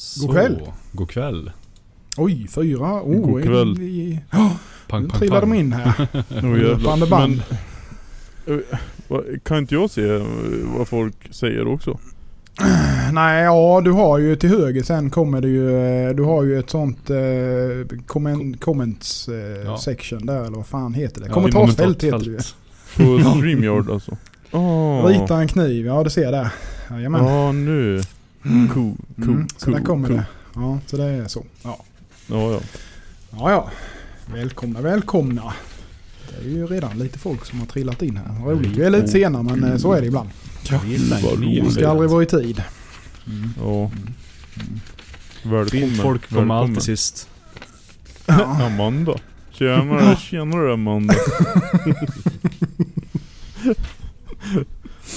Så, God kväll. God kväll. Oj, fyra. Oh, God kväll. Vi, oh, Pang, nu pang, trillade pang. de in här. Oh. Band band. Men, eh, vad- kan inte jag se eh, vad folk säger också? Nej, ja du har ju till höger sen kommer det ju, eh, du har ju ett sånt eh, comment, comments eh, Ja. section där eller vad fan heter det? Ja, Kommentarsfält heter det ju. På StreamYard alltså? Åh. Rita en kniv, ja du ser där. Jajamän. Ja nu. Mm. Cool, cool, Mm, så cool, där kommer cool. det. Ja, så det är så. Ja. Ja ja. ja, ja. Välkomna, välkomna. Det är ju redan lite folk som har trillat in här. Roligt. Vi är lite sena men eh, så är det ibland. Man roligt. ska aldrig vara i tid. Ja. Välkommen. Folk kommer alltid sist. Ja. Amanda. Tjenare, tjenare Amanda.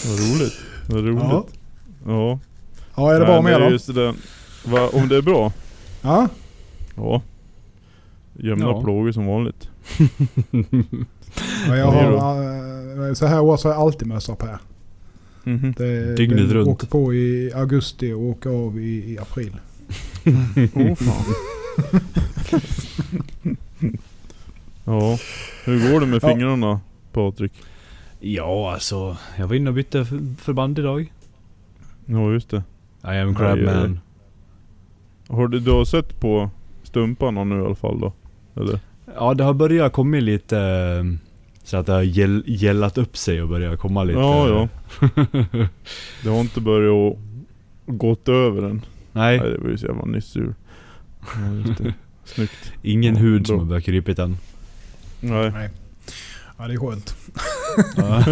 Vad roligt. Vad roligt. Ja. Ja. Ja, är det bra med då? just det där. Va, om det är bra? Ja. Ja. Jämna Ja. plågor som vanligt. ja jag har, eh, så här års har jag alltid mössa på här. Mhm. Det, Dygnet det runt. åker på i augusti och åker av i, i april. Åh fan. ja. Hur går det med Ja. fingrarna Patrik? Ja, alltså. Jag var inne och bytte förband idag. Ja just det. I am Crabman. Har du, du har sett på stumparna nu i alla fall då? Eller? Ja, det har börjat komma lite... eh, Så att det har gäll, gällat upp sig och börjat komma lite... Ja, ja. Det har inte börjat gått över än. Nej, Nej det var ju så jävla nyss ur. Ja. Snyggt. ingen Ja, hud som har börjat krypit än. Nej. Nej. Ja det är skönt. Ja.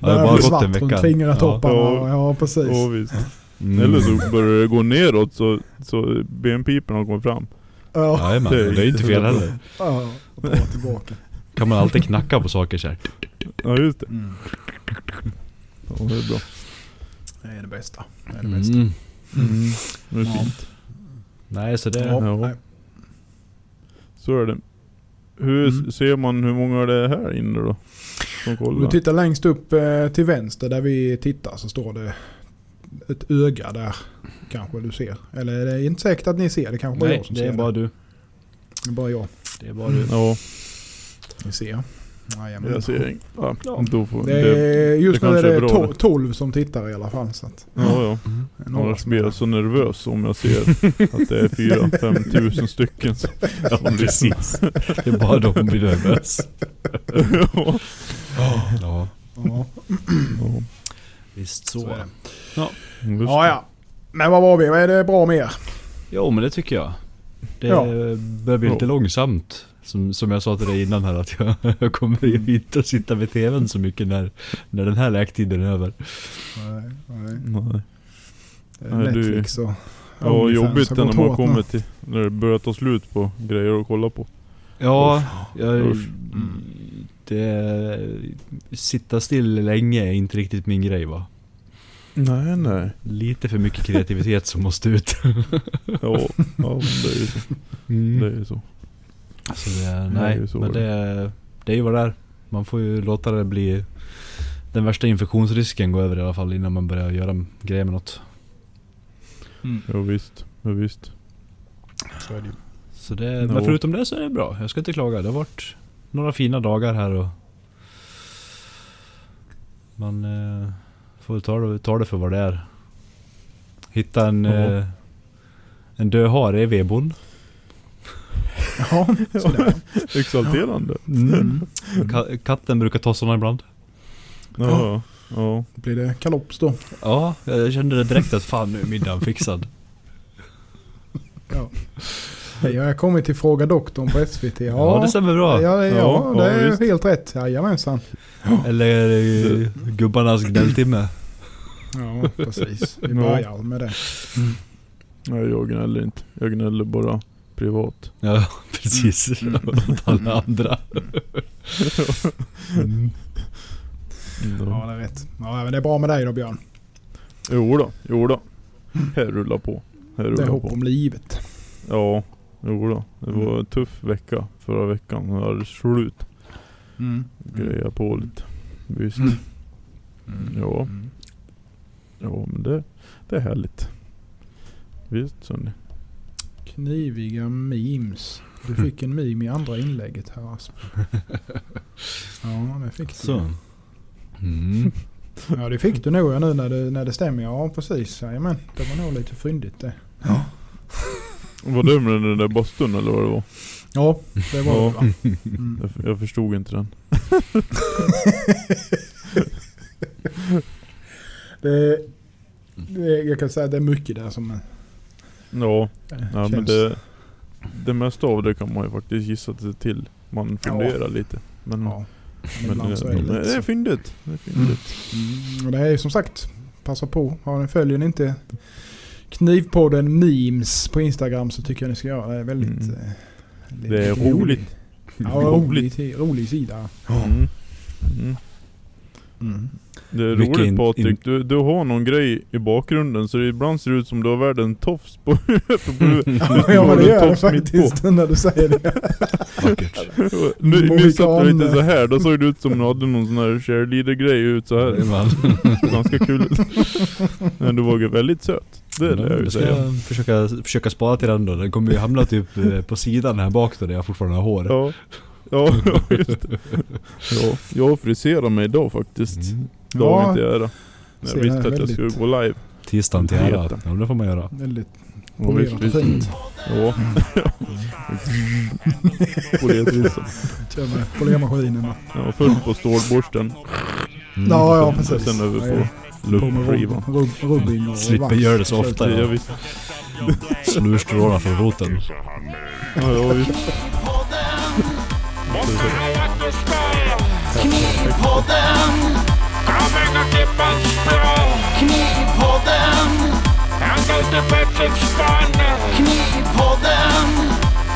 det har bara gått svart en vecka. runt fingertopparna. Ja. Ja, ja precis. Ja, visst. Mm. Eller så börjar det gå neråt så, så benpiporna kommer fram. Ja, Jajamän, Det det är inte fel heller. ja, och dra tillbaka. Mm. Kan man alltid knacka på saker så här. Ja just det. Mm. Ja, det är bra. Det är det bästa. Det är det bästa. Mm. Mm. Det är fint. Nej, så det... Ja, Ja. Så är det. Hur Mm. ser man hur många det är här inne då? Som Om du tittar längst upp eh, till vänster där vi tittar så står det ett öga där. Kanske du ser. Eller är det inte säkert att ni ser. Det kanske bara Nej, jag som det ser är bara du. Det är bara jag. Det är bara du. Ja, Ni ser. Jajamän. jag ser inget. Ja, Ja. då får Det är, just det nu är det är bra to- det. 12 som tittar i alla fall. Så att, Ja, ja. Mm. det Annars som blir jag så nervös om jag ser att det är 4-5 tusen stycken. Så. Ja, precis. Det är bara hon blir nervös. ja. Ja, Ja, Ja. Visst så. så är det. Just Ja, ja. Men vad var vi? Vad är det bra med er? Jo, men det tycker jag. Det Ja. börjar bli lite Ja. långsamt. Som, som jag sa till dig innan här att jag, jag kommer ju inte att sitta vid tvn så mycket när, när den här läktiden är över. Nej, nej. Nej. Det är Nej, Netflix och Ja, jobbigt har när man kommer till, när det börjar ta slut på grejer att kolla på. Ja, jag, Usch. Det... Sitta still länge är inte riktigt min grej va. Nej, nej. Lite för mycket kreativitet som måste ut. Ja, ja det är ju så. Det är ju så. Så det, är nej, ju så men det det, det är ju vad det är. Man får ju låta det bli den värsta infektionsrisken gå över i alla fall innan man börjar göra grejer med något. Ja, visst. Ja, visst. Så är det ju. Så det, Ja. Men förutom det så är det bra. Jag ska inte klaga. Det har varit några fina dagar här och man eh, får ta det, ta det för vad det är. Hitta en, Ja. eh, en död hare i vedboden. Ja, sådär. Exalterande. Mm. Ka- katten brukar ta sådana ibland. Ja, ja. Blir det kalops då? Ja, jag kände det direkt att fan nu är middagen fixad. Ja. Jag har kommit till Fråga Doktorn på SVT. Ja, Ja, det stämmer bra. Ja, ja, Ja, det ja, är visst. helt rätt. Jajamensan. Eller gubbarnas gnälltimme. Ja, precis. Vi Ja. börjar med det. Nej, jag gnäller inte. Jag gnäller bara privat. Ja, precis. Mm. Åt alla andra. Mm. Ja, det är rätt. Ja, men det är bra med dig då Björn. Jo då, jo då. Här rullar på. Här Det är rullar hopp på. om livet. Ja, jo då. Det var en tuff vecka förra veckan. Det var slut. Mm. Greja på lite. Visst. Mm. Ja. Mm. Ja, men det, det är härligt. Visst Sonny. Kniviga memes. Du fick en meme i andra inlägget här Asp. Ja, det fick du. Så. Mm. Ja, det fick du nog ja, nu när det, när det stämmer. Ja, precis. Jajamän, det var nog lite fyndigt det. Var det med den där bastun eller vad det var? Ja, det var Ja. det va? Mm. Jag, jag förstod inte den. det, det, jag kan säga att det är mycket där som Ja, ja men känns... det, det mesta av det kan man ju faktiskt gissa sig till. Man funderar lite. Men, Ja, men men så är det, det det, är fyndigt. Det är fyndigt. Mm, och det är som sagt, passa på. Har ni följer ni inte Knivpodden memes på Instagram så tycker jag ni ska göra det. Är väldigt... Mm. eh, Det är roligt. Ja, Roligt. rolig, rolig sida. Mm. Mm. Mm. Det är Mycket roligt in- Patrik, in- du, du har någon grej i bakgrunden så det ibland ser ut som du har världen tofs på huvudet. Ja men det du gör det faktiskt när du säger det. Vackert. Nu, nu satt du lite så här då såg det ut som du hade någon sån här cheerleader-grej ut så här. Ganska kul. Men du var ju väldigt söt. Det är det jag vill ska säga. försöka, försöka spara till den då. Den kommer ju hamna typ eh, på sidan här bak då där jag fortfarande har hår. Ja. Ja, just det. Ja, jag friserar mig idag faktiskt. Mm. Dagen Ja. till ära. Ser Jag visste att jag skulle gå live. Tisdagen till ära. Ja det får man göra. Väldigt polerat och fint. Ja. Poletrissan. Kör med polermaskinen. Ja, först på stålborsten. Mm. Ja, ja precis. Sen över på rub, rubbing och Slipper vax. göra det så ofta. Ja, visst. Snurstrålar från roten. Ja, ja, visst. Knivpodden Kommer att klippa strå Knivpodden Han går till Petterspan Knivpodden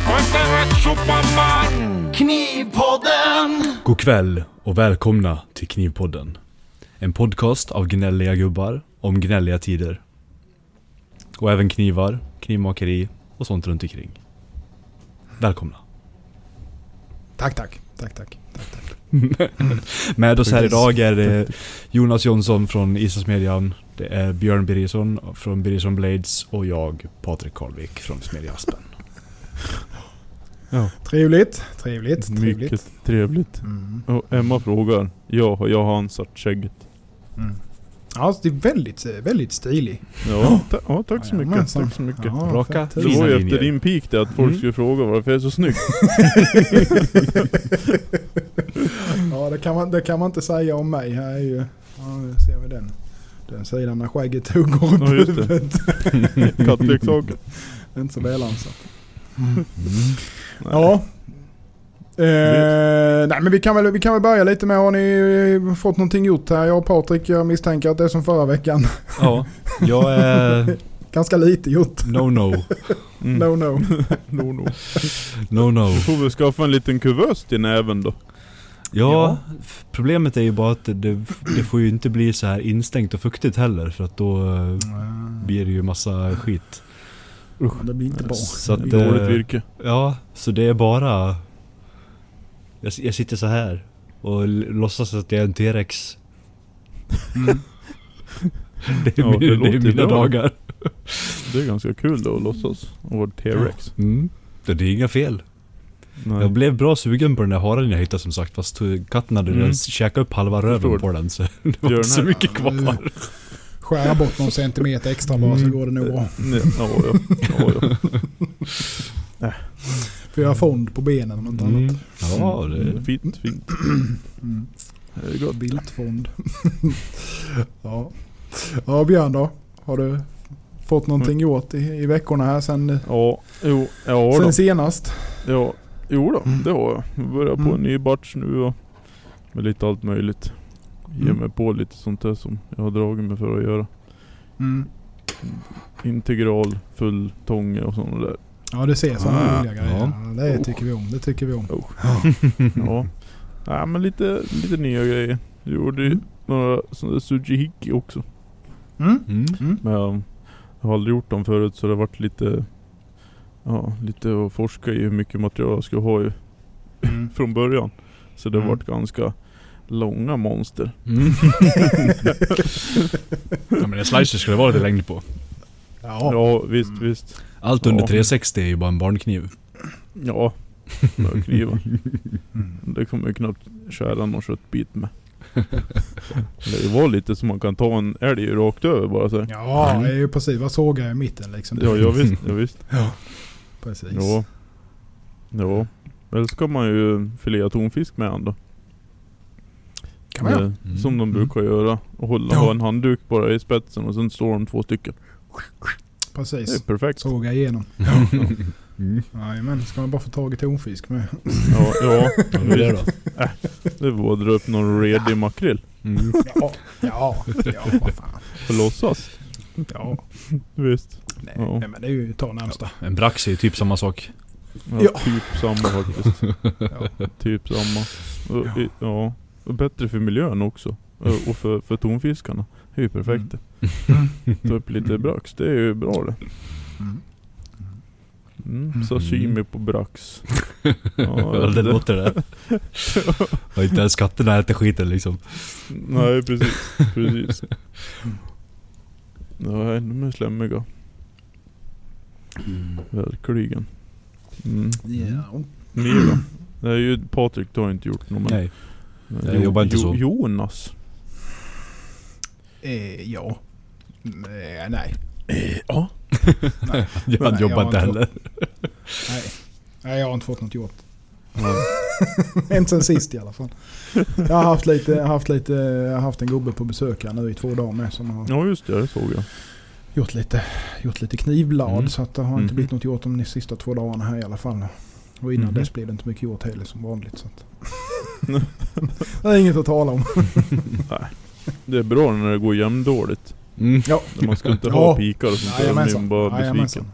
Och inte rätt superman Knivpodden God kväll och välkomna till Knivpodden. En podcast av gnälliga gubbar om gnälliga tider. Och även knivar, knivmakeri och sånt runt omkring. Välkomna. Tack, tack. Tack, tack. tack, tack. Med oss här idag är det Jonas Jonsson från Isasmedjan. Det är Björn Birgersson från Birgersson Blades och jag, Patrik Karlvik från Smedja Aspen. Ja, Trevligt. Trevligt. Trevligt. mycket trevligt. Mm. Och Emma frågar. Ja, jag har ansat skägget. Mm. Ja, det är väldigt, eh, väldigt stilig. Ja, ta, ja tack så mycket. Jajamensan. Tack så mycket. Ja, Raka. Det var ju efter din peak det att folk Mm. skulle fråga varför jag är så snygg. Ja, det kan, man, det kan man inte säga om mig. Här är ju... Ja, nu ser vi den. Den sidan när skägget hugger upp Ja, just det. huvudet. Kattleksaken. Inte så välansat. Mm. Ja. Eh, nej men vi kan, väl, vi kan väl börja lite med, har ni eh, fått någonting gjort här? Jag och Patrik, jag misstänker att det är som förra veckan. Ja, jag är... Ganska lite gjort. No no. Mm. No no. no, no. No no. Du får väl skaffa en liten kuvös till näven då. Ja, f- problemet är ju bara att det, det, får ju inte bli så här instängt och fuktigt heller för att då eh, blir det ju massa skit. Ja, det blir inte bra. Så att, Det eh, Dåligt virke. Ja, så det är bara... Jag, jag sitter så här och låtsas att jag är en T-rex. Mm. Det är, Ja, det min, det är mina bra. dagar. Det är ganska kul då att låtsas vara T-Rex. Mm. Det det är inga fel. Nej. Jag blev bra sugen på den där haren jag hittade som sagt fast katten hade Mm. redan käkat upp halva röven på den så det var Gör inte så mycket kvar. Skära bort någon centimeter extra bara så Mm. går det nog bra. Nej, Ja, ja. ja, ja. För jag har fond på benen om inte Mm. annat. Ja, det... Mm, Fint, fint. Mm. Det är gott. Viltfond. ja. ja, Björn då? Har du fått någonting gjort i, i veckorna här sen, Ja, jo, ja då. sen senast? Ja, jo då, det har jag. Jag börjar på en Mm. ny batch nu och med lite allt möjligt. Ge Mm. mig på lite sånt där som jag har dragit mig för att göra. Mm. Integral, full tånge och sådana där. Ja, du ser sådana Ah, roliga grejer. ja. Det tycker vi om. Det tycker vi om. Ja. ja, men lite, lite nya grejer. Jag gjorde ju Mm. några sujihiki också. Mm. Mm. Mm. Men jag, jag har aldrig gjort dem förut så det har varit lite Ja, lite att forska i hur mycket material jag ska ha ju Mm. från början. Så det har Mm. varit ganska långa monster. Mm. ja men en slicer ska det vara lite längd på. Ja. Ja, visst, Mm. visst. Allt under Ja. 360 är ju bara en barnkniv. Ja, några knivar. Mm. Det kommer ju knappt skära någon köttbit med. Det var lite som man kan ta en älg rakt över bara så. Ja, det är ju precis vad sågar i mitten liksom. Ja, ja visst, ja, visst. Precis. Ja. Ja. Eller ska man ju filea tonfisk med ändå. Kan man göra. Eh, Mm. Som de brukar göra. Och hålla, Ja. ha en handduk bara i spetsen och sen står de två stycken. Det är Precis. perfekt. Såga igenom. Mm. Ska man bara få tag i tonfisk med. Ja, ja. Är det då? Det var att dra upp någon redig makrill. Mm. Ja, ja, ja, vad fan. För låtsas. Ja, Visst. nej, Ja. nej men det är ju ta närmsta. En brax är ju typ samma sak. Ja, Ja. Typ samma faktiskt. Ja. Typ samma. Ja. Och bättre för miljön också. Och och för, för tonfiskarna. Det är ju perfekt det. Ta upp lite brax, det är ju bra det. Mm. Mm. Sashimi på brax. Ja, det låter det. Och inte ens katterna äter skiten liksom. Nej precis, precis. Ja, de är slemmiga. Verkligen. Mm. Ja. Ni då? Det är ju Patrik, du har inte gjort något men... Nej. Jag jobbar inte så. Jonas. Eh, ja. Nej, nej. Ja. nej. Jag Nej, jobbar jag inte har heller. Nej. Nej, jag har inte fått något gjort. inte sen sist i alla fall. Jag har haft lite, har haft lite, har haft en gubbe på besök här nu i två dagar med som har Ja just det, det såg jag. gjort lite, gjort lite knivblad. Mm. Så att det har inte Mhm. blivit något gjort de sista två dagarna här i alla fall. Och innan Mhm. dess blir det inte mycket gjort heller som vanligt. Så att det är inget att tala om. Det är bra när det går jämndåligt. Mm. Ja, Man ska inte Ja. ha pikar och sånt där. Blir man Jajamensan. bara besviken. Jajamensan.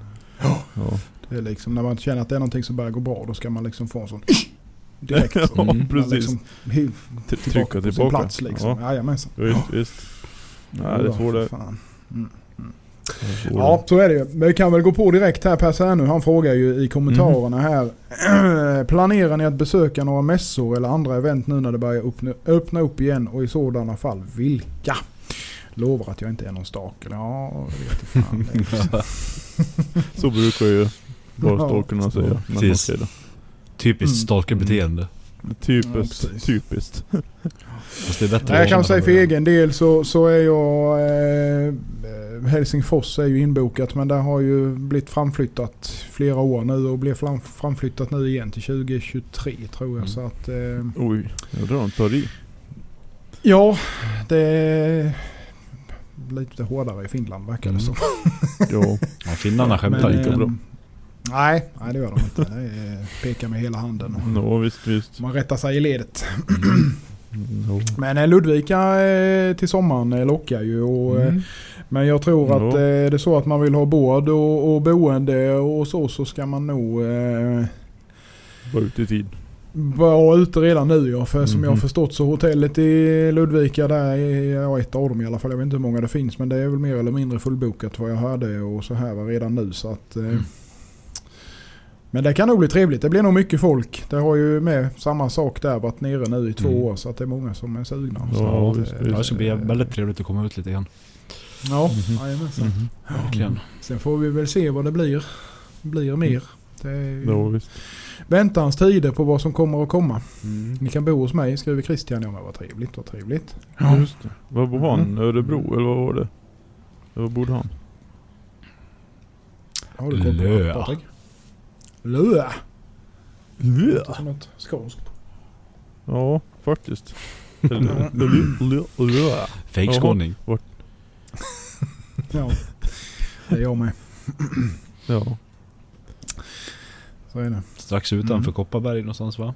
Ja. det är liksom när man känner att det är någonting som börjar gå bra då ska man liksom få en sån direkt. Ja, Mm. precis. Liksom, hi- T- tillbaka Trycka på sin tillbaka. plats liksom. Ja, Jajamensan. visst, visst. Nej, det är så det. Mm. Är Ja, så är det ju. Men vi kan väl gå på direkt här Per Särnu. Han frågar ju i kommentarerna Mhm. här. Planerar ni att besöka några mässor eller andra event nu när det börjar öppna, öppna upp igen? Och i sådana fall vilka? Lovar att jag inte är någon stalker. Ja, det vet fan. Så brukar ju bara Ja. stalkerna säga. Men Precis. okej då. Typiskt Mm. stalkerbeteende. Typiskt. Ja, precis. typiskt. Fast det är bättre Nej, jag kan säga för egen del så, så är jag... Eh, Helsingfors är ju inbokat men det har ju blivit framflyttat flera år nu och blir fram, framflyttat nu igen till 2023 tror jag. Mm. Så att... Eh, Oj, jag drar en tar i. ja, det är lite hårdare i Finland verkar det Mm. som. Ja. Ja, finnarna skämtar Men, inte eh, bra. Nej, nej, det gör de inte. Det är peka med hela handen. och Ja, visst, visst. Man rättar sig i ledet. Men eh, Ludvika eh, till sommaren eh, lockar ju. Och, Mm. Men jag tror Ja. att är det så att man vill ha båd och, och boende och så så ska man nog eh, Var ute i tid. vara ute redan nu ja. För som jag har Mhm. förstått så hotellet i Ludvika där är ja, ett av dem i alla fall. Jag vet inte hur många det finns men det är väl mer eller mindre fullbokat vad jag hörde och så här var redan nu. Så att, eh, Mm. Men det kan nog bli trevligt. Det blir nog mycket folk. Det har ju med samma sak där varit nere nu i två Mm. år så att det är många som är sugna. Ja, så visst, eh. Ja, det ska bli väldigt trevligt att komma ut lite grann. Ja, Mhm. jajamensan. Mhm. Verkligen. Sen får vi väl se vad det blir. blir mer. Det är ju Ja, visst. väntans tider på vad som kommer att komma. Mm. Ni kan bo hos mig skriver Christian. Ja men vad trevligt, vad trevligt. Just det. Var bor han? Mhm. Örebro eller vad var det? Var bodde han? Har du koll på det, Patrik? Lö. Låter som något skånskt. Ja, faktiskt. Lö. Fejkskåning. Ja, det är jag med. Ja. Så är det. Strax utanför Mm. Kopparberg någonstans va?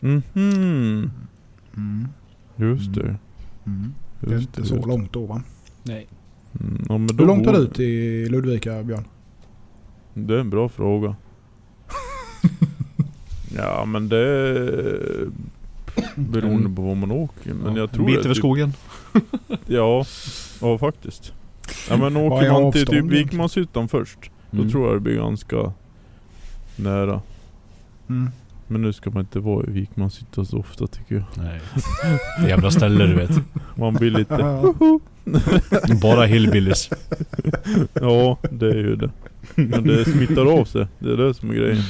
Mhm. Mm. Just det. Mm. Det är Just inte det. så just det. långt då va? Nej. Mm, ja, men då Hur långt tar bor- du till Ludvika Björn? Det är en bra fråga. ja men det är beroende En- på var man åker. Men Ja, jag tror en bit över skogen. Ja, ja faktiskt. Ja men åker man till typ? Vikmanshyttan först. Då Mm. tror jag det blir ganska nära. Mm. Men nu ska man inte vara i Vikmanshyttan så ofta tycker jag. Nej. Det jävla ställe du vet. Man blir lite... Bara hillbillies. Ja, det är ju det. Men det smittar av sig. Det är det som är grejen.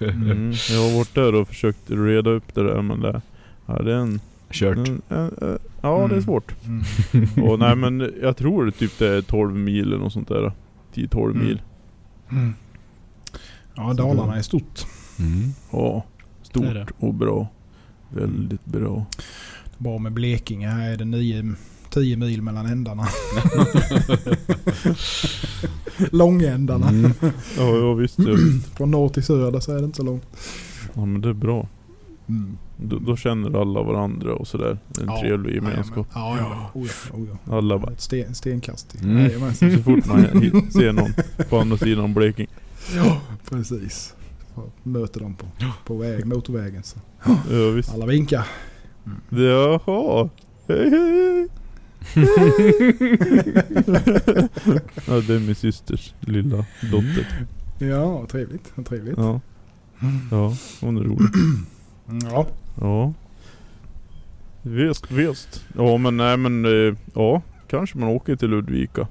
Mm. Jag har varit där och försökt reda upp det där men det, ja, det är en, Kört. en, en, en Ja det är Mm. svårt. Mm. Och nej men jag tror det typ det är 12 mil eller något sånt där. 10-12 Mm. mil. Mm. Ja, Dalarna är stort. Mm. Ja. Det Stort det. och bra. Väldigt bra. Bra med Blekinge. Här är det 9, 10 mil mellan ändarna. Långändarna. Mm. Ja, ja visst. Ja, visst. Från norr till söder så är det inte så långt. ja men det är bra. Mm. Då, då känner alla varandra och sådär. En Ja, trevlig gemenskap. Ja, ja. Oh, ja. Oh, ja. Alla bara Ett sten, stenkast. Mm. Så fort man ser någon på andra sidan Blekinge. Ja, precis. Möter dem på, på väg, motorvägen. Så. Ja visst. Alla vinkar. Jaha. Hej hej. Ja det är min systers lilla dotter. Ja, trevligt. Trevligt. Ja. Ja, hon är rolig. Mm, Ja. Ja. Visst, visst. Ja men nej men eh, ja. Kanske man åker till Ludvika.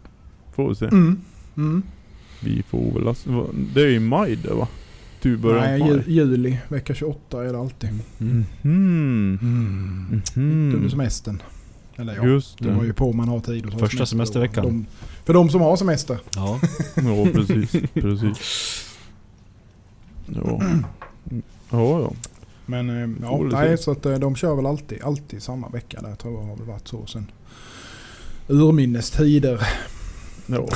Får vi se. Mm. Mm. Vi får väl alltså, Det är i maj det va? Du börjar Nej, maj. juli. Vecka 28 är det alltid. Mm. Mm. Mm. Mitt Mhm. under semestern. Eller ja, Just det var det. ju på om man har tid ta Första semester. semesterveckan. De, för de som har semester. Ja. Ja precis, precis. Ja. Ja ja. Men eh, ja, Får det nej, så att eh, de kör väl alltid, alltid samma vecka där tror jag har väl varit så sen urminnes tider. Ja.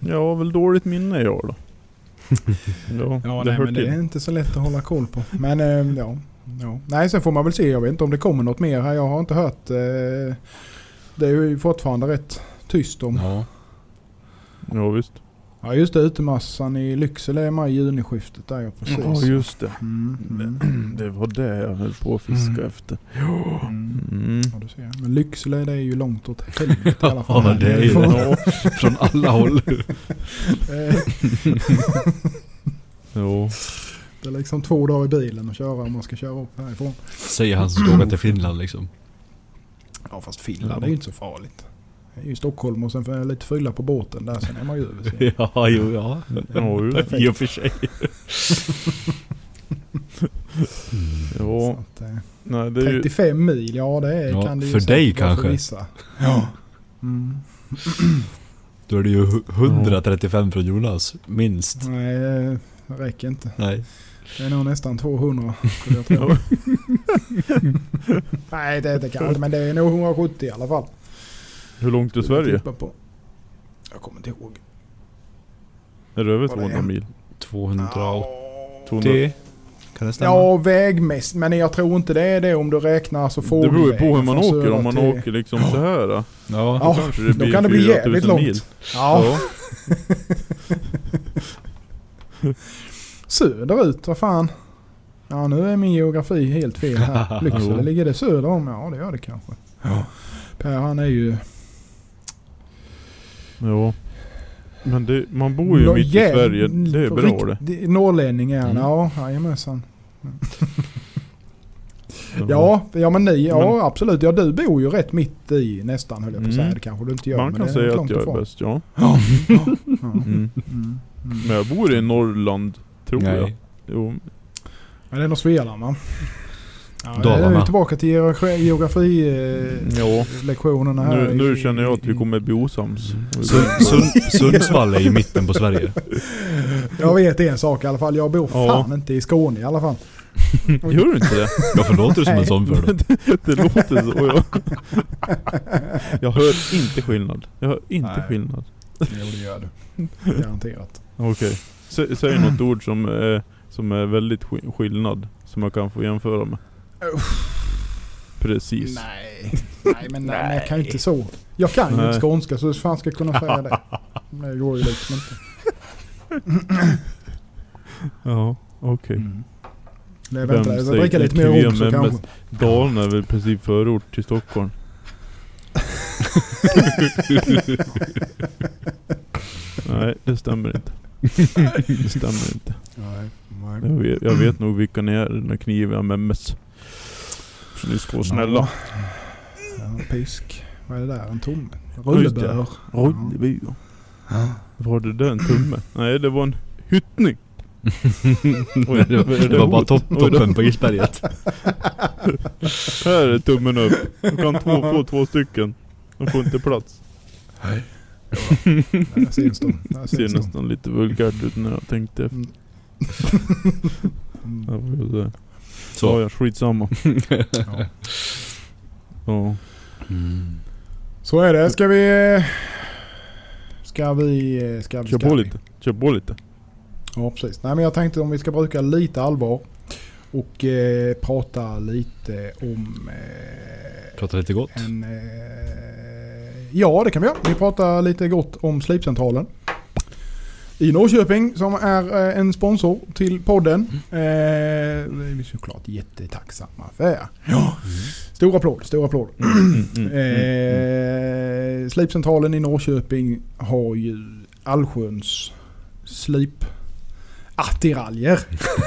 Jag har väl dåligt minne jag då. Ja, Ja, det nej, men det är inte så lätt att hålla koll på. Men eh, ja, ja. Nej, sen får man väl se. Jag vet inte om det kommer något mer här. Jag har inte hört. Eh, det är ju fortfarande rätt tyst om. ja. Ja visst. Ja, just det. Utemassan i Lycksele är maj juniskiftet där ja, precis. Ja just det. Mm, mm, Det var det jag höll på att fiska Mm. efter. mm. Mm. Ja, du ser. Men Lycksele det är ju långt åt helvete i alla fall. Ja, det är ju det. Från alla håll. Eh, Ja. Det är liksom två dagar i bilen att köra om man ska köra upp härifrån. Säger han som ska åka till Finland liksom. Ja fast Finland är ju inte så farligt. Det är ju Stockholm och sen får jag lite fylla på båten där sen är man ju över sig. Ja, jo, ja. Det. I och för sig. Ja. Så att, eh, Nej det är ju... 35 mil, ja det är, Ja, kan det ju för dig kanske. För vissa. Ja. Mm. Då är det ju hu- 135 från Jonas. Minst. Nej, det räcker inte. Nej. Det är nog nästan 200 skulle jag tro. Nej det är inte kanske men det är nog 170 i alla fall. Hur långt till Sverige? På. Jag kommer inte ihåg. Är det över Var det 200 en- mil? 280. 200. Kan det stämma? Ja, vägmässigt. Men jag tror inte det är det om du räknar så Det får beror ju på hur man åker. Om man till... åker liksom så här. Då, Ja. Ja, kanske det då kan det bli 4 000 jävligt långt. mil. Ja, söderut, vad fan. Ja, nu är min geografi helt fel här. Lycksele, ligger det söder om? Ja, det gör det kanske. Per han är ju... Ja. Men det, man bor ju Nå- mitt i Sverige. Det är bra det. riktig Norrlänning är han. Mm. Ja, jajamensan. Ja, ja men ni, ja Men- absolut. Ja du bor ju rätt mitt i nästan höll jag på att säga. Mm. Det kanske du inte gör. Man kan det säga att jag är ifrån. bäst, ja. Ja. Ja. Mm. Mm. Mm. Men jag bor i Norrland, tror jag. Nej. Jo. Men det är nog Svealand va? Ja, Dalarna. nu är vi tillbaka till geografi- geografilektionerna Ja. här. Nu, nu känner jag att vi kommer bli osams. Sun- Sun- Sundsvall är i mitten på Sverige. Jag vet en sak i alla fall. Jag bor Ja. fan inte i Skåne i alla fall. Gör du inte det? Varför låter du som en sån för då? Det låter så. Jag, jag hör inte skillnad. Jag hör inte Nej. skillnad. Jo det gör du. Garanterat. Okej. Sä, säg något ord som är, som är väldigt ski- skillnad. Som jag kan få jämföra med. Precis. Nej. Nej men nej. men jag kan ju inte så. Jag kan ju inte skånska så hur fan ska jag kunna säga det? Det går ju liksom inte. Ja, okej. Mm. Nej, Vem vänta, jag dricka lite mer kvem rom så är kanske. mest- Dalarna är väl i princip förort till Stockholm. Nej, det stämmer inte. Det stämmer inte. Nej, nej. Jag vet, jag vet nog vilka ni är när kniven med mess. Så ni ska vara snälla. Ja, pisk. Vad är det där? En tumme? Det. Rullebör. Rulleby. Var det där en tumme? Nej, det var en hyttning. Oj, det, var, det var bara topp, toppen på isberget. Här är tummen upp. Du kan två, få två stycken. De får inte plats. Där syns de. Där Det ser nästan lite vulgärt ut när jag tänkte efter. Mm. Ja? Så. Så ja, skitsamma. Ja. Ja. Mm. Så är det. Ska vi... Ska vi... Ska vi Kör ska på vi? lite. Kör på lite. Ja, precis. Nej, men jag tänkte om vi ska bruka lite allvar och eh, prata lite om eh, Pratar lite gott. en... Eh, ja, det kan vi göra. Vi pratar lite gott om Slipcentralen. I Norrköping som är eh, en sponsor till podden. Eh, det är vi såklart jättetacksamma för. Ja. Stor applåd, stor applåd. Mm, mm, mm, mm. Eh, slipcentralen i Norrköping har ju allsköns slip attiraljer.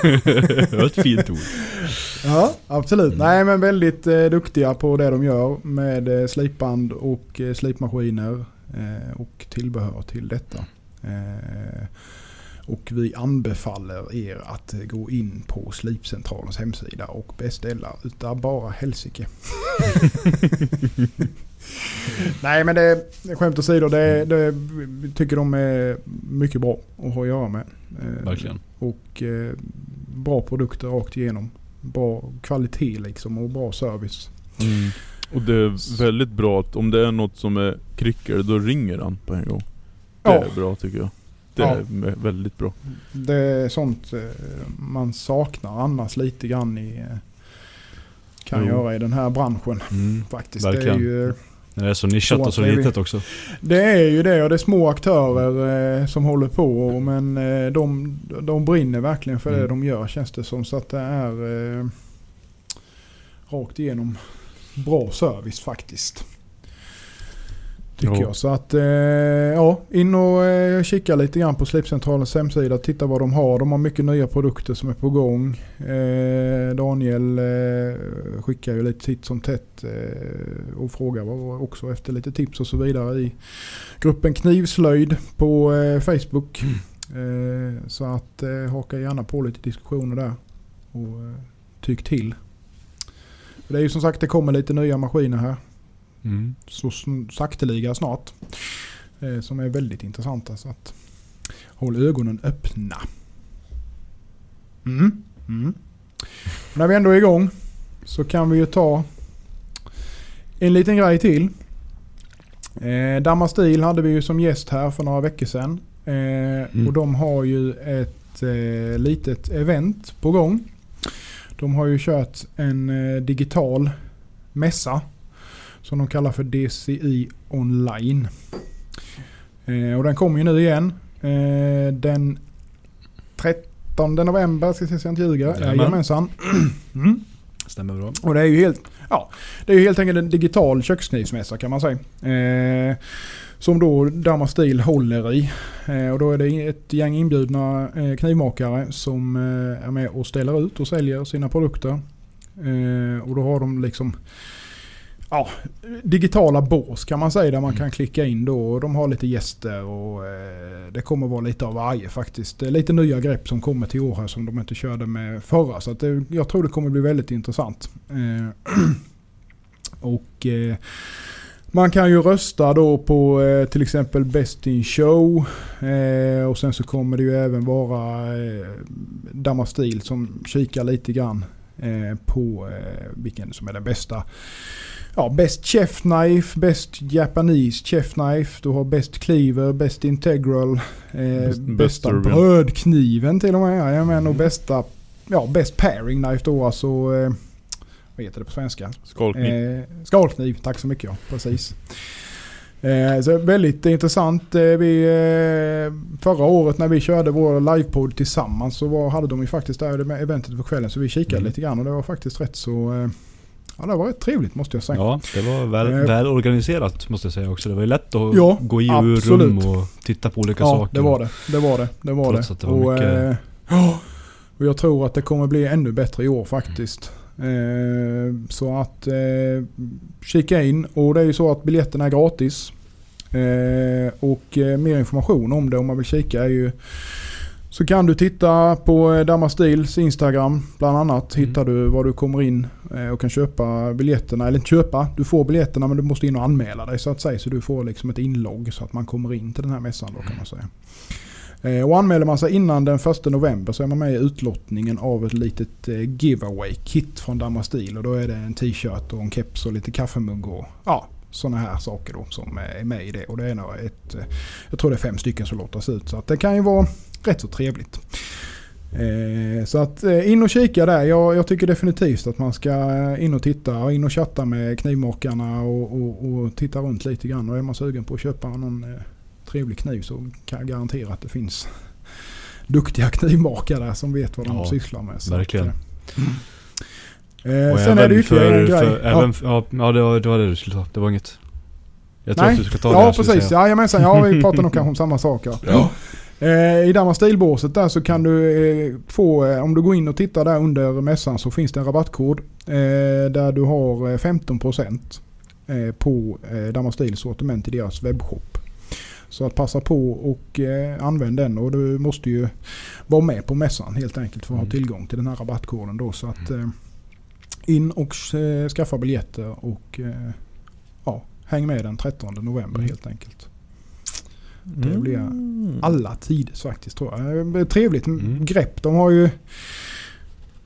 det var ett fint ord. Ja, absolut. Mm. Nej men väldigt eh, duktiga på det de gör med eh, slipband och eh, slipmaskiner eh, och tillbehör till detta. Eh, och vi anbefaller er att gå in på Slipcentralens hemsida och beställa utav bara helsike. Nej men det, skämt åsido, det, det tycker de är mycket bra att ha att göra med. Eh, Verkligen. och eh, bra produkter rakt igenom. Bra kvalitet liksom och bra service. Mm. Och det är väldigt bra att om det är något som är kryckor, då ringer han på en gång. Det Ja. är bra tycker jag. Det Ja. är väldigt bra. Det är sånt eh, man saknar annars lite grann i... eh, Kan Jo. göra i den här branschen Mm. faktiskt. Verkligen. Det är ju När det är så nischat och så det litet också. det, är ju det och det är små aktörer eh, som håller på men eh, de, de brinner verkligen för det Mm. de gör känns det som. Så att det är eh, rakt igenom bra service faktiskt. Tycker Ja. jag. Så att eh, ja, in och eh, kika lite grann på Slipcentralens hemsida. Titta vad de har. De har mycket nya produkter som är på gång. Eh, Daniel eh, skickar ju lite titt som tätt eh, och frågar också efter lite tips och så vidare i gruppen Knivslöjd på eh, Facebook. Eh, så att haka gärna på lite diskussioner där och eh, tyck till. För det är ju som sagt det kommer lite nya maskiner här Mm. så sakteliga snart. Eh, som är väldigt intressanta. Så att håll ögonen öppna. Mm. Mm. När vi ändå är igång så kan vi ju ta en liten grej till. Eh, Damma Stil hade vi ju som gäst här för några veckor sedan. Eh, Och de har ju ett eh, litet event på gång. De har ju kört en eh, digital mässa som de kallar för DCI online. Eh, och den kommer ju nu igen. Eh, den 13 november, ska jag se så jag inte ljuger. Jajamensan. Mm. Stämmer bra. Och det är ju helt, ja, det är ju helt enkelt en digital köksknivsmässa kan man säga. Eh, som då Damma Stil håller i. Eh, och då är det ett gäng inbjudna eh, knivmakare som eh, är med och ställer ut och säljer sina produkter. Eh, och då har de liksom ja, digitala bås kan man säga där man Mm. kan klicka in då. Och de har lite gäster och eh, det kommer vara lite av varje faktiskt. Det är lite nya grepp som kommer till år här som de inte körde med förra. Så att det, jag tror det kommer bli väldigt intressant. Eh, och eh, man kan ju rösta då på eh, till exempel Best in Show. Eh, och sen så kommer det ju även vara eh, Damastil som kikar lite grann eh, på eh, vilken som är den bästa. Ja, Best Chef Knife, Best Japanese Chef Knife. Du har Best Cleaver, Best Integral. Eh, Best- bästa best brödkniven till och med. Jajamän, och bästa ja, Best Pairing Knife då alltså. Eh, vad heter det på svenska? Skalkniv. Eh, skalkniv, tack så mycket ja. Precis. Eh, så väldigt intressant. Eh, vi, eh, förra året när vi körde vår livepodd tillsammans så var, hade de ju faktiskt där med eventet på kvällen. Så vi kikade Mm. lite grann och det var faktiskt rätt så... Ja det var rätt trevligt måste jag säga. Ja, det var väl, Eh. väl organiserat måste jag säga också. Det var ju lätt att Ja, gå i och ur absolut. rum och titta på olika Ja, saker. det var det. Det var det. Det var Trots det. att det var och, mycket- eh, ja, och jag tror att det kommer bli ännu bättre i år faktiskt. Eh, så att kika in och det är ju så att biljetterna är gratis. Och mer information om det om man vill kika är ju så kan du titta på eh, Damma Stils Instagram bland annat. Mm. Hittar du var du kommer in eh, och kan köpa biljetterna. Eller inte köpa, du får biljetterna men du måste in och anmäla dig så att säga. Så du får liksom ett inlogg så att man kommer in till den här mässan då kan man säga. Eh, Och anmäler man sig innan den 1 november så är man med i utlottningen av ett litet eh, giveaway kit från Damma Stil. Och då är det en t-shirt och en keps och lite kaffemugg och ja, sådana här saker då som är med i det. Och det är nog ett, jag tror det är fem stycken som lottas ut. Så att det kan ju vara rätt så trevligt. Eh, så att eh, in och kika där. Jag, jag tycker definitivt att man ska eh, in och titta. In och chatta med knivmakarna och, och, och titta runt lite grann. Och är man sugen på att köpa någon eh, trevlig kniv så kan jag garantera att det finns duktiga knivmakare som vet vad de Ja, sysslar med. Så verkligen. Att, eh, Och sen är det ytterligare en grej. För, Ja. även, ja. Ja, det, var, det var det du skulle ta. Det var inget. Jag tror Nej. att du ska ta det Ja jag skulle precis, säga. jajamensan. Ja vi pratar nog kanske om samma saker. Ja. Eh, I Danmark Stilbåset där så kan du eh, få, eh, om du går in och tittar där under mässan så finns det en rabattkod. Där du har eh, 15% eh, på Danmark Stils sortiment i deras webbshop. Så att passa på och använd den och du måste ju vara med på mässan helt enkelt för att Mm. ha tillgång till den här rabattkoden då. Så att eh, in och skaffa biljetter och ja, häng med den 13 november helt enkelt. Det blir Mm. alla tider faktiskt tror jag. Eh, Trevligt Mm. grepp. De har ju...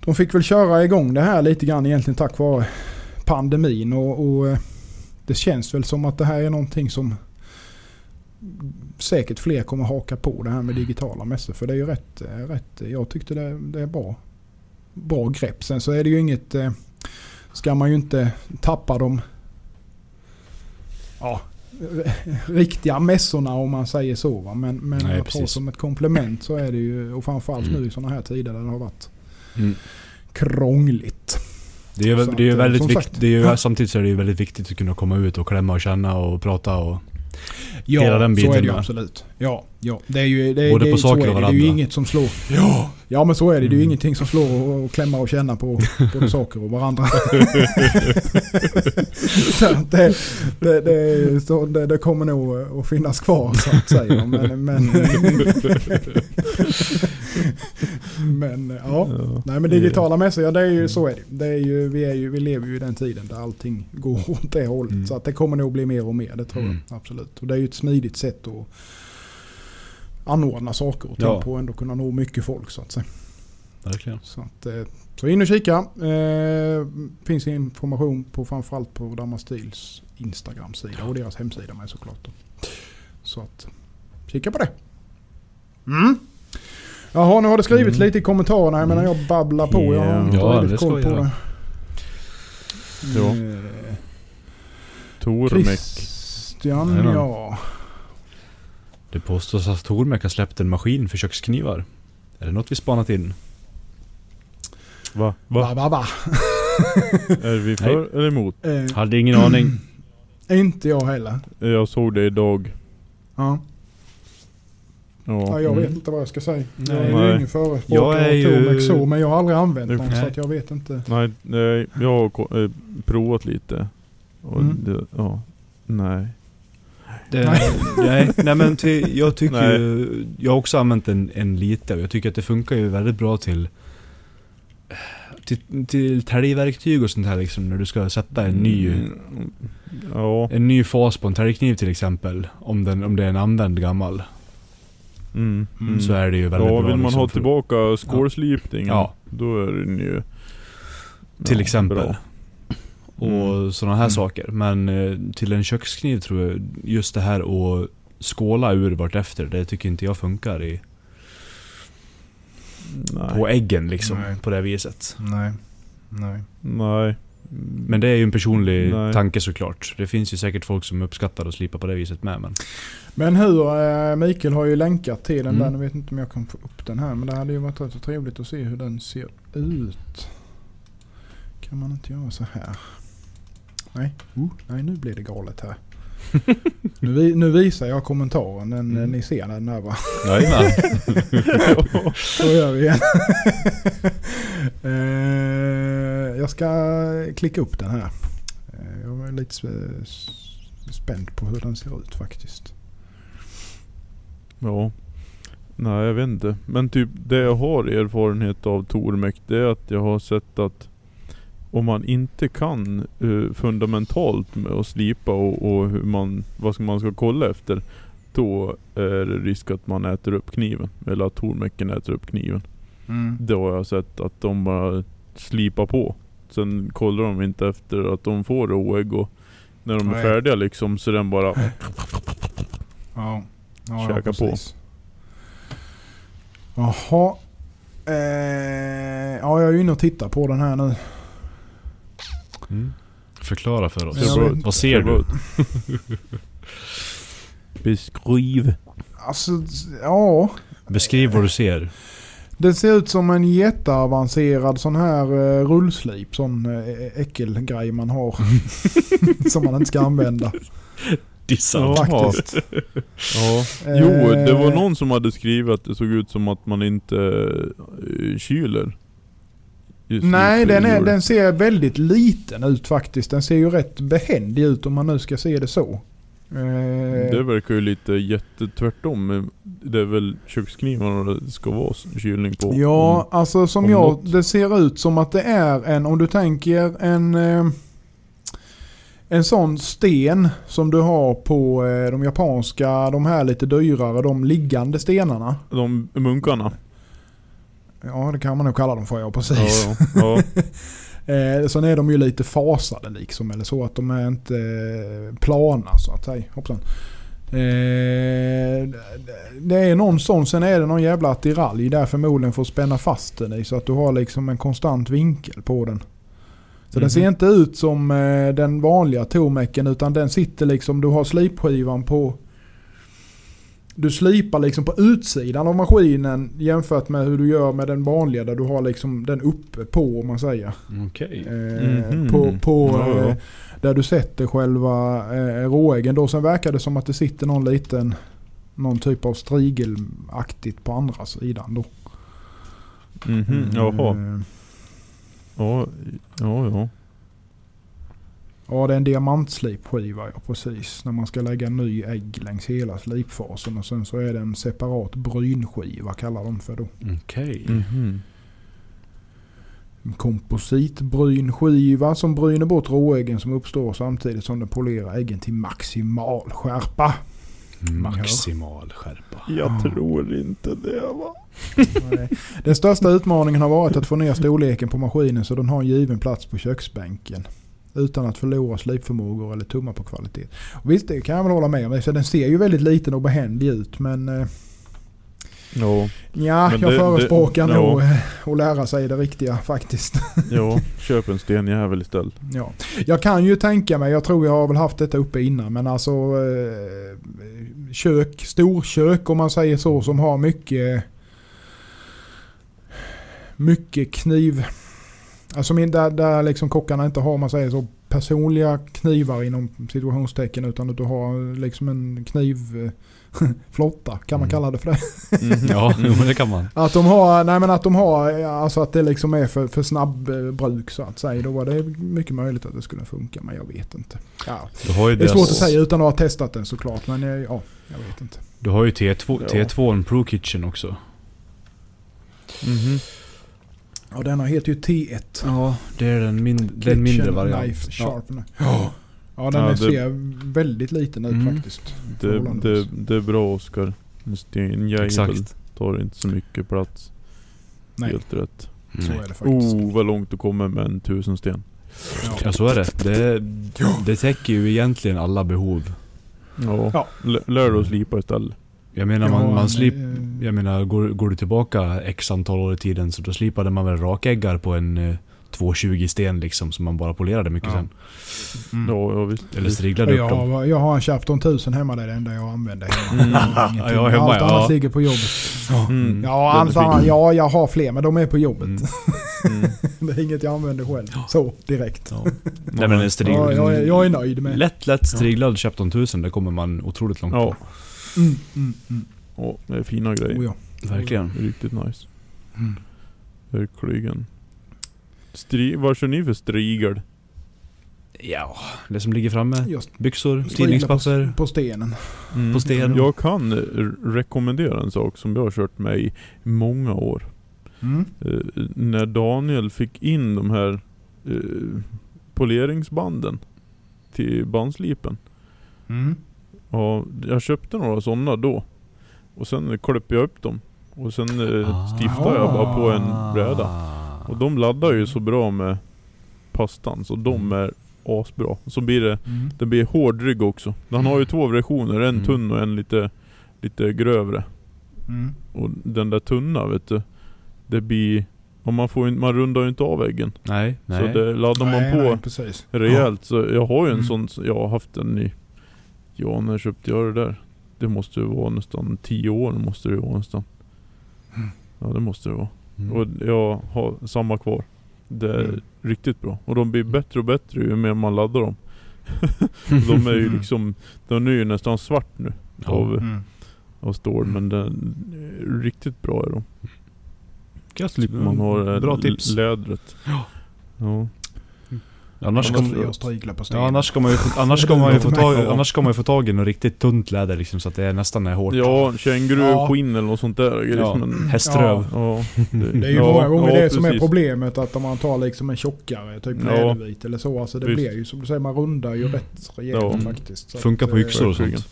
De fick väl köra igång det här lite grann egentligen tack vare pandemin och, och eh, det känns väl som att det här är någonting som säkert fler kommer haka på det här med digitala mässor. För det är ju rätt, eh, rätt jag tyckte det, det är bra, bra grepp. Sen så är det ju inget, ska man ju inte tappa de ja, riktiga mässorna om man säger så. Va? Men, men Nej, precis. som ett komplement så är det ju, och framförallt Mm. nu i sådana här tider där det har varit Mm. krångligt. Det är ju, det är väldigt viktigt. sagt. Det är ju, Ja. Samtidigt så är det ju väldigt viktigt att kunna komma ut och klämma och känna och prata och... Ja, Hela den så biten är det ju absolut. Ja, ja. Det är ju, det, Både det, på så saker och det. det är ju varandra. inget som slår. Ja, ja men så är det. Det är ju Mm. ingenting som slår och, klämma och känna på både saker och varandra. så det, det, det, så det, det kommer nog att finnas kvar så att säga. Men, men, men ja. Ja. Nej men digitala mässor, ja det är ju så är det. det är ju, vi, är ju, vi lever ju i den tiden där allting går åt det hållet. Mm. Så att det kommer nog bli mer och mer, det tror Mm. jag absolut. Och det är ju ett smidigt sätt att anordna saker och ting Ja. på och ändå kunna nå mycket folk så att säga. Verkligen. Så, att, eh, så in och kika. Eh, finns information på framförallt på Damma Stils Instagram-sida och deras hemsida med såklart. Då. Så att kika på det. Mm. Jaha, nu har det skrivits Mm. lite i kommentarerna här medan jag babblar på. Jag har inte Ja, riktigt koll på det. Ja. Eh, Tormek. Christian, Jajamän. ja. Det påstås att Tormek har släppt en maskin för köksknivar. Är det något vi spanat in? Va? Va, Va? va, va. Är vi för eller emot? Eh, Hade ingen aning. inte jag heller. Jag såg det idag. Ja. Ja. Ja, jag vet Mm. inte vad jag ska säga. Nej. Jag är ju ingen Jag förespråkare är av ju- så, men jag har aldrig använt den så att jag vet inte. Nej, nej, jag har eh, provat lite. Och Mm. det, ja. Nej. Det, Nej. nej, nej men till, jag tycker Nej. ju, Jag har också använt en, en lite och jag tycker att det funkar ju väldigt bra till till, till täljverktyg och sånt här liksom när du ska sätta en ny Mm. Ja. En ny fas på en täljkniv till exempel Om, den, om det är en använd gammal Mm. Mm. Så är det ju väldigt Ja, bra vill man liksom, ha för- tillbaka skålslipningen, Ja. då är den ju... Till ja, exempel. bra. Och Mm. sådana här Mm. saker. Men eh, till en kökskniv tror jag, just det här att skåla ur vartefter, det tycker inte jag funkar i, Nej. på äggen liksom. Nej. På det viset. Nej. Nej. Nej. Men det är ju en personlig Nej. tanke såklart. Det finns ju säkert folk som uppskattar att slipa på det viset med. Men Men hur, eh, Mikael har ju länkat till den Mm. där. Nu vet inte om jag kan få upp den här. Men det hade ju varit rätt så trevligt att se hur den ser ut. Kan man inte göra så här? Nej, oh, nej nu blir det galet här. nu, nu visar jag kommentaren. Den, Mm. Ni ser den där va? Jajamän. Så gör vi igen. eh, jag ska klicka upp den här. Eh, Jag är lite sp- spänd på hur den ser ut faktiskt. Ja. Nej jag vet inte. Men typ det jag har erfarenhet av Tormek det är att jag har sett att om man inte kan eh, fundamentalt med att slipa och, och hur man, vad ska man ska kolla efter. Då är det risk att man äter upp kniven. Eller att Tormecken äter upp kniven. Det har jag sett att de bara slipar på. Sen kollar de inte efter att de får råägg och när de är Nej. färdiga liksom så den bara Ja, ja, Käka ja på. Jaha. Eh, ja, jag är ju inne och tittar på den här nu. Mm. Förklara för oss. Vet- ut. Vad ser du? Beskriv. Alltså, ja. Beskriv vad du ser. Det ser ut som en jätteavancerad sån här eh, rullslip. Sån eh, äckelgrej man har. som man inte ska använda. Dissa. Ja. Faktiskt. Ja. Jo, det var någon som hade skrivit att det såg ut som att man inte eh, kyler. Just Nej, den, är, den ser väldigt liten ut faktiskt. Den ser ju rätt behändig ut om man nu ska se det så. Eh, Det verkar ju lite jättetvärtom. men Det är väl köksknivarna det ska vara kylning på. Ja, Mm. alltså som Om jag... något. Det ser ut som att det är en... Om du tänker en... Eh, en sån sten som du har på eh, de japanska, de här lite dyrare, de liggande stenarna. De munkarna. Ja, det kan man nog kalla dem för, ja precis. Ja, ja. Eh, sen är de ju lite fasade liksom, eller så att de är inte eh, plana så att säga. Hoppsan. Eh, det är någon sån, sen är det någon jävla attiralj där förmodligen för att spänna fast den i så att du har liksom en konstant vinkel på den. Så den Mhm. ser inte ut som eh, den vanliga Tomecken utan den sitter liksom, du har slipskivan på du slipar liksom på utsidan av maskinen jämfört med hur du gör med den vanliga där du har liksom den uppe på om man säger. Okej. Eh, Mhm. På, på Ja, ja. eh, där du sätter själva eh, råäggen. Då sen verkar det som att det sitter någon liten någon typ av strigelaktigt på andra sidan då. Mhm, jaha. Eh, Ja, ja, ja. Ja det är en diamantslipskiva ja precis. När man ska lägga en ny ägg längs hela slipfasen. Och sen så är det en separat brynskiva kallar de för då. Okej. Mhm. En kompositbrynskiva som bryner bort råäggen som uppstår samtidigt som den polerar äggen till maximal skärpa. Maximal skärpa. Jag tror inte det va. Den största utmaningen har varit att få ner storleken på maskinen så den har en given plats på köksbänken. Utan att förlora slipförmågor eller tumma på kvalitet. Och visst, det kan jag väl hålla med om. Så den ser ju väldigt liten och behändig ut. Men eh, Ja, ja, Men jag det- förespråkar det- nog eh, att lära sig det riktiga faktiskt. ja. Köp en stenjävel istället. Ja. Jag kan ju tänka mig, jag tror jag har väl haft detta uppe innan, men alltså eh, kök, storkök om man säger så, som har mycket mycket kniv. Alltså min, där, där liksom kockarna inte har, man säger så, personliga knivar inom situationstecken utan att du har liksom en knivflotta, kan man Mm. kalla det för det? Mhm. Ja, men det kan man. Att de har, nej men att de har, alltså att det liksom är för, för snabb eh, bruk så att säga. Då var det mycket möjligt att det skulle funka men jag vet inte. Ja. Du har ju Det är deras- svårt att säga utan att ha testat den såklart men eh, ja, jag vet inte. Du har ju T2, Ja. T2 Pro Kitchen också. Mhm. Och denna heter ju T1. Ja, det är den, min, den mindre varianten. Knife Ja. Sharpener. Ja. Ja den Ja, det- ser väldigt liten ut Mm. faktiskt. Det, det, det är bra Oskar. En stenjävel Exakt. tar inte så mycket plats. Nej, Helt rätt. så är det faktiskt. Oh, vad långt du kommer med en tusensten. Ja, så är det. det. Det täcker ju egentligen alla behov. Ja. Ja. Lär dig att slipa istället. Jag menar, Ja, man, man slip, eh, Jag menar, går, går du tillbaka x antal år i tiden så då slipade man väl rakäggar på en eh, 220 sten liksom som man bara polerade mycket Ja. sen. mm. Ja, ja visst. Eller striglade Jag upp dem. har, jag har en Chapton 1000 hemma, det är det enda jag använder hemma. Mm. Ja, hemma, Allt ja. annat ligger på jobbet. Mm. Ja, Den allt är fin. annat, ja, jag har fler men de är på jobbet. Mm. Mm. Det är inget jag använder själv. Så, direkt. Ja. Nej men en strigl... Ja, jag, är, jag är nöjd med Lätt, lätt striglad Chapton 1000, det kommer man otroligt långt Ja. Mm, mm, mm. ja, det är fina grejer. Oh, ja. Verkligen. Riktigt nice. Mm. Verkligen. Stri, vad kör ni för strigel? Ja, det som ligger framme. Just Byxor, tidningspapper. På, på stenen. Mm. På sten. Jag kan rekommendera en sak som jag har kört med i många år. Mm. Eh, när Daniel fick in de här eh, poleringsbanden till bandslipen. Mm. Ja, jag köpte några sådana då. Och sen klippte jag upp dem. Och sen eh, stiftade jag bara på en bräda. Och de laddar ju så bra med pastan, så de är asbra. Så blir det, Mm. det blir hård rygg också. Han har ju två versioner, en Mm. tunn och en lite, lite grövre. Mm. Och den där tunna vet du, det blir... Och man, får man rundar ju inte av väggen. Nej, nej. Så det laddar man Nej, på nej, precis. rejält. Så jag har ju en Mm. sån, jag har haft den i... Ja, när köpte jag det där? Det måste ju vara nästan 10 år måste det ju vara nästan. Mm. Ja det måste det vara. Mm. Och jag har samma kvar. Det är Mm. riktigt bra. Och de blir bättre och bättre ju mer man laddar dem. de är ju Mm. liksom, de är ju nästan svart nu Ja. av, Mm. av stål. Men den, riktigt bra är de. Gött. Slipper man ha det Bra l- tips. lädret. Ja. Ja. Annars ska, man, ju, få- annars ska Det man ju låter få tag, mig. annars ska man ju få tag i något riktigt tunt läder liksom så att det nästan är hårt. Ja, känguru, Ja. skinn eller något sånt där. Ja. Ja. Men, Häströv. ja, Det är ju ja, många gånger ja, det som är precis. problemet att om man tar liksom en tjockare, typ Ja. lädervit eller så. Alltså det Visst. blir ju som du säger, man rundar ju rätt rejält Ja. faktiskt. Så Funkar att, på eh, yxor och verkligen. sånt.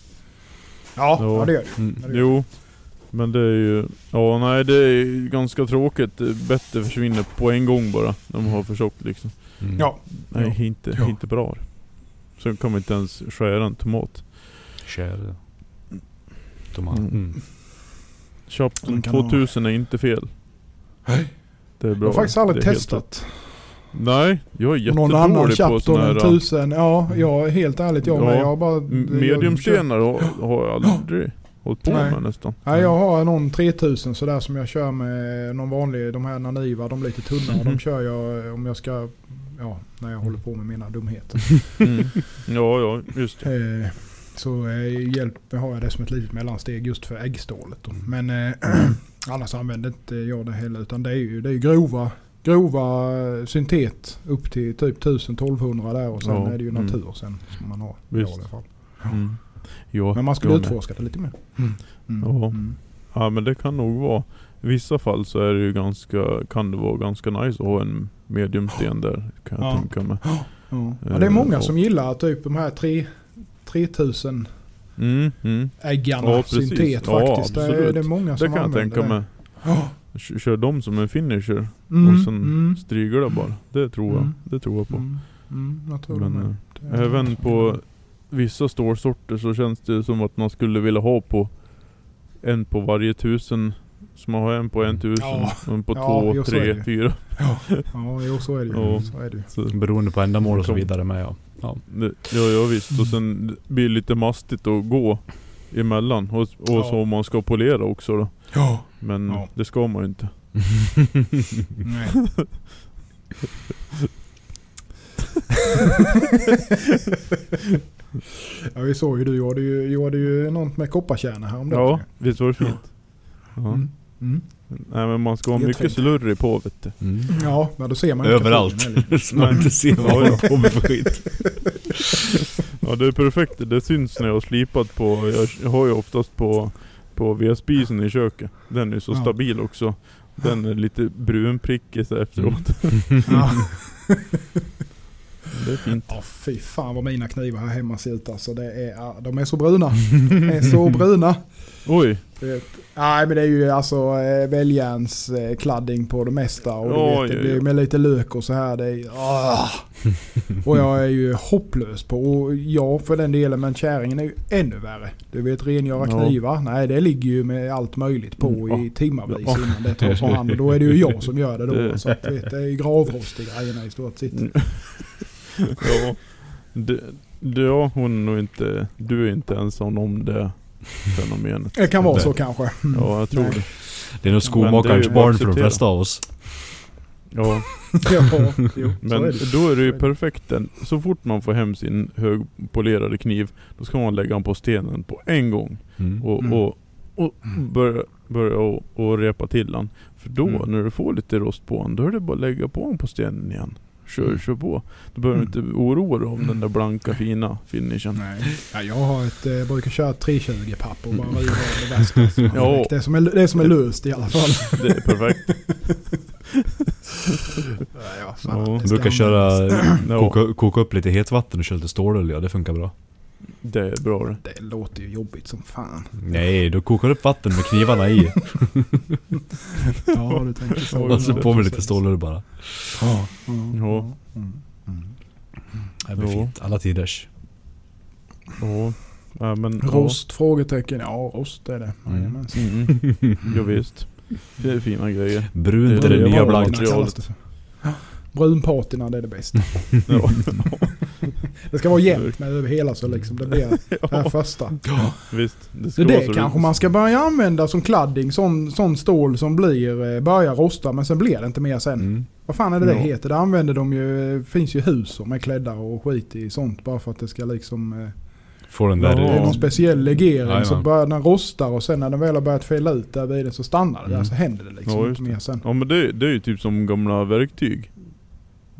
Ja, Ja. ja det gör det. Mm. Det gör det. Jo. Men det är ju... Ja nej det är ju ganska tråkigt. Bättre försvinner på en gång bara. När man har för tjockt liksom. Mm. Ja, Nej Ja. inte, Ja. inte bra. Kan man inte ens skära en tomat. Kär. Tomat. Mm. Mm. Ha- 2000 är inte fel. Nej. Det är Jag bra. har faktiskt aldrig testat. Nej, jag är Någon annan jättedålig på än här... 1000. Ja, jag är helt ärligt jag Ja. med. Jag har bara... jag- Mediumstenar har, har jag aldrig hållit på Nej. med nästan. Nej, jag har någon 3000 sådär som jag kör med någon vanlig, de här Naniva, de lite tunnare. Mhm. De kör jag om jag ska, ja, när jag håller på med mina dumheter. Mm. Ja, ja, just det. Eh, så eh, hjälp, har jag det som ett litet mellansteg just för äggstålet. Då. Men eh, annars använder inte jag det heller. Utan det är ju, det är grova, grova eh, syntet upp till typ 1000-1200 där. Och sen Ja, är det ju mm. natur sen som man har. i Visst. alla fall. Mm. Ja, Men man skulle utforska det lite mer. Mm. Ja. Mm. Ja men det kan nog vara. I vissa fall så är det ju ganska, kan det vara ganska nice att ha en mediumsten där. Kan jag Ja. tänka mig. Ja. Ja, det är många Eh, som gillar typ de här tre- 3000 Mm, mm. äggarna Ja, syntet Ja, faktiskt. det, är, absolut. det är många Det som kan jag tänka det. mig. Ja. Kör dem som en finisher Mm, och sen mm, striglar bara. Det tror jag. Mm. Det tror jag på. mm, mm, jag tror Men, det eh, Det Även många på vissa stålsorter så känns det som att man skulle vilja ha på en på varje tusen. Så man har en på en tusen, Ja. en på Ja, två, jo, tre, fyra. Ja, ja jo, så är det ju. Ja. Så är det ju. Så Beroende på ändamål och så vidare med ja. ja. Det, ja, ja visst. Och sen blir det lite mastigt att gå emellan. Och, och Ja. så om man ska polera också då. Ja. Men Ja. det ska man ju inte. Nej. ja, vi såg ju du gjorde ju, gjorde ju något med kopparkärnor häromdagen. Ja, visst var det fint? Ja. Mm. Mm. Nej men man ska ha mycket trevligt. slurry på vet du. Mm. Ja, men då ser man ju Överallt. så man inte ser vad man på med för skit. Ja det är perfekt. Det syns när jag har slipat på, jag, har ju oftast på, på vedspisen i köket. Den är så Ja. stabil också. Den är lite brunprickig efteråt. Ja. Det är fint. Ja, fy fan vad mina knivar här hemma ser ut alltså. Det är, ja, de är så bruna. De är så bruna. Oj! Nej men det är ju alltså eh, väljärnskladding på det mesta. Och du vet, det blir med lite lök och så här. Det är, ah. Och jag är ju hopplös på, och jag för den delen, men kärringen är ju ännu värre. Du vet rengöra Ja. knivar. Nej det ligger ju med allt möjligt på Mm, i timmarvis Ja. innan det tas om hand. Och då är det ju jag som gör det då. Så att, vet, det är ju gravrost i grejerna i stort sett. Mm. ja. Det, det, ja, hon är nog inte, du är inte ensam om det fenomenet. Det kan vara Det- så kanske. Mm. Ja, jag tror Nej. det. Det är nog skomakarens barn för de flesta av oss. Ja, ja, jo, men är då är det ju perfekt den. Så fort man får hem sin högpolerade kniv, då ska man lägga den på stenen på en gång. Mm. Och, Mm. och och börja, börja och, och repa till den. För då, Mm. när du får lite rost på den, då är det bara att lägga på den på stenen igen. Kör, Mm. kör på. Då behöver du Mm. inte oroa dig om den där blanka fina finishen. Nej. Ja, jag har ett, eh, brukar köra ett 320 papp och bara riva av det värsta. Ja. Det som är, det som är löst i alla fall. Det är perfekt. Ja, Ja, det Jag ska brukar köra. Ja, koka, koka upp lite hetvatten och köra lite stålolja, det funkar bra. Det är bra det. Det låter ju jobbigt som fan. Nej, då kokar du upp vatten med knivarna i. Ja, du tänker så. Och så ja, på med lite stålolja bara. Ja. Ja. Mm. Det blir Ja. fint. Alla tiders. Ja, ja men... Rost? Frågetecken. Ja, rost är det. Mm. Ja, mm. ja visst. Det är fina grejer. Brunt Det är det det nya blankt. Det. Ja, Brunpatina, det är det bästa. Ja. Det ska vara jämnt med över hela så liksom det blir det här första. Visst. Det, ska det så kanske man ska börja använda som kladding. Sån, sån stål som blir, eh, börjar rosta men sen blir det inte mer sen. Mm. Vad fan är det det Ja. heter? Det använder de ju, eh, finns ju hus som är klädda och skit i sånt bara för att det ska liksom... eh, Får den Ja. där... Det är någon speciell legering Jajamän. så börjar den rosta och sen när den väl har börjat fälla ut där vid det så stannar det där Mm. så händer det liksom Ja, inte mer det. sen. Ja men det, det är ju typ som gamla verktyg.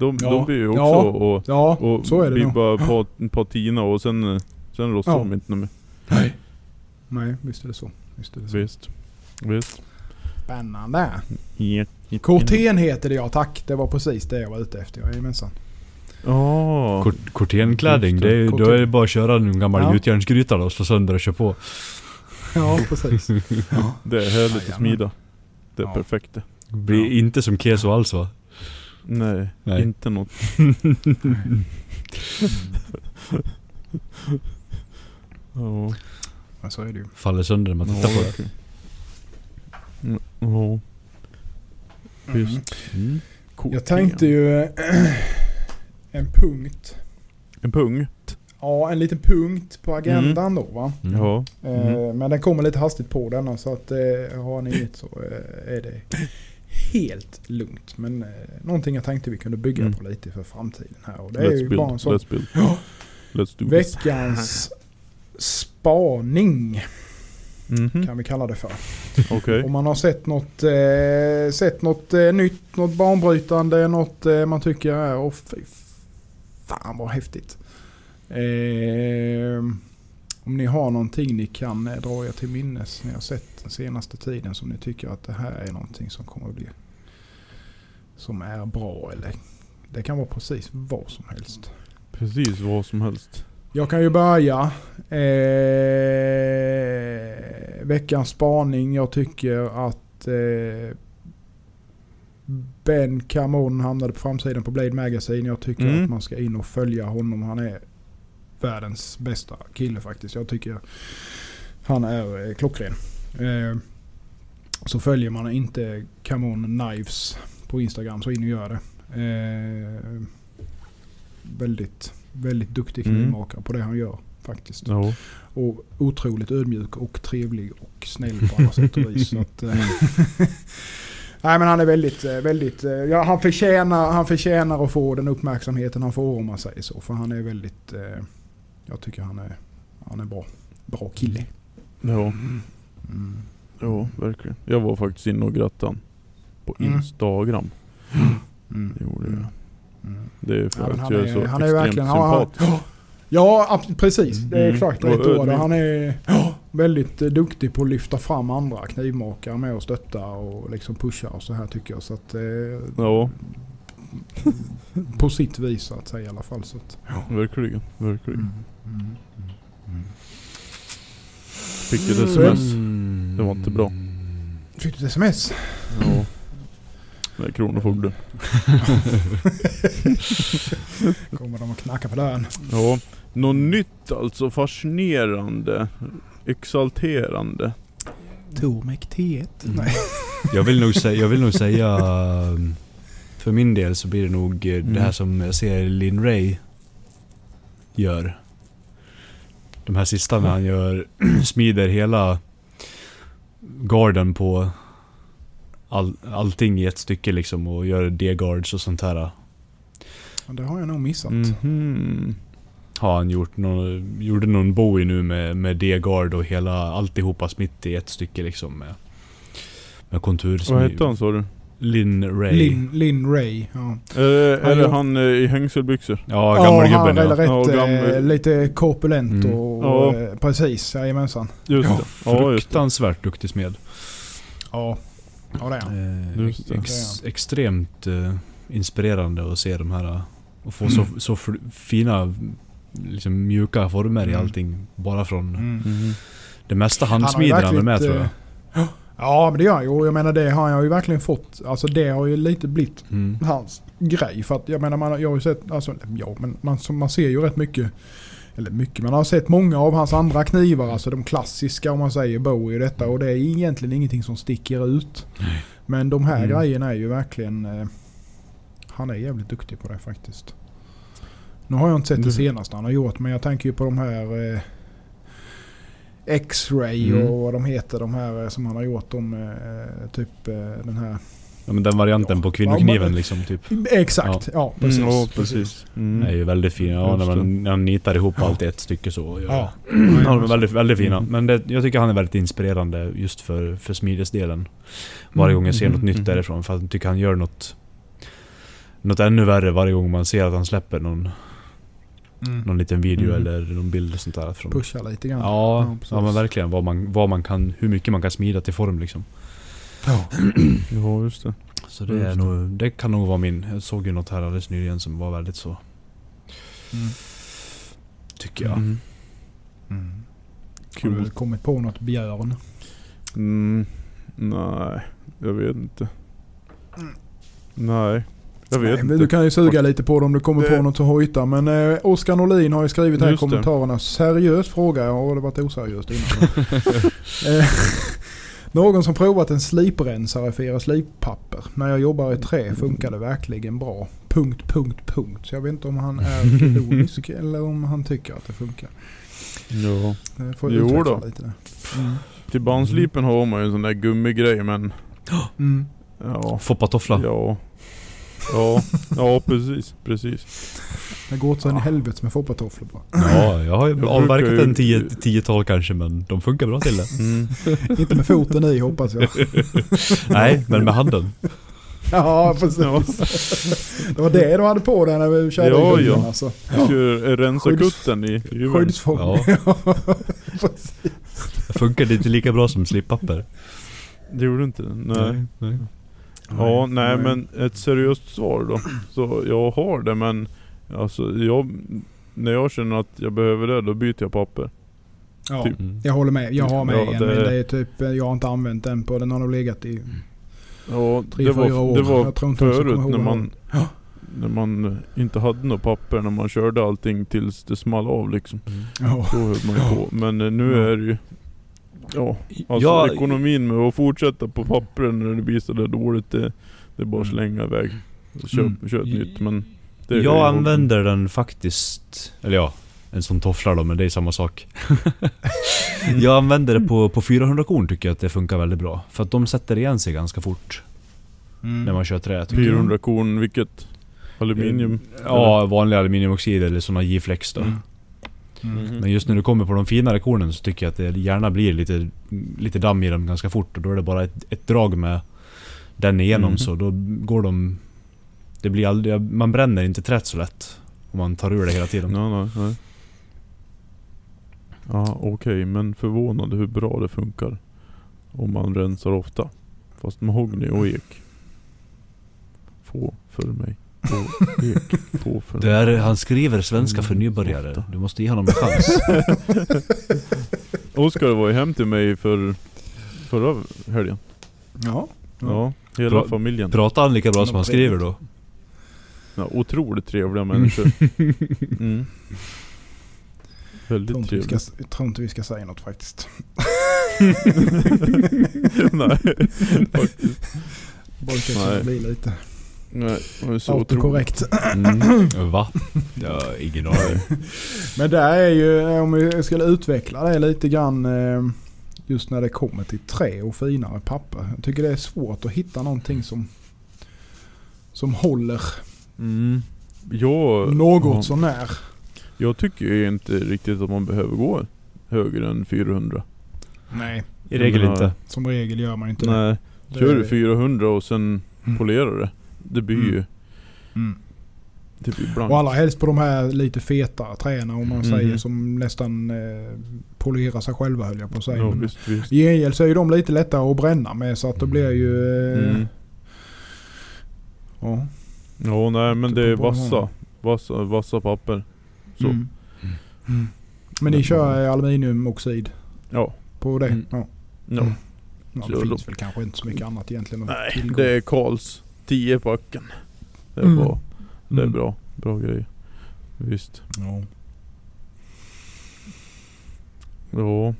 De, Ja. de blir ju också Ja. och, Ja, och så är det blir nog. bara pa, patina och sen, sen rostar Ja. de inte mer. Nej. Nej, visst är det så. Visst är det så. Visst. Visst. Spännande. Ja. Corten heter det ja, tack. Det var precis det jag var ute efter. Jajamensan. Ja. Kort, Corténklädning, Just det. är, då är det bara att köra en gammal Ja. gjutjärnsgryta och slå sönder och köra på. Ja, precis. Ja. Det är härligt att smida. Det är Ja. perfekt det. Det blir Ja. inte som keso alls va? Nej, Nej. inte något. Ja. Men så är det ju. Faller sönder när man tittar på det. Mm, Ja. Visst. Mm. Corten. Jag tänkte ju en punkt. En pung. Ja, en liten punkt på agendan då va. Mm. Ja. Eh, Men den kommer lite hastigt på denna så att eh, har ni inget så eh, är det helt lugnt. Men eh, någonting jag tänkte vi kunde bygga Mm. på lite för framtiden här. Och det är Let's ju build. bara en sån Let's build. Ja. Let's veckans spaning Mhm. kan vi kalla det för. Okej. Om man har sett något, eh, sett något eh, nytt, något banbrytande, något eh, man tycker är fy fan vad häftigt. Eh, om ni har någonting ni kan dra er till minnes ni har sett den senaste tiden som ni tycker att det här är någonting som kommer att bli som är bra eller det kan vara precis vad som helst. Precis vad som helst. Jag kan ju börja. Eh, veckans spaning. Jag tycker att eh, Ben Camon hamnade på framsidan på Blade Magazine. Jag tycker Mm. att man ska in och följa honom. Han är världens bästa kille faktiskt. Jag tycker han är eh, klockren. Eh, så följer man inte Camon Knives på Instagram så in och gör det. Eh, väldigt, väldigt duktig Mm. knivmakare på det han gör faktiskt. Ja. Och otroligt ödmjuk och trevlig och snäll på alla sätt och vis. Att, Nej men han är väldigt, väldigt, ja, han, förtjänar, han förtjänar att få den uppmärksamheten han får om man säger så. För han är väldigt, eh, jag tycker han är, han är bra. Bra kille. Ja. Mm. ja, verkligen. Jag var faktiskt inne och grattade han På Mm. Instagram. Mm. Det gjorde jag. Mm. Det är för Ja, att han jag är är- så han är extremt verkligen- ja, han- sympatisk. Ja, precis. Det är Mm. exakt Och rätt ord. Han är ja, väldigt eh, duktig på att lyfta fram andra knivmakare med och stötta och liksom pusha och så här tycker jag. Så att, eh, Ja, På sitt vis så att säga i alla fall. Så att, verkligen. Verkligen. mm. Mm. Mm. Fick ett Mm. sms. Det var inte bra. Fick du ett sms? Ja. Det är Kronofogden. Kommer de att knacka på dörren? Ja. Något nytt alltså. Fascinerande. Exalterande. Tormek T1? Mm. Nej. Jag vill nog säga, jag vill nog säga för min del så blir det nog Mm. det här som jag ser Lin Ray gör. De här sista när han gör, smider hela garden på all, allting i ett stycke liksom och gör D-guards och sånt här. Ja, Det har jag nog missat. Mhm. har han gjort någon, gjorde någon Bowie nu med, med D-guard och hela alltihopa smitt i ett stycke liksom med, med kontur. Vad hette han sa du? Lin Ray. Lin, Lin Ray. Ja. Är det, är det Ja. han eh, i hängselbyxor? Ja, Ja, gammelgubben han är ja. rätt, Ja, gammel- eh, lite korpulent Mm. och, Ja. eh, precis, jajamensan. Just Ja, det. Ja. Fruktansvärt duktig smed. Ja, ja det är han. Eh, Just det. ex, extremt eh, inspirerande att se de här eh, och få så, så fl- fina liksom mjuka former i Mm. allting. Bara från Mm. Mhm. det mesta Han har ju handsmiden han är med tror jag. Ja men det gör han ju. Jag menar det har han ju verkligen fått. Alltså det har ju lite blivit Mm. hans grej. För att jag menar man, jag har ju sett, alltså ja men man, man ser ju rätt mycket. Eller mycket, man har sett många av hans andra knivar. Alltså de klassiska om man säger Bowie och detta. Och det är egentligen ingenting som sticker ut. Nej. Men de här Mm. grejerna är ju verkligen... Eh, han är jävligt duktig på det faktiskt. Nu har jag inte sett det Mm. senaste han har gjort men jag tänker ju på de här... Eh, X-ray Mm. och vad de heter de här eh, som han har gjort. De, eh, typ eh, den här... Ja, men den varianten Ja. på kvinnokniven Ja, men- liksom typ. Exakt, ja, precis. Mm, ja, precis. Mm. är ju väldigt fina. Ja, när man, när man nitar ihop Ja. allt i ett stycke så. Ja. Ja. Ja, de är väldigt, väldigt fina. Mm. Men det, jag tycker han är väldigt inspirerande just för, för smidesdelen. Varje gång jag ser Mm, något nytt mm. därifrån. För att jag tycker han gör något... Något ännu värre varje gång man ser att han släpper någon, Mm. någon liten video Mm. eller någon bild och sånt där. Från, Pusha lite grann. Ja, precis. ja, men verkligen. Vad man, vad man kan, hur mycket man kan smida till form liksom. Ja. Ja, just det. Så det, är nog, det kan nog vara min. Jag såg ju något här alldeles nyligen som var väldigt så. Mm. Tycker jag. Mm. Mm. Har du kommit på något björn? Mm. Nej, jag vet inte. Mm. Nej, jag vet Nej, inte. Du kan ju suga lite på det om du kommer Det- på något att hojta. Men eh, Oskar Norlin har ju skrivit här i kommentarerna. Seriös fråga. Ja, har det varit oseriöst innan? Eh, Någon som provat en sliprensare för era slippapper. När jag jobbar i trä funkar det verkligen bra. Punkt, punkt, punkt. Så jag vet inte om han är ironisk eller om han tycker att det funkar. Ja. Det får Jo då. lite där. Mm. Till bandslipen har man ju en sån där gummigrej men... Mm. Ja. Foppatoffla. Ja. Ja, ja precis. Precis. Det går åt så in i helvete med foppatofflor bara. Ja, jag har ju Jag avverkat en tio, tiotal kanske men de funkar bra till det. Mm. Inte med foten i hoppas jag. Nej, men med handen. Ja, precis. Ja. Det var det du hade på dig när vi körde Ja, i ja. alltså. Kör rensa Skydds- kutten i huvudet. Skyddsfång. Ja. precis. Det funkar inte lika bra som slippapper. Det gjorde inte det? Nej. nej. Ja, nej men ett seriöst svar då. Så jag har det men alltså jag, när jag känner att jag behöver det då byter jag papper. Ja, Typ. Mm. jag håller med. Jag har med Ja, en det- men det är typ, jag har inte använt den på, den har nog legat i Ja, tre, det fyra var, år. det var jag tror inte ens jag förut när man, Ja. när man inte hade något papper när man körde allting tills det small av liksom. Mm. Ja. Då höll man ju på. Men eh, nu Ja. är det ju Ja, alltså Ja, ekonomin med att fortsätta på pappren när det blir så där dåligt det, det är bara att Mm. slänga iväg. Köp, Mm. köp nytt men jag använder den faktiskt, eller ja, en sån tofflar då men det är samma sak. jag använder det på, på 400 korn tycker jag att det funkar väldigt bra. För att de sätter igen sig ganska fort Mm. när man kör trä tycker jag. 400 korn, vilket? Aluminium? Ja, vanlig aluminiumoxid eller såna J-flex då. Mm. Mm. Men just när du kommer på de finare kornen så tycker jag att det gärna blir lite, lite damm i dem ganska fort och då är det bara ett, ett drag med den igenom Mhm. så då går de... Det blir aldrig, man bränner inte trätt så lätt om man tar ur det hela tiden. Nej, nej, nej. Ja, okej, men förvånad hur bra det funkar. Om man rensar ofta. Fast mahogny och ek. Få för mig. Det är, han skriver svenska för nybörjare. Du måste ge honom en chans. Oskar var ju hem till mig för förra helgen. Ja. Ja, hela Bra- familjen. Pratar han lika bra som han skriver då? Ja, otroligt trevliga människor. Mm. Väldigt inte, ska, trevligt. jag tror inte vi ska säga något faktiskt. Nej, faktiskt. Brukar kanske bli lite Nej, det är så autokorrekt. Mm. Va? Ja, ingen aning. Men det är ju, om vi skulle utveckla det lite grann eh, just när det kommer till trä och finare papper. Jag tycker det är svårt att hitta någonting som, som håller Mm. Jag, något ja. sånär. Jag tycker ju inte riktigt att man behöver gå högre än 400. Nej, I regel menar- inte. som regel gör man inte det. Nej, det. kör du 400 och sen Mm. polerar det. Det blir Mm. ju Mm. det blir blankt. Och allra helst på de här lite fetare träna om man Mhm. säger som nästan eh, polerar sig själva höll jag på att säga. Ja, visst, visst. I gengäld så är ju de lite lättare att bränna med så att det blir ju... Eh, Mm. ja. Ja, nej men det är vassa. Vassa, vassa papper. Så. Mm. Mm. Men ni kör aluminiumoxid Ja. på det? Mm. Ja. ja. Mm. ja det finns väl kanske inte så mycket annat egentligen Nej, det är Karls 10 packen. Det är Mm. bra. Det är Mm. bra. Bra grej. Visst. Ja. Ja.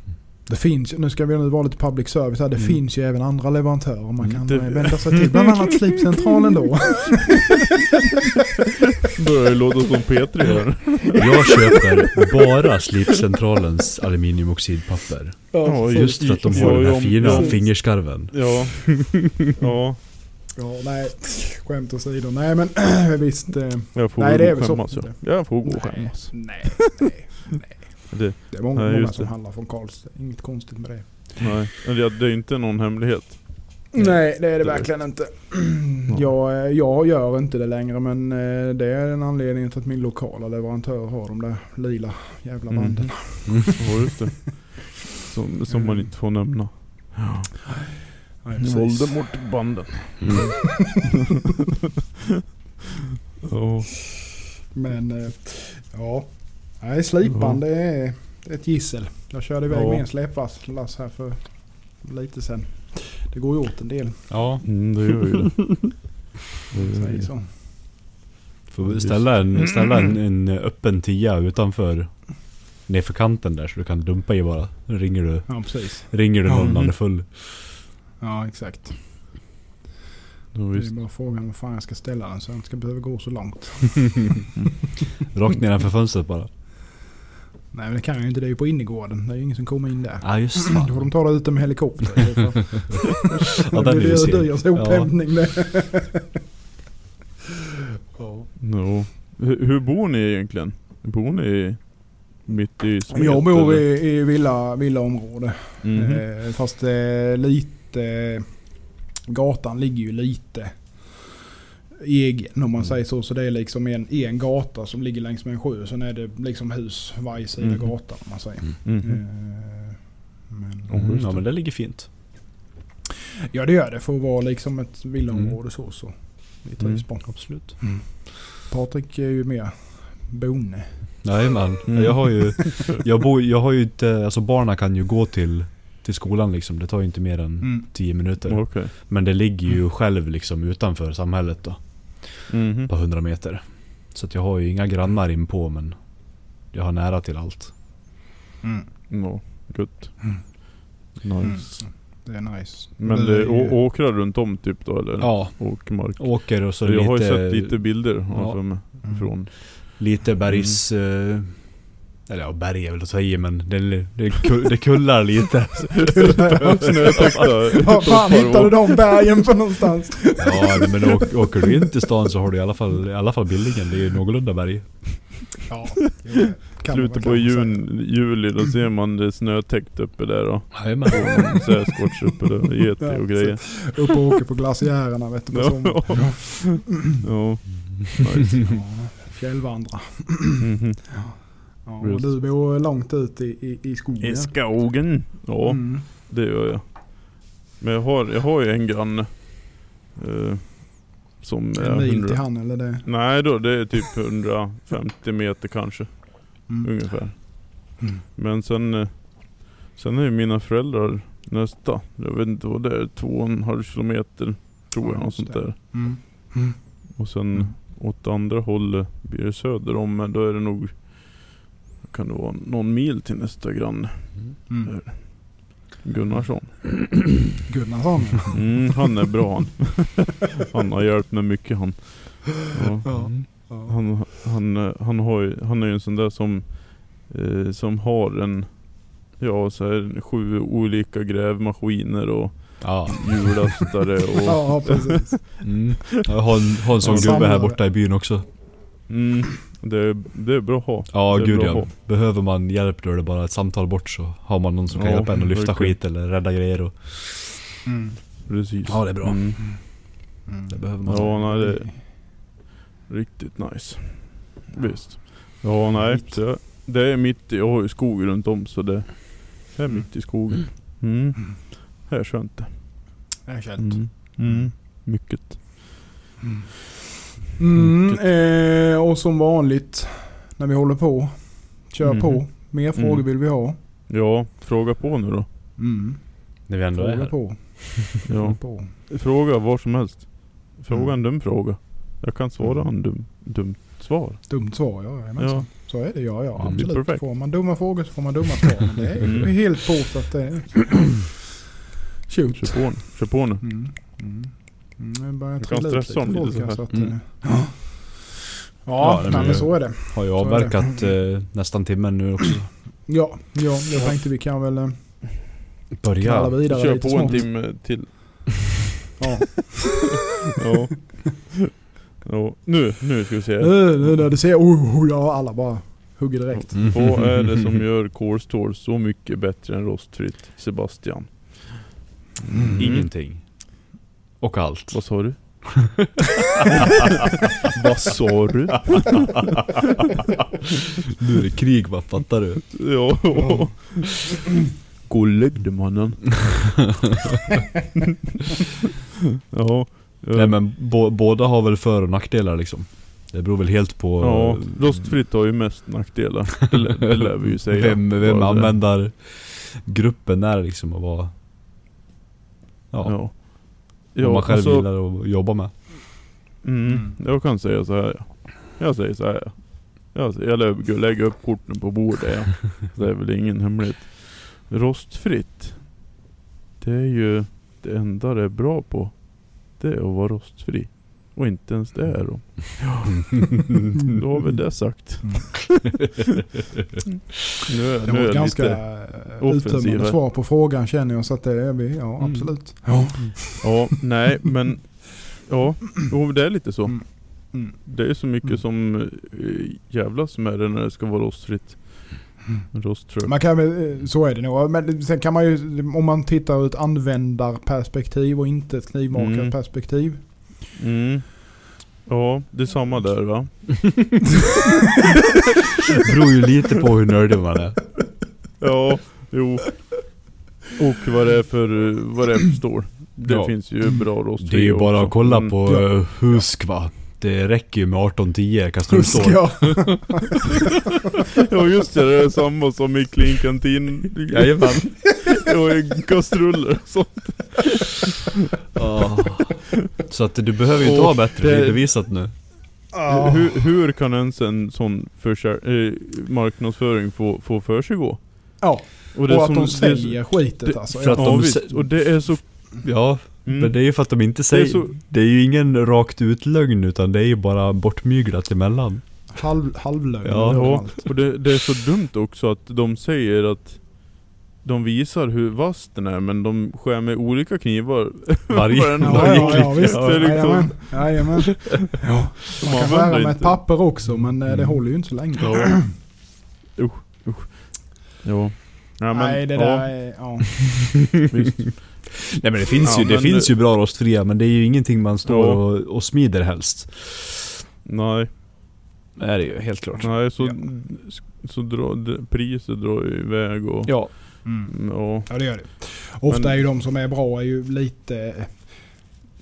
Det finns, nu ska vi nu vara lite public service här, det Mm. finns ju även andra leverantörer man kan det- eh, vända sig till. Bland annat Slipcentralen då. Börjar låta som Petri här. Jag köper bara Slipcentralens aluminiumoxidpapper. Ja, Just för att de har den här fina fingerskarven. Ja. ja. Ja, nej, skämt åsido. Nej men visst. Eh, Jag får Nej, det är väl och så. skämmas ja. Jag får gå och nej, skämmas. nej, nej, nej. Det, Det är många, Nej, många som det. handlar från Karlstad. Inget konstigt med det. nej. Ja, det är inte någon hemlighet. Nej, det är det verkligen inte. Ja. Jag, eh, jag gör inte det längre men eh, det är en anledning till att min lokala leverantör har de där lila jävla Mm. banden. Ja, just det. Som, som man inte får nämna. Precis. Voldemort-banden. Mm. Ja. Men eh, ja. Nej, slipband det är det är ett gissel. Jag körde iväg Ja. med en släpvass här för lite sen. Det går ju åt en del. Ja, Mm, det gör ju det. det, det. så. får vi ställa en, ställa en, en öppen tia utanför Nerför kanten där så du kan dumpa i bara. Då ringer du, Ja, precis. ringer du någon när Mhm. den är full. Ja, exakt. Ja, Det är bara frågan var fan jag ska ställa den så jag inte ska behöva gå så långt. Rakt nedanför fönstret bara. Nej men det kan jag ju inte. Det är ju på innergården. Det är ju ingen som kommer in där. Ja just Då får de ta det ute med helikopter. Ja, den är ju det sen. dyr sophämtning det. ja. Ja. Hur, hur bor ni egentligen? Bor ni mitt i Smet? Jag bor i, i villa, villaområde. Mhm. Eh, fast eh, lite... Gatan ligger ju lite egen om man Mm. säger så. Så det är liksom en, en gata som ligger längs med en sjö. Sen är det liksom hus varje sida Mhm. gatan om man säger. Mm. Mhm. Eh, men, Mm, ja det. men det ligger fint. ja det gör det. För att vara liksom ett villaområde så. så. Vi trivs Mm. Absolut. Patrik är ju mer bonde. Jajamän. Mm. Jag har ju, jag bor, jag har ju inte, alltså barnen kan ju gå till, till skolan liksom. Det tar ju inte mer än Mm. 10 minuter. Okej. Men det ligger ju själv liksom utanför samhället då. Mhm. På 100 meter. Så att jag har ju inga grannar in på men jag har nära till allt. Mm. Ja, gött. Mm. Nice. Det är nice. Men det är ju- åkrar runt om typ då eller? Ja, Åkermark? åker och så jag har ju lite, sett lite bilder jag Ja. Mm. från. lite bergs... eh, Eller ja, berg är väl att i men det, det, det kullar lite. Var fan hittade och- de bergen för någonstans? Ja men åk, åker du in till stan så har du i alla fall, i alla fall Billingen. Det är ju någorlunda berg. Ja, Slutet på säga. jun, juli, då ser man det snötäckt uppe där och Jajamän. Sasquatch uppe där, Ja, och grejer. Upp och åker på glaciärerna vet du på sommaren. Ja. Ja. Fjällvandra. Ja, du bor långt ut i, i, i skogen. I skogen. Ja, Mm. det gör jag. Men jag har, jag har ju en granne. Eh, som är En mil 100 till han eller det? Nej då, det är typ 150 meter kanske. Mm. Ungefär. Mm. Men sen, eh, sen är ju mina föräldrar nästa. Jag vet inte vad det är. Två och en halv kilometer tror Ja, jag. Något sånt där. Mm. Mm. Och sen Mm. åt andra hållet blir det söder om. Men då är det nog kan det vara någon mil till nästa granne. Mm. Gunnarsson. Gunnarsson. Mm, han är bra han. Han har hjälpt mig mycket han. Ja. Ja. Han, han, eh, han, har ju, han är ju en sån där som, eh, som har en, ja så här, sju olika grävmaskiner och Ja. hjullastare och Ja, precis. Mm. Jag har en, har en sån Ja, gubbe här borta i byn också. mm, Det, är- det är bra att ha. Ja Det gud ja. Behöver man hjälp då är det bara ett samtal bort så har man någon som kan Ja, hjälpa en att lyfta verkligen. skit eller rädda grejer och Mm. Precis. Ja, det är bra. Mm. Mm. det behöver man. Ja, nej, det är riktigt nice. Visst. Ja, nej. Det, det är mitt i, jag har ju skog runt om så det är Mm. mitt i skogen. Mm. Det är skönt det. Det är. Mm. Mm. Mycket. Mm, eh, och som vanligt när vi håller på. Kör Mhm. på. Mer frågor Mm. vill vi ha. Ja, fråga på nu då. Mm. När vi ändå är Fråga här. på. Ja. Fråga på. Fråga vad som helst. Fråga Mm. en dum fråga. Jag kan svara en dum, dumt svar. Dumt svar, ja. jajamensan. Ja. Så är det, ja, ja. Mm, Absolut. perfekt. Får man dumma frågor så får man dumma svar. Men det är Mm. helt på så att det är... Shoot. Kör på, kör på nu. Mm. Mm. Mm, jag börjar Du kan stressa om lite lite folk så här, här. så att, Mm. eh, Ja, Ja, blir- men så är det. Har ju avverkat eh, nästan timmen nu också. Ja, ja, jag tänkte vi kan väl eh, Börja. vidare Kör på en smått. timme till. Ja. Ja. ja. Nu, nu ska vi se. Nu, nu när du ser, oh, oh, ja alla bara hugger direkt. Mm. Vad är det som gör Core så mycket bättre än rostfritt? Sebastian. Mm. Ingenting. Och allt. Vad sa du? Vad sa du? nu är det krig va, fattar du? Ja. Gå och lägg dig mannen. ja. Nej men båda har väl för och nackdelar liksom. Det beror väl helt på Ja, rostfritt har ju mest nackdelar. Det, lär- det lär vi ju säga. vem, vem användar gruppen är liksom och vad, ja, Ja. Vad man själv alltså- gillar att jobba med. Mm, jag kan säga så här. ja. Jag säger så här. ja. Jag, säger- jag lä- lägger upp korten på bordet ja. Det är väl ingen hemlighet. Rostfritt. Det är ju det enda det är bra på. Det är att vara rostfri. Och inte ens det är då. Då har vi det sagt. Mm. Nu är, Det var ett ganska eh, uttömmande svar på frågan känner jag. Så att det är vi, ja Mm. absolut. Ja, nej men... Ja, jo, det är lite så. Mm. Mm. Det är så mycket Mm. som äh, jävlas med det när det ska vara rostfritt. Rosttrött. Man kan, eh, så är det nog. Men sen kan man ju, om man tittar ur ett användarperspektiv och inte ett knivmakarperspektiv. Mm. Ja, det är samma där va? Det beror ju lite på hur nördig man är. Ja, jo. Och vad det är för, eh, vad det är för stål. Det Ja. finns ju bra rostfri Det är ju bara också. att kolla Mm. på Ja. uh, Husk va. Det räcker ju med 1810 kastrullstål. Husk ja. Ja just det, det är samma som i Clean Canteen. Jajamän. Och kastruller och sånt. Ah. Så att du behöver ju inte Och ha bättre, det är bevisat nu. Hur, hur kan ens en sån försär, eh, marknadsföring få, få för sig gå? Ja, Och, det är och att som- de det säljer skitet det- alltså. för att ja. De visst, och det är så... Ja, Mm. men det är ju för att de inte Det är säger... så- Det är ju ingen rakt ut lögn utan det är ju bara bortmyglat emellan. Halv, halvlögn Ja, Ja, överallt. och det, det är så dumt också att de säger att de visar hur vass den är men de skär med olika knivar. Varje, Ja, varje ja, klipp. ja, visst. Det är liksom- Jajamän. Jajamän. Ja. De Man kan skära med ett papper också men eh, det Mm. håller ju inte så länge. Ja. Usch, usch. Ja. Ja, men, Nej det ja, där är, ja. Nej men det finns Ja, ju, det men- finns ju bra rostfria men det är ju ingenting man står Ja. och, och smider helst. Nej, Det är det ju, helt klart. nej så, Ja. så drar det- priset drar ju iväg och... Ja. Mm. Ja. Ja det gör det. Ofta Men- är ju de som är bra är ju lite...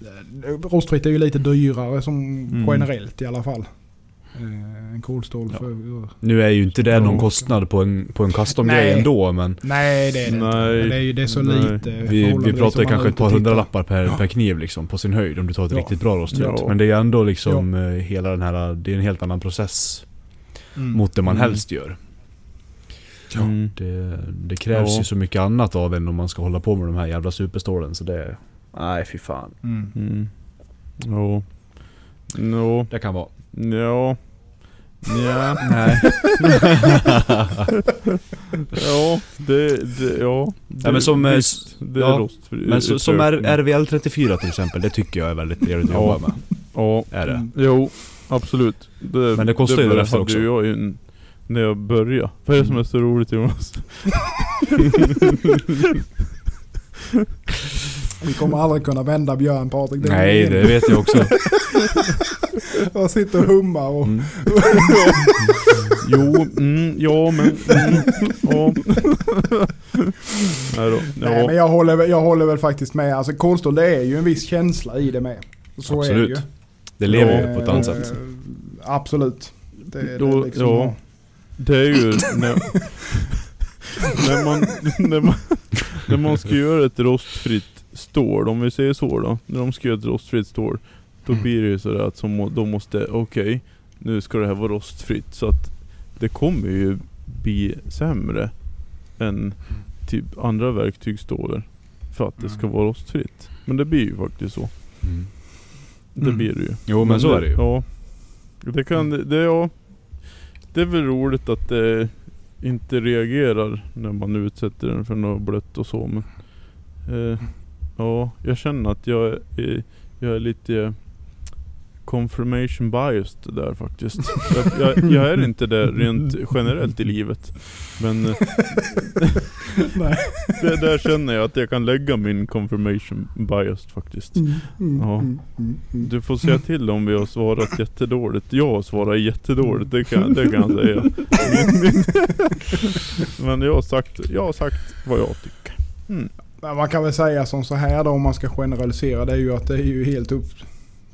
eh, Rostfritt är ju lite dyrare som Mm. generellt i alla fall. Eh, En kolstål Ja. för... Nu är ju inte det någon kostnad på en, på en custom-grej ändå men Nej det är det inte. Nej. Men det är ju det är så Nej. lite. vi, vi pratar kanske ett par och hundralappar per, Ja. per kniv liksom på sin höjd om du tar ett Ja. riktigt bra rostfritt. Ja. Men det är ändå liksom eh, hela den här, det är en helt annan process. Mm. mot det man Mm. helst gör. Mm. Det, det krävs Ja. ju så mycket annat av en om man ska hålla på med de här jävla superstålen så det... Nej fy fan. Mm. Mm. Ja. No. Det kan vara. Ja. Ja. Nej. Ja. Det, det, ja. Det, Ja, men som, eh, visst, det är ja, rostfri. Men så, som är. RVL 34 till exempel, det tycker jag är väldigt trevligt att Ja. jobba med. Ja. Är det. Jo. Absolut. Det, Men det kostar ju det resten hade också. ju jag ju när jag började. Vad är det som är så roligt Jonas? Vi kommer aldrig kunna vända Björn Patrik. är Nej, det vet jag också. Jag sitter och hummar och... Mm. jo, mm, ja men... Mm, ja. Nej då. Nej men Ja. jag håller, väl- jag håller väl faktiskt med. Alltså Kolstål det är ju en viss känsla i det med. Så är det Absolut. ju. Det lever ju Eh, på ett annat sätt. Absolut. Det, det Då- är liksom, ja. Det är ju när, när, man, när, man, när man ska göra ett rostfritt stål, om vi säger så då. När de ska göra ett rostfritt stål. Då Mm. blir det ju sådär att som, de måste, okej, nu ska det här vara rostfritt. Så att det kommer ju bli sämre än typ andra verktygsstålar. För att det ska Mm. vara rostfritt. Men det blir ju faktiskt så. Mm. Det blir det ju. Jo men så är det ju. Ja. Det kan, det, ja. Det är väl roligt att det inte reagerar när man utsätter den för något blött och så men eh, Ja, jag känner att jag är, jag är lite confirmation biased där faktiskt. Jag, jag, jag är inte det rent generellt i livet. Men Nej. det, där känner jag att jag kan lägga min confirmation biased faktiskt. Mm, mm, Ja. mm. Du får säga till om vi har svarat jättedåligt. Jag har svarat jättedåligt, det kan, det kan jag säga. Men jag har sagt, jag har sagt vad jag tycker. Mm. Men Man kan väl säga som så här då om man ska generalisera. Det är ju att det är ju helt upp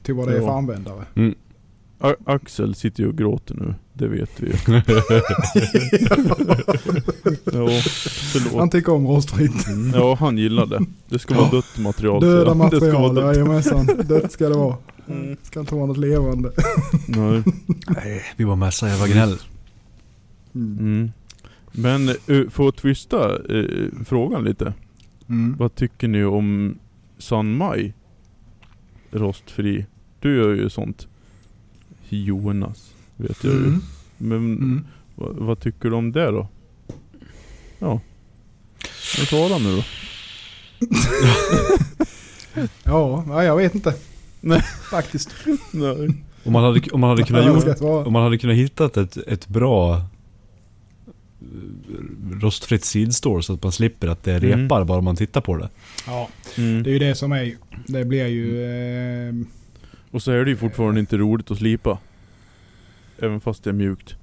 till vad det är för användare. A- Axel sitter ju och gråter nu, det vet vi ju. Ja, Han förlåt. tycker om rostfritt. Ja, han gillar det. Det ska vara dött material. Döda han. Det ska vara material, jajamensan. Dött ska det vara. Mm. Ska inte vara något levande. Nej. Nej, vi bara mässa jävla gnäll. Mm. Mm. Men uh, för att twista eh, frågan lite. Mm. Vad tycker ni om San Mai? Rostfri. Du gör ju sånt. Jonas, vet jag ju. Mm. Men Mm. vad, vad tycker du om det då? Ja. Men svara nu då. Ja, jag vet inte. Nej. Faktiskt. Nej. Om man hade, om man hade kunnat gjort, om man hade kunnat hittat ett, ett bra eh, rostfritt sidstore så att man slipper att det Mm. repar bara man tittar på det. Ja, Mm. det är ju det som är. Det blir ju... Eh, Och så är det ju fortfarande inte roligt att slipa. Även fast det är mjukt.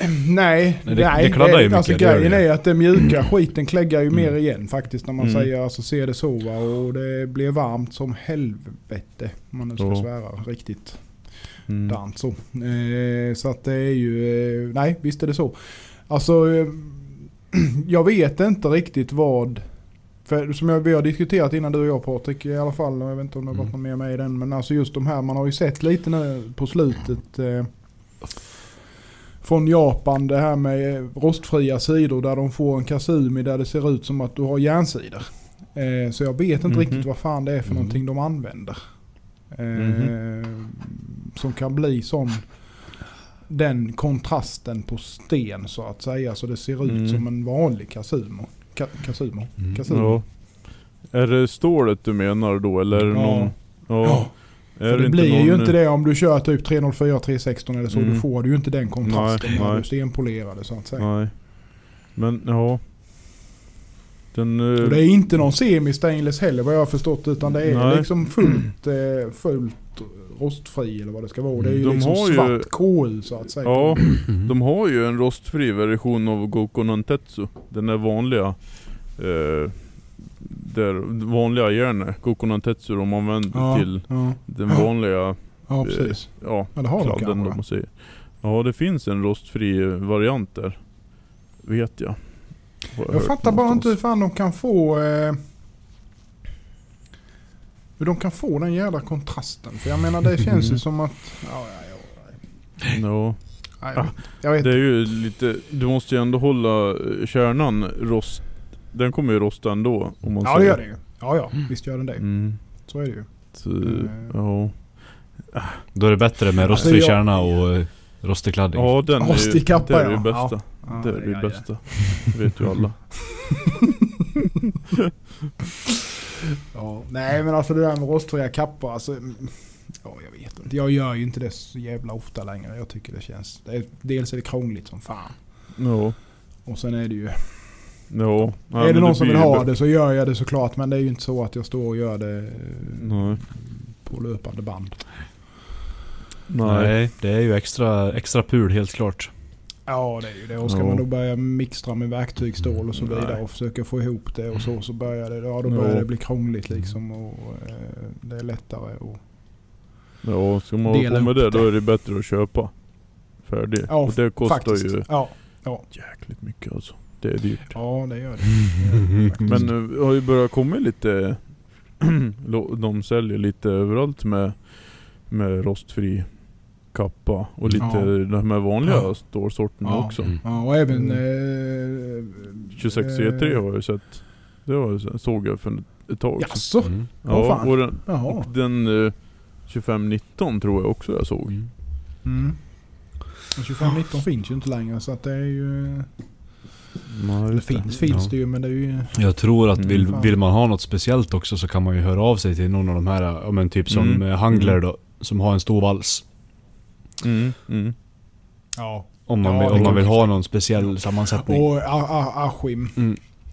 nej, Nej, det- det kladdar ju mycket, Alltså grejen är att det mjuka skiten kläggar ju Mm. mer igen faktiskt när man Mm. säger, alltså ser det så va. Och det blir varmt som helvete. Om man nu ska svära riktigt. Mm. Dans så. Eh, så att det är ju, eh, nej visst är det så. Alltså, eh, jag vet inte riktigt vad, för som jag, vi har diskuterat innan du och jag Patrik i alla fall, och jag vet inte om det har varit Mm. någon mer med i den, men alltså just de här, man har ju sett lite nu på slutet eh, från Japan det här med eh, rostfria sidor där de får en kasumi där det ser ut som att du har järnsidor. Eh, så jag vet inte Mhm. riktigt vad fan det är för Mhm. någonting de använder. Eh, Mhm. Som kan bli sån den kontrasten på sten så att säga. Så det ser ut Mm. som en vanlig kasumo. Ka, kasumo. Mm. Kasumo. Ja. Är det stålet du menar då eller är det Ja. någon? Ja. Ja. Är det, inte blir ju någon- inte det om du kör typ 304, 316 eller så. Mm. Du får du ju inte den kontrasten Nej, när nej. du stenpolerade så att säga. Nej. Men ja. Den... eh, Och det är inte någon semi-stainless heller vad jag har förstått. Utan det är Nej. liksom fullt, eh, fullt rostfri eller vad det ska vara. Det är ju De liksom har ju- svart KU så att säga. Ja, Mm. de har ju en rostfri version av Goku Nantetsu. Den är vanliga. Eh, där vanliga järnet, Goku Nantetsu, de använder ja, till ja, den vanliga ja, precis. ja, Ja, det har de kladden kanske. säger. Ja, det finns en rostfri variant där. Vet jag. Jag fattar bara inte hur fan de kan få... Eh, hur de kan få den jävla kontrasten. För jag menar det känns ju som att... Ja, ja, ja. Ja, Nej, Ah, jag vet det är ju lite, du måste ju ändå hålla eh, kärnan rost. Den kommer ju rosta ändå om man Ja det gör det ju. Ja ja, visst gör den det. Mm. Så är det ju. Så, Mm. ja. Då är det bättre med rostfri Alltså, jag- kärna och eh, rostig kladding. Ja den är ju, kappa, det är ju ja. bästa. Ja, det är det bästa. vet ju alla. Ja, nej men alltså det där med rostfria kappor alltså. mm, Ja, jag vet inte. Jag gör ju inte det så jävla ofta längre. Jag tycker det känns... Det är, dels är det krångligt som fan. Ja. Och sen är det ju... Ja. ja är det någon som blir vill ha det så gör jag det såklart. Men det är ju inte så att jag står och gör det eh, Nej. på löpande band. Nej. Nej, det är ju extra, extra pul helt klart. Ja, det är ju det. Och ska Ja. man då börja mixtra med verktygsstål och så Nej. vidare och försöka få ihop det och så, så börjar det, ja, då Ja. börjar det bli krångligt liksom. Och eh, det är lättare och Ja, ska man hålla Dela på med det det. då är det bättre att köpa färdig. Ja, och det kostar faktiskt. ju Ja, jäkligt mycket alltså. Det är dyrt. ja, det gör det. det, gör det. Men eh, det har ju börjat komma lite... de säljer lite överallt med, med rostfri kappa och lite Ja. de här vanliga Ja. stålsorterna Ja. också. Mm. Ja, och även... Mm. Eh, 26 C3 har jag sett. Det var, såg jag för ett tag sedan. Jaså? Mm. Åh, fan. och den, Jaha. och den eh, 2519 tror jag också jag såg. Mm. Mm. Och 2519 finns ju inte längre så att det är ju... Nej, Det finns, finns Ja. det ju men det är ju... Jag tror att vill, Mm. vill man ha något speciellt också så kan man ju höra av sig till någon av de här, ja men typ som Mm. mm. Hangler Mm. då, som har en stor vals. Mm, mm. Ja. Om man, Ja, vill, om man vill ha någon speciell sammansättning. Och A- A- Askim.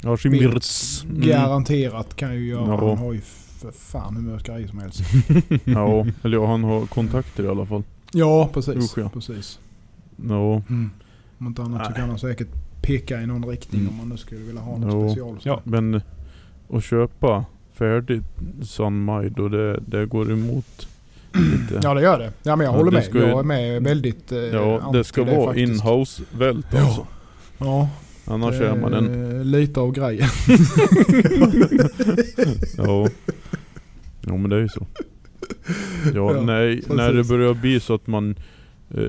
Ja, Skimbirts. Mm. Garanterat kan ju göra. Ja. Han har ju för fan hur mycket grejer som helst. Ja, eller ja, han har kontakter i alla fall. Ja, precis. Usch, ja. precis. Ja, Mm. Om inte annat så kan han säkert peka i någon riktning Mm. om man nu skulle vilja ha något Jo. special. Ja. men eh, att köpa färdigt San Maido, det, det går emot lite. Ja det gör det. Ja men jag Ja, håller det med. ska Jag är med väldigt eh, Ja, det ska vara faktiskt. in-house vält Ja. alltså. Ja. Annars det är man en... eh, Lite av grejen. Ja. ja men det är ju så. Ja, Ja, nej, när det börjar bli så att man eh,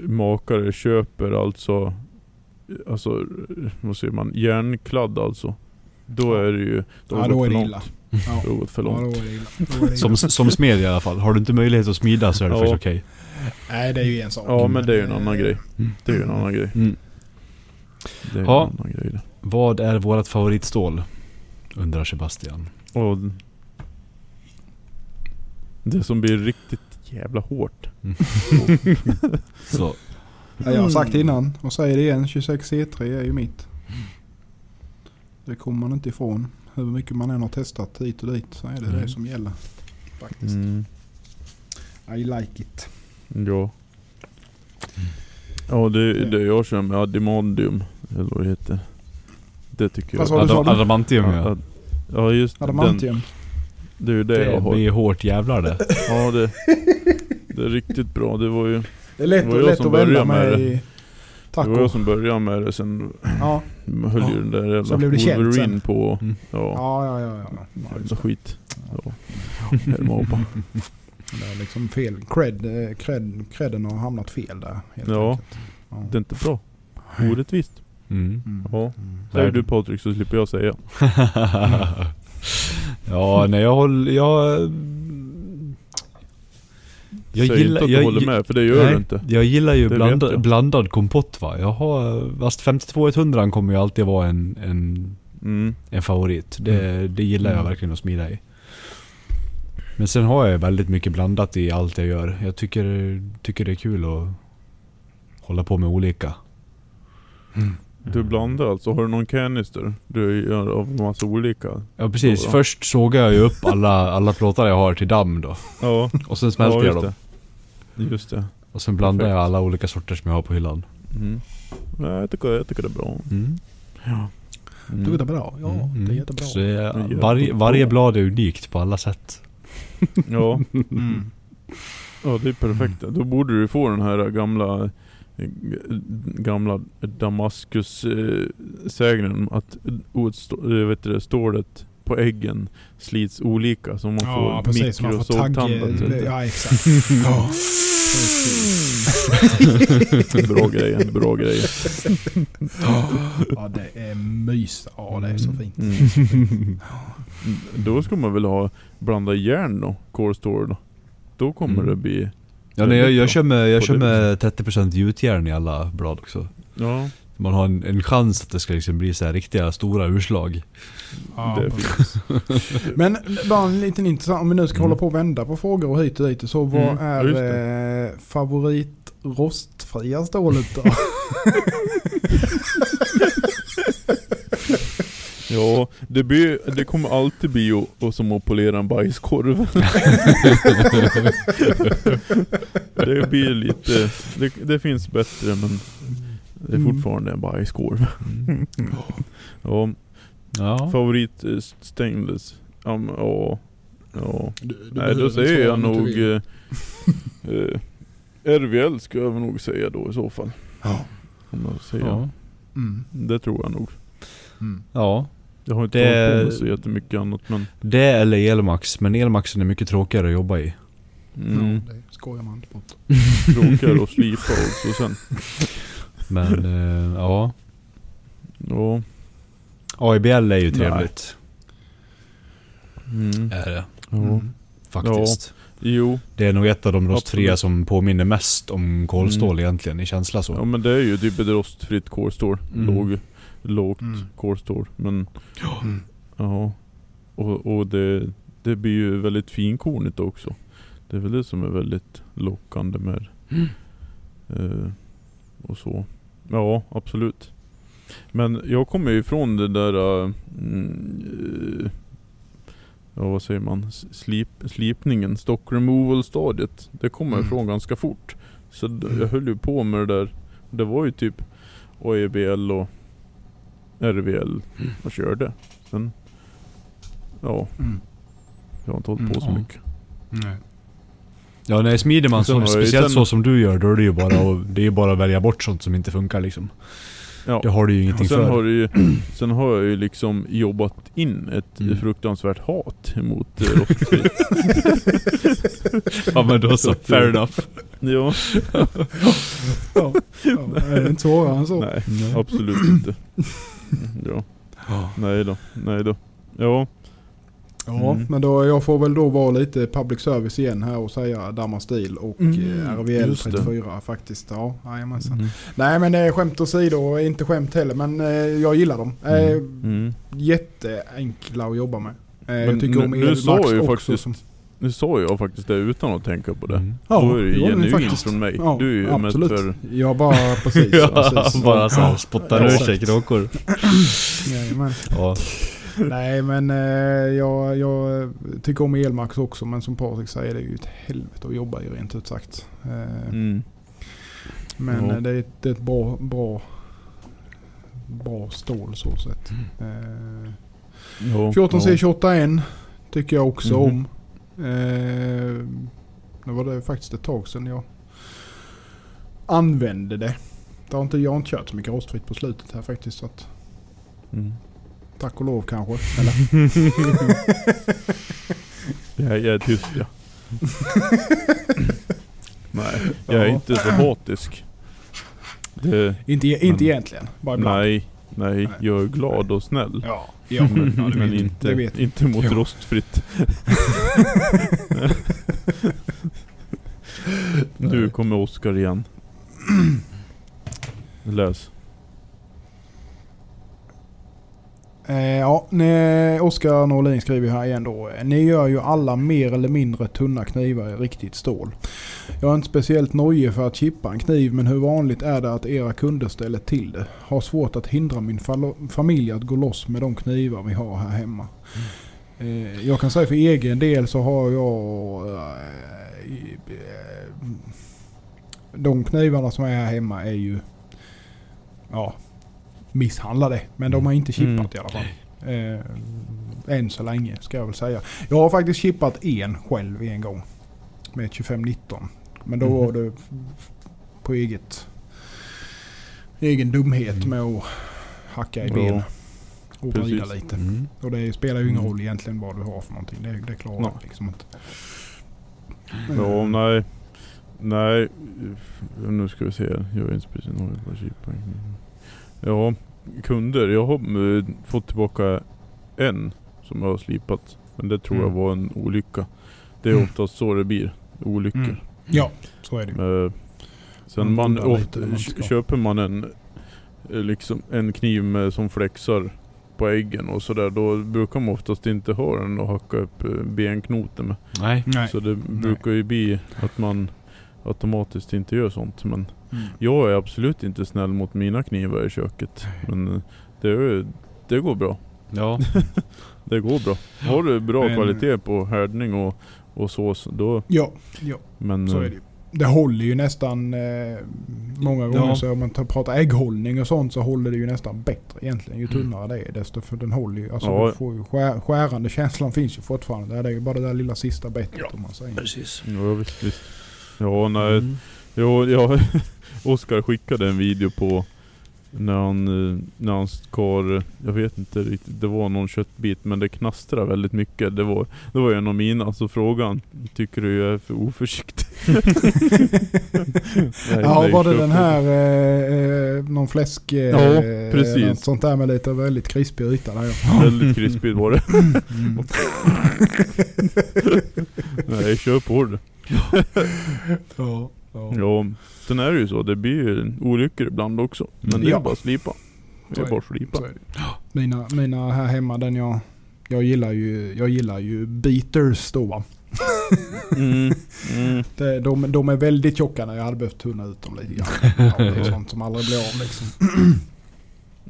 makare köper alltså, alltså, vad säger man, järnkladd alltså. Då är det ju, då Ja det då är det illa. Ja. Då har det gått för långt. det det Som, som smed i alla fall. Har du inte möjlighet att smida så är det Ja. faktiskt okej. Nej det är ju en sak. Ja men det är ju en annan grej. Det är ju en annan grej. Mm. Det är Ja. en annan grej det. Vad är vårt favoritstål? Undrar Sebastian. Och det som blir riktigt jävla hårt. Så, Ja, jag har sagt innan och säger det igen. 26C3 är ju mitt. Det kommer man inte ifrån. Hur mycket man än har testat hit och dit så är det Mm. det som gäller. Faktiskt. Mm. I like it. Ja. Ja det, det jag kör med Adimandium, eller vad det heter. Det tycker Vad jag. sa du, sa du? adamantium ja. Ja, ja just det. Den, Adamantium. det är ju det, Det jag har. blir hårt jävlar det. Ja det, det är riktigt bra. Det var ju Det är lätt, Det var jag lätt som att vända började med med det. I det taco. var jag som började med det. Sen Ja. höll ju Ja. den där jävla Wolverine sen. på. Mm. Ja, Ja, ja, ja. ja. jävla skit. Ja. Hermapa. Det är liksom fel. Cred, eh, cred, credden har hamnat fel där. Helt Ja. enkelt. Ja. Det är inte bra. Orättvist. Mm. Mm. Ja. Mm. Säger du Patrik så slipper jag säga. ja, nej jag håller... Jag... Jag Säg gillar... inte att du jag, håller med, för det gör nej, du inte. Jag gillar ju vet jag. blandad kompott va. Jag har... Fast 52-100 kommer ju alltid vara en, en, Mm. en favorit. Det, det gillar jag Mm. verkligen att smida i. Men sen har jag väldigt mycket blandat i allt jag gör. Jag tycker, tycker det är kul att hålla på med olika. Du blandar alltså, har du någon canister? Du gör av massa olika? Ja precis. Så då. Först sågar jag ju upp alla, alla plåtar jag har till damm då. Ja, Och sen smälter ja, jag dem. det. Just det. Och sen blandar Perfekt. jag alla olika sorter som jag har på hyllan. Mm. Nej, jag, tycker, jag tycker det är bra. Mm. Ja. Du är jättebra. Ja, Mm. det är jättebra. Så det är, Det varje, varje blad är unikt på alla sätt. Ja. Mm. ja, det är perfekt. Då borde du få den här gamla gamla Damaskus eh, att eh, vet du, det, stålet på äggen slits olika så man Ja, får precis. Man får tagg... Ja, exakt. Ja. bra grejen, bra grejen. ja, det är mys. Ja, det är så fint. Mm. Då ska man väl ha blanda järn då, core store då. Då kommer Mm. det bli... Ja, nej, jag, jag kör med, jag kör med 30% gjutjärn i alla blad också. Ja, Man har en, en chans att det ska liksom bli så här riktiga stora urslag. Ja. Men bara en liten intressant, om vi nu ska Mm. hålla på och vända på frågor och hit och dit. Så vad Mm, är eh, favorit rostfria stålet då? Ja, det, blir, det kommer alltid bli att som att polera en bajskorv. det blir lite, det, det finns bättre men det är Mm. fortfarande en bajskorv. Ja, Ja. favorit eh, stainless. Ja, men, ja. ja. Du, du Nej då säger jag nog eh, eh, RVL ska jag nog säga då i så fall. Ja. Om jag säger. Ja. Mm. Det tror jag nog. Mm. ja. Jag har inte Det- hållit på med så jättemycket annat men Det eller Elmax, men Elmaxen är mycket tråkigare att jobba i. mm, Ja, det skojar man inte bort. tråkigare att slipa också sen. Men eh, ja. Ja. AIBL är ju trevligt. Mm. Är det. Ja. Mm. Faktiskt. Jo, Det är nog ett av de rostfria som påminner mest om kolstål Mm. egentligen i känsla så. ja men det är ju typ ett rostfritt core Mm. Låg, lågt Mm. core Men Mm. ja. Och, och det, det blir ju väldigt finkornigt också. Det är väl det som är väldigt lockande med Mm. eh, och så. Ja, absolut. Men jag kommer ju ifrån det där eh, mm, Ja vad säger man? Slip, slipningen, stock removal stadiet. Det kommer jag Mm. ifrån ganska fort. Så d- Mm. jag höll ju på med det där. Det var ju typ AEBL och RVL jag körde. Sen, ja, Mm. jag har inte hållit på så mycket. Nej. Ja, nej, smider man så, speciellt sen- så som du gör, då är det ju bara att, det är bara att välja bort sånt som inte funkar liksom. Ja. Det har du ju ingenting Och sen, för. har det ju, sen har jag ju liksom jobbat in ett Mm. fruktansvärt hat emot eh, rostfritt. ja men då så, fair enough. ja, Ja. Ja. Är det inte svårare än så? nej Nej. absolut inte. Ja, nej då, nej då. Ja, Ja, Mm. men då, jag får väl då vara lite public service igen här och säga Damma Stil och Mm, eh, RVL just det. 34 faktiskt. Ja, jajamensan. mm. Nej men det är skämt åsido inte skämt heller men eh, jag gillar dem. Eh, Mm. Jätteenkla att jobba med. Eh, jag tycker nu- om Elmax sa jag ju också. faktiskt Som, Nu sa jag faktiskt det utan att tänka på det. Mm. ja, Då är det ju genuint faktiskt. från mig. Ja, du är ju mest absolut. för... Jag bara precis. Ja, precis. bara såhär spottar ur sig kråkor. Jajamän. Ja. Nej men eh, jag, jag tycker om Elmax också men som Patrik säger det är ju ett helvete att jobba i rent ut sagt. Eh, Mm. Men Ja. det, är, ett- det är ett bra, bra, bra stål så sett. Eh, Ja, 14C 28N tycker jag också Mhm. om. Eh, nu var det faktiskt ett tag sedan jag använde det. det har inte, jag har inte kört så mycket rostfritt på slutet här faktiskt. Så att, Mm. Tack och lov kanske. Eller? Jag, jag är tyst ja. Nej, jag är Ja. inte så hatisk. Det, inte, inte Men- egentligen. Bara ibland. nej, nej, Nej. jag är glad och snäll. Ja, ja, men, ja, men inte, inte mot Ja. rostfritt. nu kommer Oskar igen. Läs. Eh, ja, ni- Oskar Norlin skriver här igen då. Ni gör ju alla mer eller mindre tunna knivar i riktigt stål. Jag är inte speciellt nojig för att chippa en kniv men hur vanligt är det att era kunder ställer till det? Har svårt att hindra min familj att gå loss med de knivar vi har här hemma. Eh, jag kan säga för egen del så har jag eh, eh, de knivarna som är här hemma är ju ja, misshandlade. Men de har inte chippat Mm. i alla fall. Eh, än så länge ska jag väl säga. Jag har faktiskt chippat en själv en gång. Med 2519. Men då Mhm. var det på eget egen dumhet Mm. med att hacka i ben. Och vrida precis. lite. Mm. Och det spelar ju ingen Mm. roll egentligen vad du har för någonting. Det, det klarar jag liksom inte. Ja, nej. Nej. Nu ska vi se. Jag är inte speciellt nöjd med chippa. Ja, kunder. Jag har eh, fått tillbaka en som jag har slipat. Men det tror jag Mm. var en olycka. Det är Mm. oftast så det blir. Olyckor. Mm. Ja, så är det. Eh, sen Man ofta, man köper man en, eh, liksom en kniv med, som flexar på äggen och sådär. Då brukar man oftast inte ha den att hacka upp eh, benknoten med. Nej. Nej. Så det brukar ju bli att man automatiskt inte gör sånt. Men Mm. jag är absolut inte snäll mot mina knivar i köket. Men eh, det, är, det går bra. Ja. Det går bra. Har du bra Men- kvalitet på härdning och, och sås då... Ja, ja, Men, så är eh, det ju. Det håller ju nästan eh, många gånger Ja. så om man tar, pratar ägghållning och sånt så håller det ju nästan bättre egentligen. Ju tunnare det är desto för den håller ju. Alltså Ja. du får ju skär, skärande känslan finns ju fortfarande. Det är ju bara det där lilla sista bettet om man säger. Precis. Ja visst, visst. Ja, nej. Mm. Jo, ja, Oskar skickade en video på när han, eh, när han skar, jag vet inte riktigt, det var någon köttbit men det knastrade väldigt mycket. Det var, det var en av mina, så frågan tycker du jag är för oförsiktig? Nej, Ja, nej, var det den här, eh, eh, någon fläsk... Eh, Ja, precis. något Sånt där med lite väldigt krispig yta där ja. Väldigt krispigt var det. Mm. Nej, kör på det. ja, ja. Ja, sen är det ju så, det blir ju olyckor ibland också. Men det är Ja. bara att slipa. Det är bara att slipa. Mina, mina här hemma, den jag... Jag gillar ju, jag gillar ju beaters då va. Mm, mm. Det, de, de är väldigt tjocka när jag hade behövt tunna ut dem lite grann. Ja, det är sånt som aldrig blir av liksom.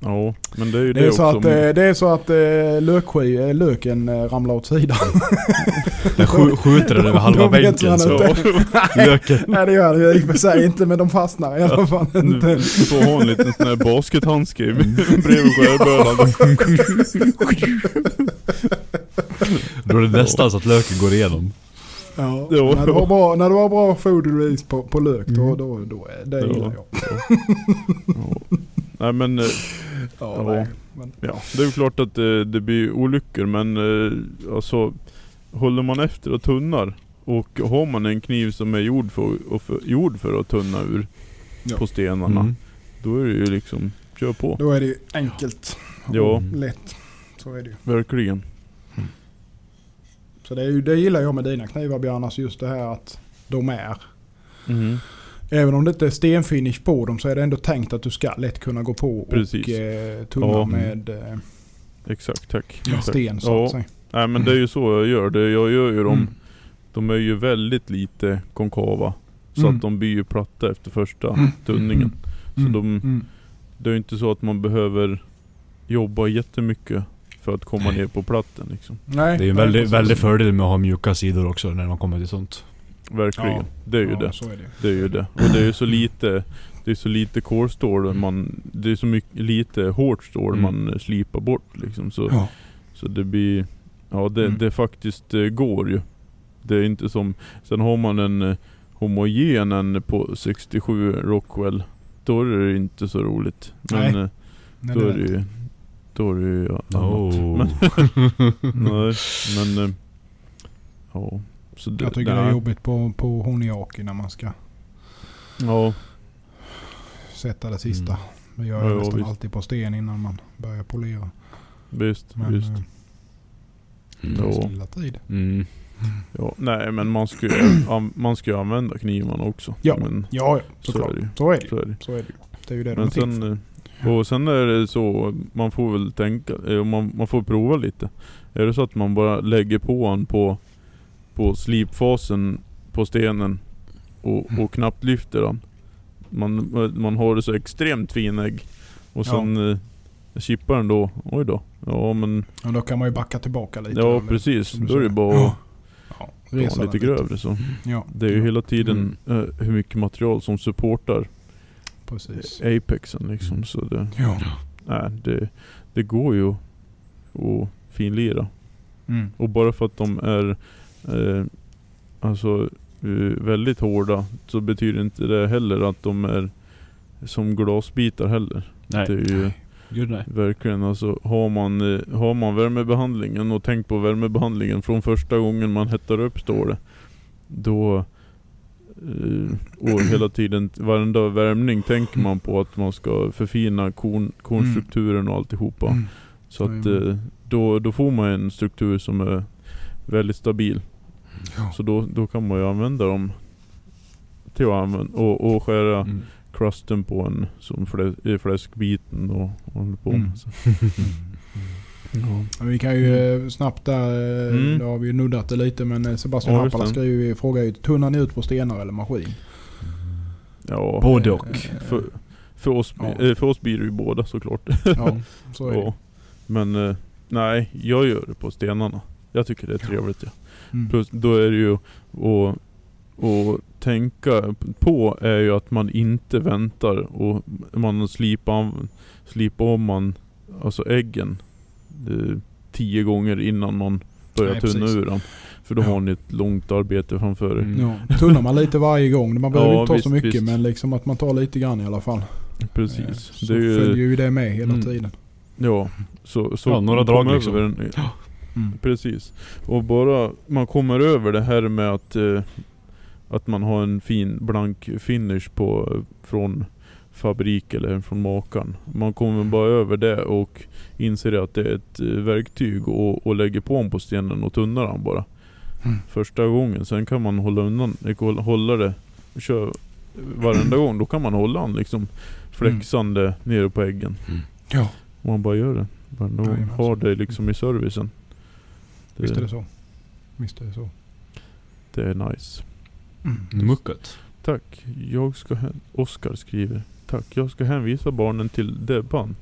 Ja, men det är ju Det det, är så också. att, eh, det är så att eh, lökski, eh, löken ramlar åt sidan. Den skj- skjuter den över halva De bänken så löken. Nej det gör det ju i och för sig inte men de fastnar i alla fall Du inte. får ha en liten sån här baskethandske bredvid skärbölan. Då är det nästan så att löken går igenom. Ja, Jo. när, du har bra, när du har bra foderbevis på, på lök då, Mm. då, då är det gillar jag. Ja. Nej men, eh, Ja, Ja. nej, men, ja. Det är ju klart att det, det blir olyckor men eh, alltså Håller man efter och tunnar och har man en kniv som är gjord för, och för, gjord för att tunna ur Ja. på stenarna. Mm. Då är det ju liksom, kör på. då är det ju enkelt. Ja. Och lätt. Så är det ju. Verkligen. Så det, är ju, det gillar jag med dina knivar Björn. Alltså just det här att de är. Mhm. Även om det inte är stenfinish på dem så är det ändå tänkt att du ska lätt kunna gå på Precis. och eh, tunna Ja. med eh, Exakt, tack. med sten så Ja. att säga. Nej men det är ju så jag gör det. Jag gör ju dem, Mm. de är ju väldigt lite konkava. Så Mm. att de blir ju platta efter första Mm. tunningen. Så Mm. de, Mm. det är ju inte så att man behöver jobba jättemycket för att komma ner på platten liksom. Nej, Det är ju en väldigt, väldigt fördel med att ha mjuka sidor också när man kommer till sånt. Verkligen. Ja. Det är ju ja, det. Så är det. Det är ju det. Och det är ju så lite Det är så lite kolstål man Det är så mycket, lite hårt stål Mm. man slipar bort liksom. Så, Ja. så det blir Ja det, Mm. det faktiskt eh, går ju. Det är inte som Sen har man en eh, homogen en på 67 Rockwell Då är det inte så roligt. Men Nej. eh, Nej, då det är det ju Då är det ju ja, annat. Oh. Men, nej, men eh, Ja. Så det, Jag tycker det nej. är jobbigt på, på Honiaki när man ska Ja. sätta det sista. Mm. Vi gör Ja, det ja, nästan visst. alltid på sten innan man börjar polera. Visst, Men visst. eh, Mm. det tar Ja. sin tid. Mm. Ja, nej men man ska ju, an- man ska ju använda knivarna också. Ja. Men, Ja, ja Så såklart. är det ju. Så är det så är det. Så är det ju. Det är ju det de Men till sen, eh, och sen är det så, man får väl tänka, eh, man, man får prova lite. Är det så att man bara lägger på en på, på slipfasen på stenen och, Mm. och knappt lyfter den. Man, man har det så extremt fin ägg. Och Ja. sen eh, chippar den då, oj då. Ja men, Och då kan man ju backa tillbaka lite. ja eller- precis. Då är det bara Ja. Ja, lite grövre så. Ja. Det är ju ja, hela tiden eh, hur mycket material som supportar Precis. Apexen liksom. Mm. Så det, Ja. nej, det, det går ju att finlira. Mm. Och bara för att de är eh, alltså eh, väldigt hårda så betyder inte det heller att de är som glasbitar heller. Nej. Det är ju Gud nej. verkligen alltså har man, eh, har man värmebehandlingen och tänk på värmebehandlingen från första gången man hettar upp stålet. Då eh, och hela tiden, varenda värmning tänker man på att man ska förfina korn, kornstrukturen och alltihopa. Mm. Så att då, då får man en struktur som är väldigt stabil. Ja. Så då, då kan man ju använda dem till att använda och, och skära Mm. crusten på en som flä, i fläskbiten och och håller på Mm. med. Så. Ja. Men Vi kan ju eh, snabbt där, eh, Mm. då har vi ju nuddat det lite men eh, Sebastian Ja, Happala skriver ju, frågar ju, tunnar ni ut på stenar eller maskin? ja. Både och. För, för, oss, Ja. för oss blir det ju båda såklart. Ja, så är det. Ja. Men nej, jag gör det på stenarna. Jag tycker det är trevligt. Ja. Mm. Plus då är det ju att, att tänka på är ju att man inte väntar och man slipar, slipar om man, alltså äggen eh, tio gånger innan man börjar Nej, tunna ur den. För då Ja. har ni ett långt arbete framför er. Mm. Ja, tunnar man lite varje gång. Man behöver Ja, inte ta visst, så mycket visst. men liksom att man tar lite grann i alla fall. Eh, Precis. Så det är följer ju, ju det med hela Mm. tiden. ja, så, så Ja, några drag över liksom. den- Mm. Precis. Och bara man kommer över det här med att, eh, att man har en fin blank finish på, från fabrik eller från makaren. Man kommer bara över det och inser att det är ett eh, verktyg och, och lägger på den på stenen och tunnar den bara. Mm. Första gången. Sen kan man hålla undan, eh, hålla det, kör varenda gång. Då kan man hålla den liksom flexande nere på äggen. Ja, Och man bara gör det. Varenda gång. Har det liksom i servicen. Visst är det så. Visst är det så. det är nice. Mm. Muckat. Tack. Jag ska hän- Oskar skriver. Tack. Jag ska hänvisa barnen till Debban.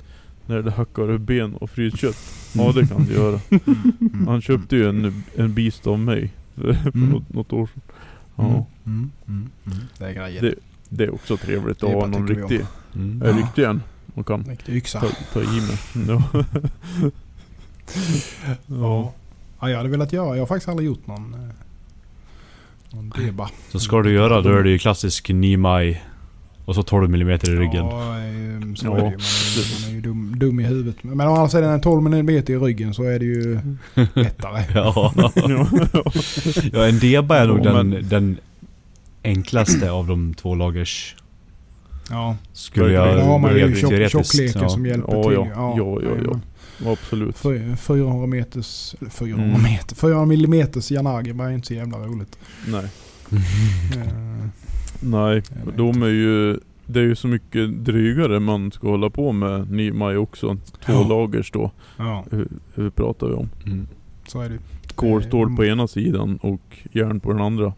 När det hackar ben och fryskött. Ja det kan du göra. Mm. Han köpte ju en, en beast av mig. För, Mm. något, något år sedan. Ja. Mm. Mm. Mm. Mm. Det. Det, det är också trevligt Det att ha någon riktig, Mm. en riktig en. Man kan Riktig yxa. ta, ta i med. Ja. Ja. Ja, jag hade velat göra. Jag har faktiskt aldrig gjort någon, eh, någon deba. Så ska du göra då är det ju klassisk Nimai och så 12 mm i ryggen. Ja, eh, så Ja. är det ju. Man är, man är ju dum, dum i huvudet. Men å andra sidan, en 12 mm i ryggen så är det ju lättare. Ja. Ja. en deba är nog Ja, den, men- den enklaste av de två lagers. Ja, Skulle Ja, jag där har man ju tjock, tjockleken ja. som hjälper Ja, till. ja. Ja, ja, ja. Absolut. Fy- 400 meters, eller 400 Mm. meter, 400 millimeters Yanagi var ju inte så jävla roligt. Nej. Eh, Nej, de är ju... Det är ju så mycket drygare man ska hålla på med Nimai också. Två Ja. lagers då. ja, Hur, hur pratar vi om? Mm. så är det står på ena sidan och järn på den andra.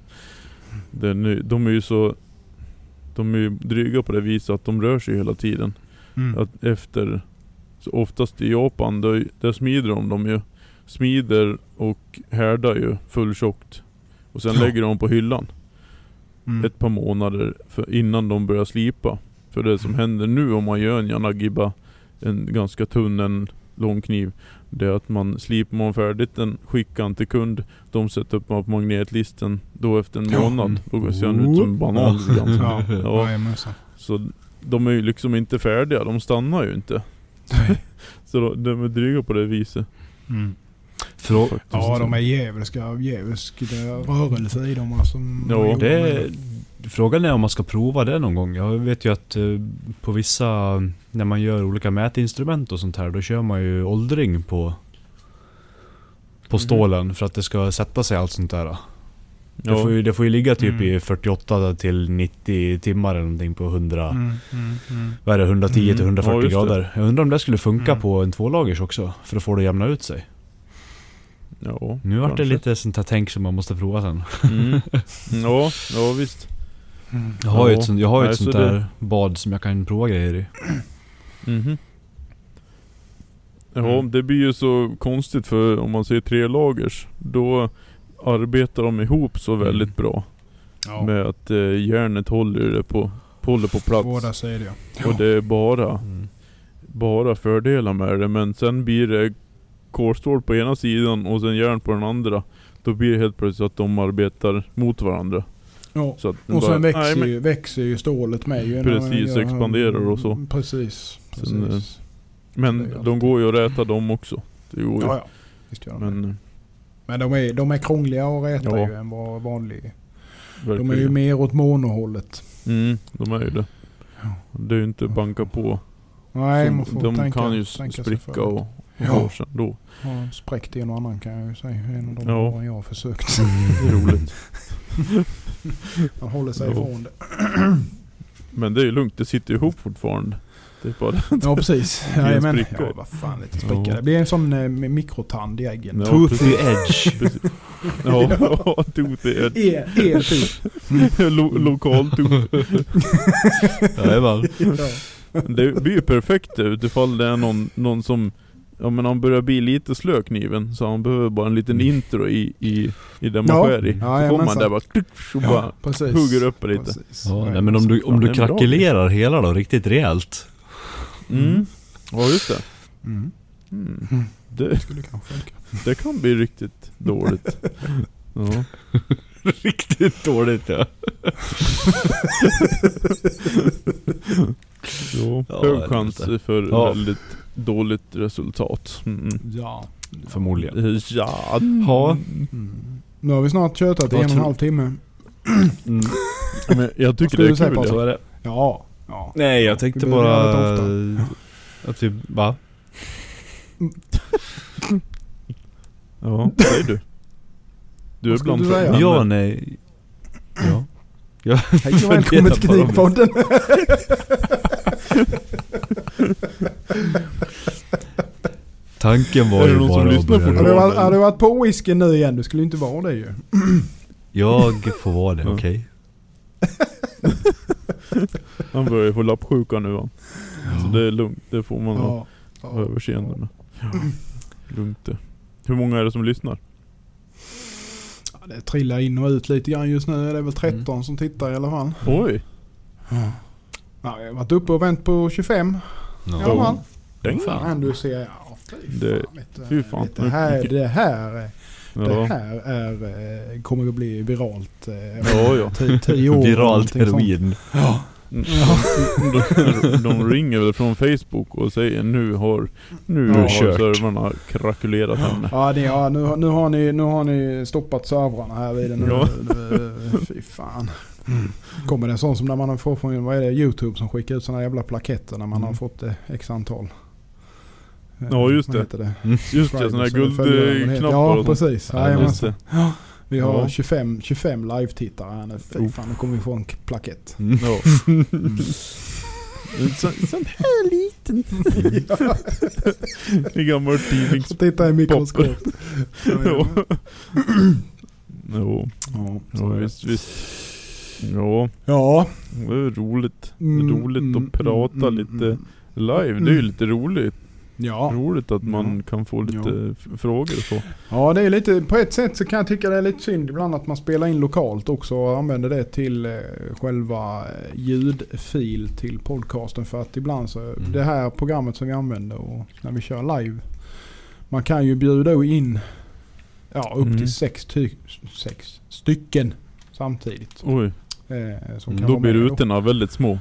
Den är, de är ju så... De är ju dryga på det viset att de rör sig hela tiden. Mm. Att efter... Så oftast i Japan, där, där smider de dem ju. Smider och härdar ju fulltjockt. Och sen Ja. lägger de på hyllan. Mm. ett par månader innan de börjar slipa. För det som händer nu om man gör en Yanagiba, en ganska tunn, en lång kniv. Det är att man slipar man färdigt den, skickar den till kund. De sätter upp på magnetlisten. Då efter en Ja. månad, då ser den ut som en banan lite grann. Ja, Ja. Så de är ju liksom inte färdiga, de stannar ju inte. Så då- de är dryga på det viset. Mm. Frå- Ja, de är djävulska, djävulsk rörelse i dem. Alltså, Ja, det är, frågan är om man ska prova det någon gång. Jag vet ju att eh, på vissa, när man gör olika mätinstrument och sånt här, då kör man ju åldring på på stålen för att det ska sätta sig allt sånt där. Det, får ju, det får ju ligga typ Mm. i 48 till 90 timmar eller någonting på 100, Mm, mm, mm. vad är det, 110 till Mm. 140 Ja, det. grader. Jag undrar om det skulle funka Mm. på en tvålagers också? För att få det att jämna ut sig. Ja, Nu vart det lite sånt här tänk som man måste prova sen. Mm. Ja, ja visst. Mm. Jag har ju ett sånt, jag har Nej, ett så sånt det- där bad som jag kan prova grejer i. Mhm. Ja, Mm. det blir ju så konstigt för om man säger tre lagers, då arbetar de ihop så Mm. väldigt bra. Ja, Med att eh, järnet håller det på, håller på plats. båda sidor. Och det är bara, Mm. bara fördelar med det. Men sen blir det kolstål på ena sidan och sen järn på den andra. Då blir det helt plötsligt att de arbetar mot varandra. Ja. Så att det Och sen bara- växer, Nej, men- ju, växer ju stålet med ju. Precis, gör- expanderar och så. Precis. precis. Sen, eh, Det är Men de går ju att räta dem också. Det går ju. ja, ja. Visst gör de men, Men men de är, de är krångliga att räta Ja. ju än vad vanlig. De verkligen. är ju mer åt monohållet. Mm, de är ju det. Ja. Det är ju inte banka på. Nej, man får de tänka, kan ju spricka och, och Ja. gå sen då. Har spräckt en och annan kan jag ju säga. En av de Ja. åren jag har försökt. Det är roligt. Man håller sig Ja. ifrån det. Men det är ju lugnt, det sitter ihop fortfarande. Det är bara Ja precis. Det blir en Jajamän. spricka. Ja vad fan lite spricka. Ja. Det blir en sån eh, mikrotand i äggen. Ja, Toothy edge. Ja, ja toothy edge. El typ. Lo, lokal tooth. Jajamän. ja. Det blir ju perfekt utifall det är någon, någon som Ja men han börjar bli lite slö kniven så han behöver bara en liten intro i, i, i det man Ja. skär i. Ja, så kommer jajamensan. man där bara, och bara precis. hugger upp det lite. Ja, nej, men om du, om du krackelerar hela då, riktigt rejält. Mm. Ja just det. Mm. Mm. Mm. Det, Det skulle kanske funka. det kan bli riktigt dåligt. Ja. Riktigt dåligt ja. Jo, Ja, hög chans för Ja. väldigt dåligt resultat. Mm. Ja. Förmodligen. Ja. Ja. Mm. Nu har vi snart tjötat i en och en halv timme. Mm. Men jag tycker det är kul. Ja. Ja. Ja. Nej jag Vi tänkte behöver bara... Att vi, va? ja, säg du. Du är Vad bland du. Ja, nej. Ja. Jag Hej och välkommen till Knivpodden. Tanken var ju som bara att lyssnar börja Har du, varit, har du varit på whisky nu igen? Du skulle inte vara det ju. Jag får vara det, okej? Han börjar ju få lappsjuka nu va. Så det är lugnt, det får man ha Ja. överseende med. Lugnt det. Hur många är det som lyssnar? Ja, det trillar in och ut lite grann just nu. Det är väl 13 som tittar i alla fall. Oj! Ja, jag har varit uppe och vänt på 25 i alla fall. Däng. Fan du ser. Ja, fy Det- fan. vet du, fy fan. vet Det här, det här, det här är, eh, kommer att bli viralt. eh, Ja, ja. Tio, tio år. Viralt heroin. Ja. De, de ringer väl från Facebook och säger nu har, nu Ja. har servrarna krakulerat henne. Ja, det, ja nu, har- nu, har ni, nu har ni stoppat servrarna här vid den. Ja. Nu- Fy fan. Kommer det en sån som när man har fått från vad är det, YouTube som skickar ut såna jävla plaketter när man Mm. har fått eh, x antal. Ja, just det. det. Just det, sådana här det guldknappar Ja, precis. Ja, Just Jajamensan. det. Vi har Ja. 25, 25 live-tittare här nu. Fy Oh. fan, nu kommer vi få en plakett. Mm. Ja. En sån, sån här liten. I gammal tidnings... Så titta i mikroskop. Jo. Jo, Ja, så ja, det. visst, visst. Ja, Ja. det är roligt. Mm, roligt mm, att prata mm, lite mm. live. Det är ju Mm. lite roligt. Ja. Roligt att man Ja. kan få lite Ja. frågor och så. ja, det är lite, på ett sätt så kan jag tycka det är lite synd ibland att man spelar in lokalt också och använder det till eh, själva eh, ljudfil till podcasten. För att ibland så, Mm. det här programmet som vi använder och när vi kör live. Man kan ju bjuda in ja, upp Mm. till sex, ty- sex stycken samtidigt. Oj, Eh, som kan då blir rutorna väldigt små.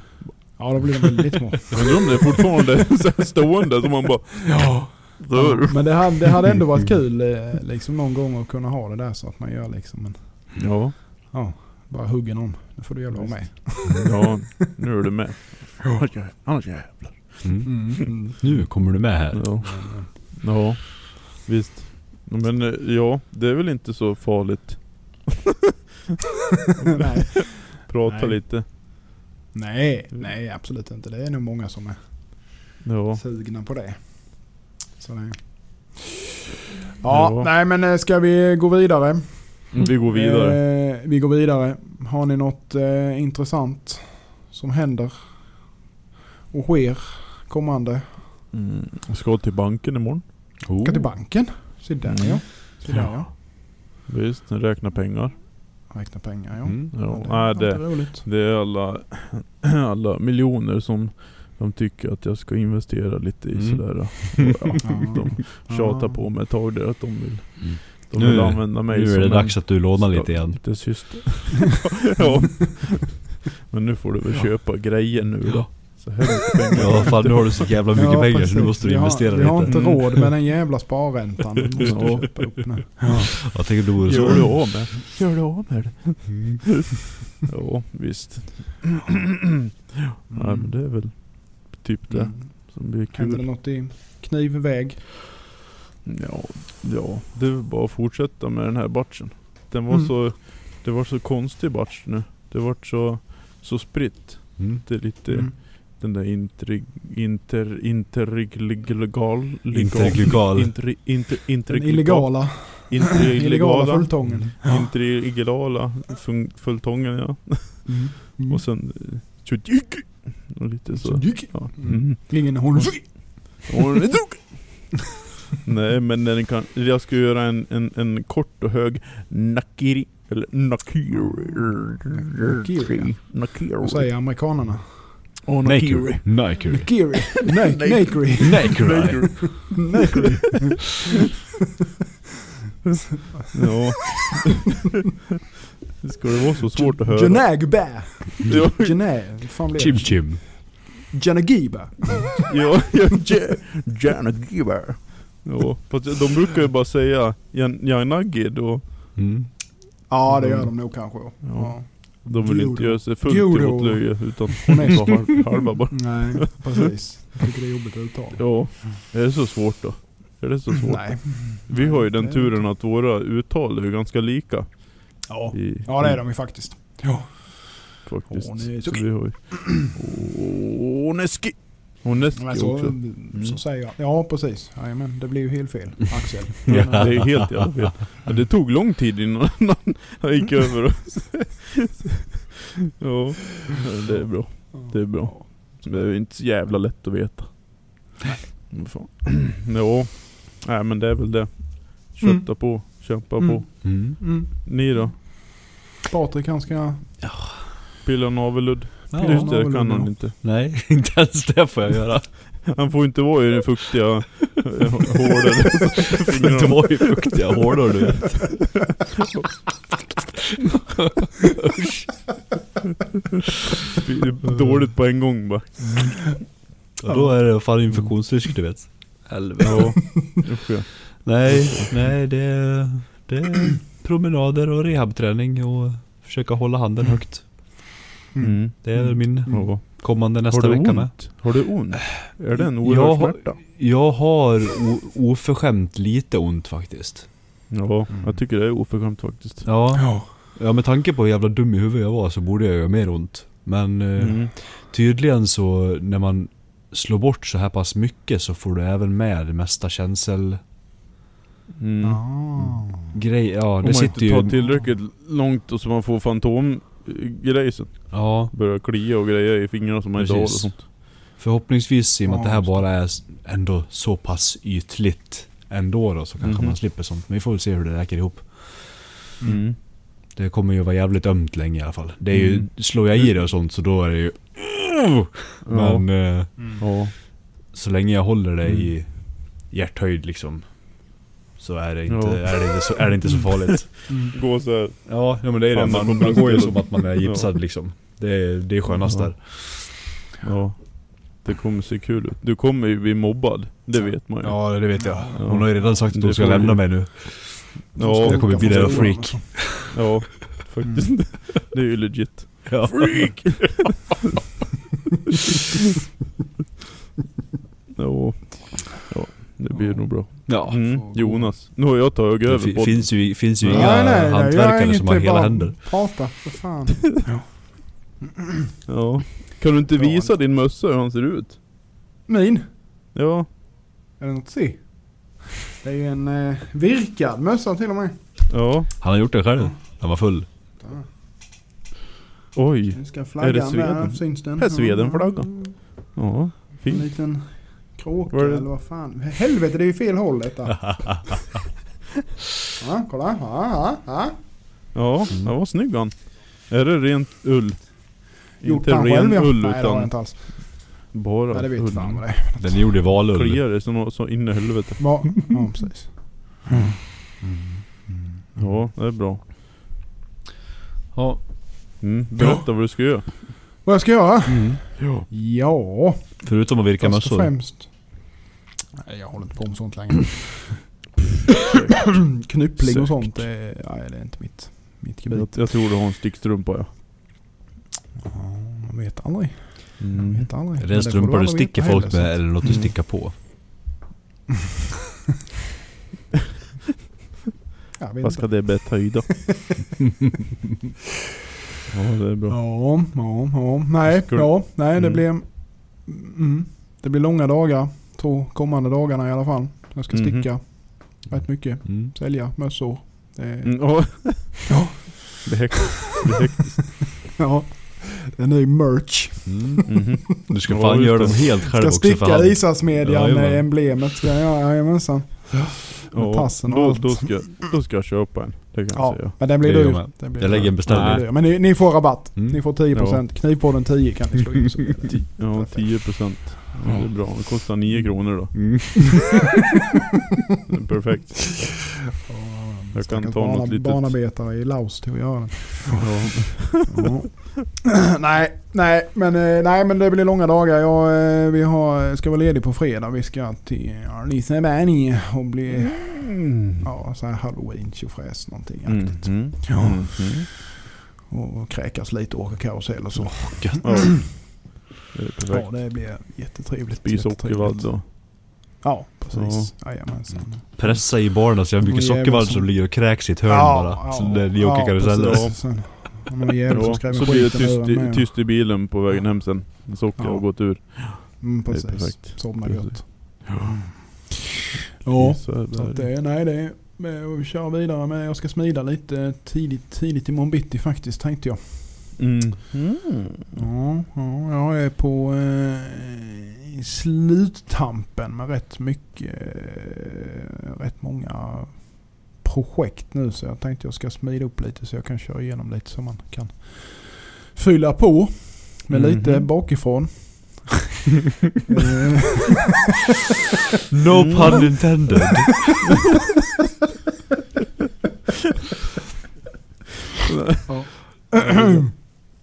Ja, då blir de väldigt små. Jag undrar om det är fortfarande stående så man bara... Ja. Så, Men det hade, det hade ändå varit kul eh, liksom någon gång att kunna ha det där så att man gör liksom en, ja, ja, bara hugger någon. Nu får du jävla vara med. ja, nu är du med. Annars jävlar. Mm. Mm. Nu kommer du med här. Ja. ja, visst. Men eh, ja, det är väl inte så farligt. nej. Prata Nej. lite. Nej, nej absolut inte. Det är nog många som är Ja. sugna på det. Så det. Ja, Ja. nej men eh, ska vi gå vidare? Vi går vidare. Eh, vi går vidare. Har ni något eh, intressant som händer och sker kommande? Mm. Jag ska till banken imorgon. Oh. Ska till banken? Se där Mm. ja. Se där ja. Visst, räkna pengar. Räkna pengar ja. Mm. Ja, det nej, är det, roligt. det är alla, alla miljoner som de tycker att jag ska investera lite i Mm. sådär. Ja. De tjatar Ja. på mig ett tag där att de vill, Mm. de Nu- vill använda mig Nu är det dags att du lånar lite igen. Lite syster. ja. Men nu får du väl köpa grejer nu då. Så. Ja fan nu har du så jävla mycket Ja, pengar precis. så nu måste du vi har, investera Vi har lite. inte Mm. råd med den jävla sparräntan. Vi måste Ja. köpa upp nu. Jag tänker det vore så. Gör du av med? Gör du av med det? Mm. Ja, visst. ja, men det är väl typ det Mm. som blir Händer det kul. något i knivväg? Ja, ja, det är bara att fortsätta med den här batchen. Den var Mm. så, det var så konstig batch nu. Det var så, så spritt. Mm. Det är lite Mm. Den där inter... Inter... Interlegal... Interglugal. Inter... Inter... Den Inter... illegala, illegala Interillegala. fulltången. Interillegala fun- fulltången ja. Mm. Och sen... eh. Och lite så. Ja. Mm. Ingen hon Och den är tog. Nej men den kan, jag ska göra en, en, en kort och hög nakiri. Eller nakiri. Nakiri. Nakiri. Vad säger amerikanerna? Nakery. Nakery. Nakiri. Nej, Nakery. Nakery. Nakery. Ja. Ska det vara så svårt att höra? Janagba. Ja, Janag. Vad fan blir Chim det? chim. Janagiba. ja, ja, ja, fast de brukar ju bara säga Jan- Janagi då. Mm. Ja det gör de nog kanske. Ja. De vill inte Judo. göra sig fullt Judo. till åtlöje utan bara halv- halva bara. Nej, precis. Jag tycker det är jobbigt att uttala. Ja, är det så svårt då? Är det så svårt? Nej. Vi har ju den turen att våra uttal är ganska lika. Ja. I, ja det är de ju faktiskt. Ja. Faktiskt. Oneski. Så vi har ju... Oneski! Oneski Men så, också. så säger jag. Ja precis. men det blir ju helt fel. Axel. Ja, det är helt jävla fel. Men det tog lång tid innan han, gick över och... Ja, det är bra. Det är bra. Det är inte så jävla lätt att veta. Fan. Jo. Nej men det är väl det. Kötta Mm. på, kämpa Mm. på. Mm. Mm. Ni då? Patrik han ska... Pilla navelludd? Ja. Just det, det kan han inte. Nej, inte ens det får jag göra. Han får inte vara i den fuktiga eh, hården. Får inte vara i fuktiga hårdor du vet. Dåligt på en gång bara. Och då är det fan infektionsrisk du vet. Helvete. Ja. Nej, nej det är, det är promenader och rehabträning och försöka hålla handen högt. Mm. Det är min Mm. Kommande nästa vecka med. Har du ont? Är det en Jag oerhörd har- smärta? Jag har oförskämt lite ont faktiskt. Ja, Mm. jag tycker det är oförskämt faktiskt. Ja, Ja. med tanke på hur jävla dum i huvudet jag var så borde jag göra mer ont. Men eh, Mm. tydligen så när man slår bort så här pass mycket så får du även med det mesta känsel... Mm. Ah. Grej, ja Om det man sitter inte tar ju... tillräckligt långt och så man får fantomgrejsen. Ja, Börjar klia och grejer i fingrarna som man inte har och sånt. förhoppningsvis i och med att det här Ja, bara är ändå så pass ytligt ändå då så kanske Mhm. man slipper sånt. Men vi får väl se hur det räcker ihop. Mm. Det kommer ju vara jävligt ömt länge i alla fall. Det är ju, Mm. slår jag i det och sånt så då är det ju... Men eh, Mm. Ja. så länge jag håller det Mm. i hjärthöjd liksom. Så är det inte, Ja. är det inte, så, är det inte så farligt. Mm. Gå så här. Ja, ja men det är det. Man, man går ju som att man är gipsad liksom. Det är, det är skönast Ja. där. Ja. Det kommer se kul ut. Du kommer ju bli mobbad. Det vet man ju. Ja, det vet jag. Ja. Hon har ju redan sagt att Det hon ska lämna mig nu. Ja, jag kommer bli där freak. ja faktiskt. Det är ju legit. Ja. Freak! ja. Ja, det blir nog bra. Ja. Mm. Jonas, nu har jag tagit Det över podden. finns ju, finns ju Ja. inga Nej, nej, nej, hantverkare som har det är hela händer. Prata, för fan. Ja. Kan du inte Bra. visa din mössa hur han ser ut? Min? Ja. Är det något att se? Det är ju en eh, virkad mössa till och med. Ja. Han har gjort det själv. Han var full. Oj. Nu ska Är det flaggan där, syns den? Här är Sweden-flaggan. Ja. En Fint. liten kråka Var det- eller vad fan. Helvete det är ju fel håll detta. ja, kolla. Ja, ja, ja. Ja, Mm. det var snygg han. Är det rent ull? Gjort inte han ren själv ja. ull Nej det har jag utan inte alls. bara Nej det vet ull. fan vad det är. Den är gjord i valull. Kliar det så, så in i helvete. Va? Ja precis. Ja, det är bra. Ja. Mm. Berätta vad du ska göra. Vad jag ska göra? Mm. Ja. Ja, Förutom att virka först och mössor. främst. Nej jag håller inte på med sånt längre. Knyppling och sånt, det är, nej, det är inte mitt, mitt Jag, gebit. jag tror du har en stickstrumpa ja. Ja, man vet aldrig. Man Mm. vet aldrig. Är det en strumpa du sticker folk med att- eller något du Mm. stickar på? Jag Vad inte. ska det betyda? Ja, det är bra. Ja, ja, ja. Nej, ja, nej det Mm. blir... Mm, det blir långa dagar. Två kommande dagarna i alla fall. Jag ska Mhm. sticka rätt mycket. Mm. Sälja mössor. Det är, Mm, ja. Ja. Det är hektiskt. Ja, det är ny merch. Mm. Mhm. Du ska Ja, fan göra dem helt själv Ska också för sticka. Isasmedjan med Jajamän. emblemet. Ska jag göra, jajamensan. Med Ja, passen och då, allt. då, ska, då ska jag köpa en. Det kan jag Ja, säga. men den blir dyr. jag Jag lägger en beställning. dyr. Men ni, ni får rabatt. Mm. Ni får 10%. Knivpodden 10 kan ni slå in. Ja, 10 procent. Ja, det är bra. Det kostar 9 kronor då. Mm. Perfekt. Jag kan ta något litet- Barnarbetare i Laos till att göra den. Ja. Ja. nej, nej, men, eh, nej, men det blir långa dagar. Jag, eh, vi har, ska vara ledig på fredag. Vi ska till Liseberg och bli ja, så här halloween tjofräs någonting. Mm. Mm. Ja. Mm. Och kräkas lite och åka karusell och så. Ja. Det är Ja, det blir jättetrevligt. Spy sockervadd och... Ja, precis. Jajamensan. Pressa i barnen så jag har mycket sockervadd som- som ligger och kräks i ett hörn Ja, bara. ja, så det, vi åker ja, karuseller. precis. Ja, så blir det tyst, i- tyst i bilen på vägen hem sen. Socker Ja. har gått ur. Mm, Det är precis. perfekt. Somna Precis. gött. Ja, Så att det, nej det är att köra vidare med. Jag ska smida lite tidigt, tidigt imorgon bitti faktiskt tänkte jag. Mm. Ja, ja jag är på eh, sluttampen med rätt mycket, eh, rätt många projekt nu. Så jag tänkte jag ska smida upp lite så jag kan köra igenom lite så man kan fylla på med lite Mhm. bakifrån. No Mm. pun intended.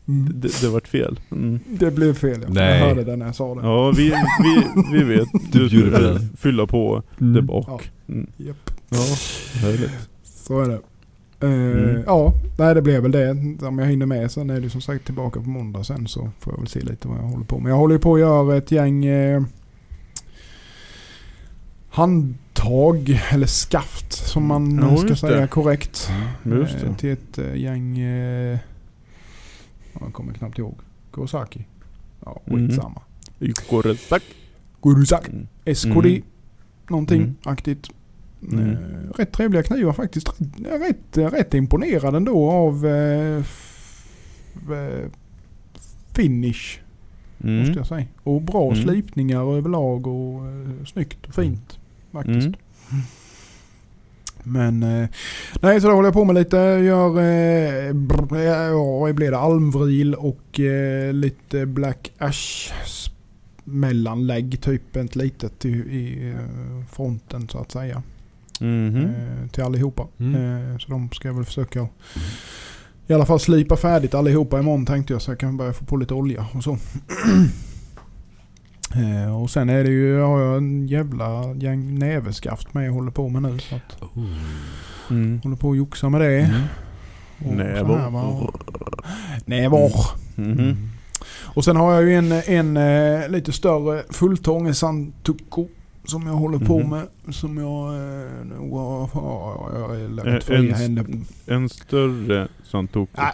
Mm. det, det vart fel. Mm. Det blev fel. ja. Nej. Jag hörde det när jag sa det. Ja, vi, vi, vi vet. Du bjuder på ska den. fylla på där bak. Mm. Japp. Ja, härligt. Så är det. Eh, Mm. Ja, nej det blev väl det. Om jag hinner med. Sen är det som sagt tillbaka på måndag sen så får jag väl se lite vad jag håller på med. Jag håller ju på att göra ett gäng eh, handtag eller skaft som man Ja, ska säga det. korrekt. Just Eh, det. till ett eh, gäng, eh, ja, jag kommer knappt ihåg. Kurosaki. Ja, Mm. skitsamma. Korrekt. Kurosaki. Mm. SKD. Mm. Någonting Mm. aktigt. Mm. Eh, rätt trevliga knivar faktiskt. Rätt, rätt imponerad ändå av eh, eh, finish. Mm. Måste jag säga. Och bra Mm. slipningar överlag och eh, snyggt och fint. Faktiskt. Mm. Men eh, nej så då håller jag på med lite. Gör, eh, brr, ja, blir det? Almvril och eh, lite black ash mellanlägg. Typ ett litet i, i eh, fronten så att säga. Mhm. Eh, till allihopa. Mm. Eh, så de ska jag väl försöka i alla fall slipa färdigt allihopa imorgon tänkte jag så jag kan börja få på lite olja och så. eh, och sen är det ju, har jag en jävla gäng näveskaft med jag håller på med nu. Så att, Mm. håller på att joxa med det. Mm. Och här, va. Nävar. Mhm. Och sen har jag ju en, en eh, lite större fulltång, Santuco. Som jag håller på Mhm. med. Som jag eh, nog har... Ja, jag har Eh, lämnat fria en- händer. En större Santoku. Ah,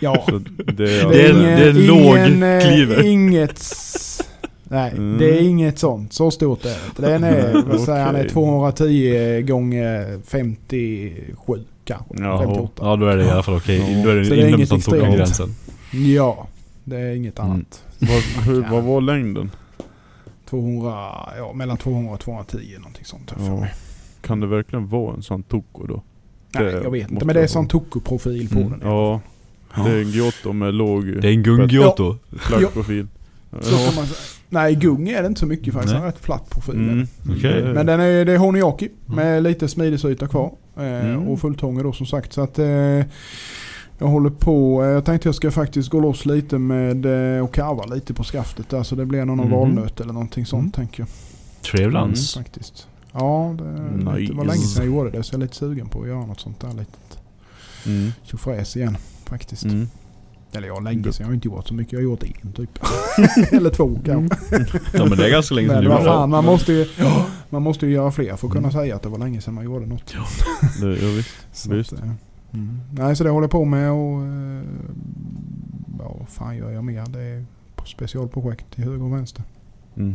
ja. Så det Det är, är en- ingen- det är låg ingen, eh, kliver. Inget... Nej, Mm. det är inget sånt. Så stort är det. Den är, vad säger han, är Okej. 210 gånger 57 kanske. Jaha. 58. Ja då är det i alla fall okej. Ja. Då är Så det det är inom inget som tog extremt. gränsen. Ja, det är inget Mm. annat. vad, hur, vad var längden? 200, ja mellan 200 och 210 någonting sånt. här för Ja. mig. Kan det verkligen vara en Santoku då? Nej, Det jag vet inte. Men det är jag sån ha. Toku-profil på Mm. den. Ja, det är en Giotto med låg Det är en Gung-Giotto. flaggprofil. Så kan man säga. Nej, gung är det inte så mycket faktiskt. Nej. Den är rätt platt profil. Mm. Det- Men den är, det är Honiaki med lite smidesyta kvar. Eh, Mm. Och fulltånge då som sagt. Så att eh, jag håller på. Eh, jag tänkte jag ska faktiskt gå loss lite med eh, och karva lite på skaftet där. Så det blir någon Mhm. valnöt eller någonting sånt Mm. tänker jag. Trevlans. Faktiskt. Ja, det, Nice. var länge sedan jag gjorde det. Så jag är lite sugen på att göra något sånt där litet Mm. tjofräs igen. Faktiskt. Mm. Eller ja, länge sedan. Jag har inte gjort så mycket. Jag har gjort en typ. eller två kanske. Ja men det är ganska länge sedan Men du vad gjorde fan, man måste, ju, man måste ju göra fler för att kunna säga att det var länge sedan man gjorde något. Det, ja, visst. Så Visst. Att, eh, mm. Nej, så det håller jag på med och eh, vad fan gör jag mer? Det är specialprojekt till höger och vänster. Mm.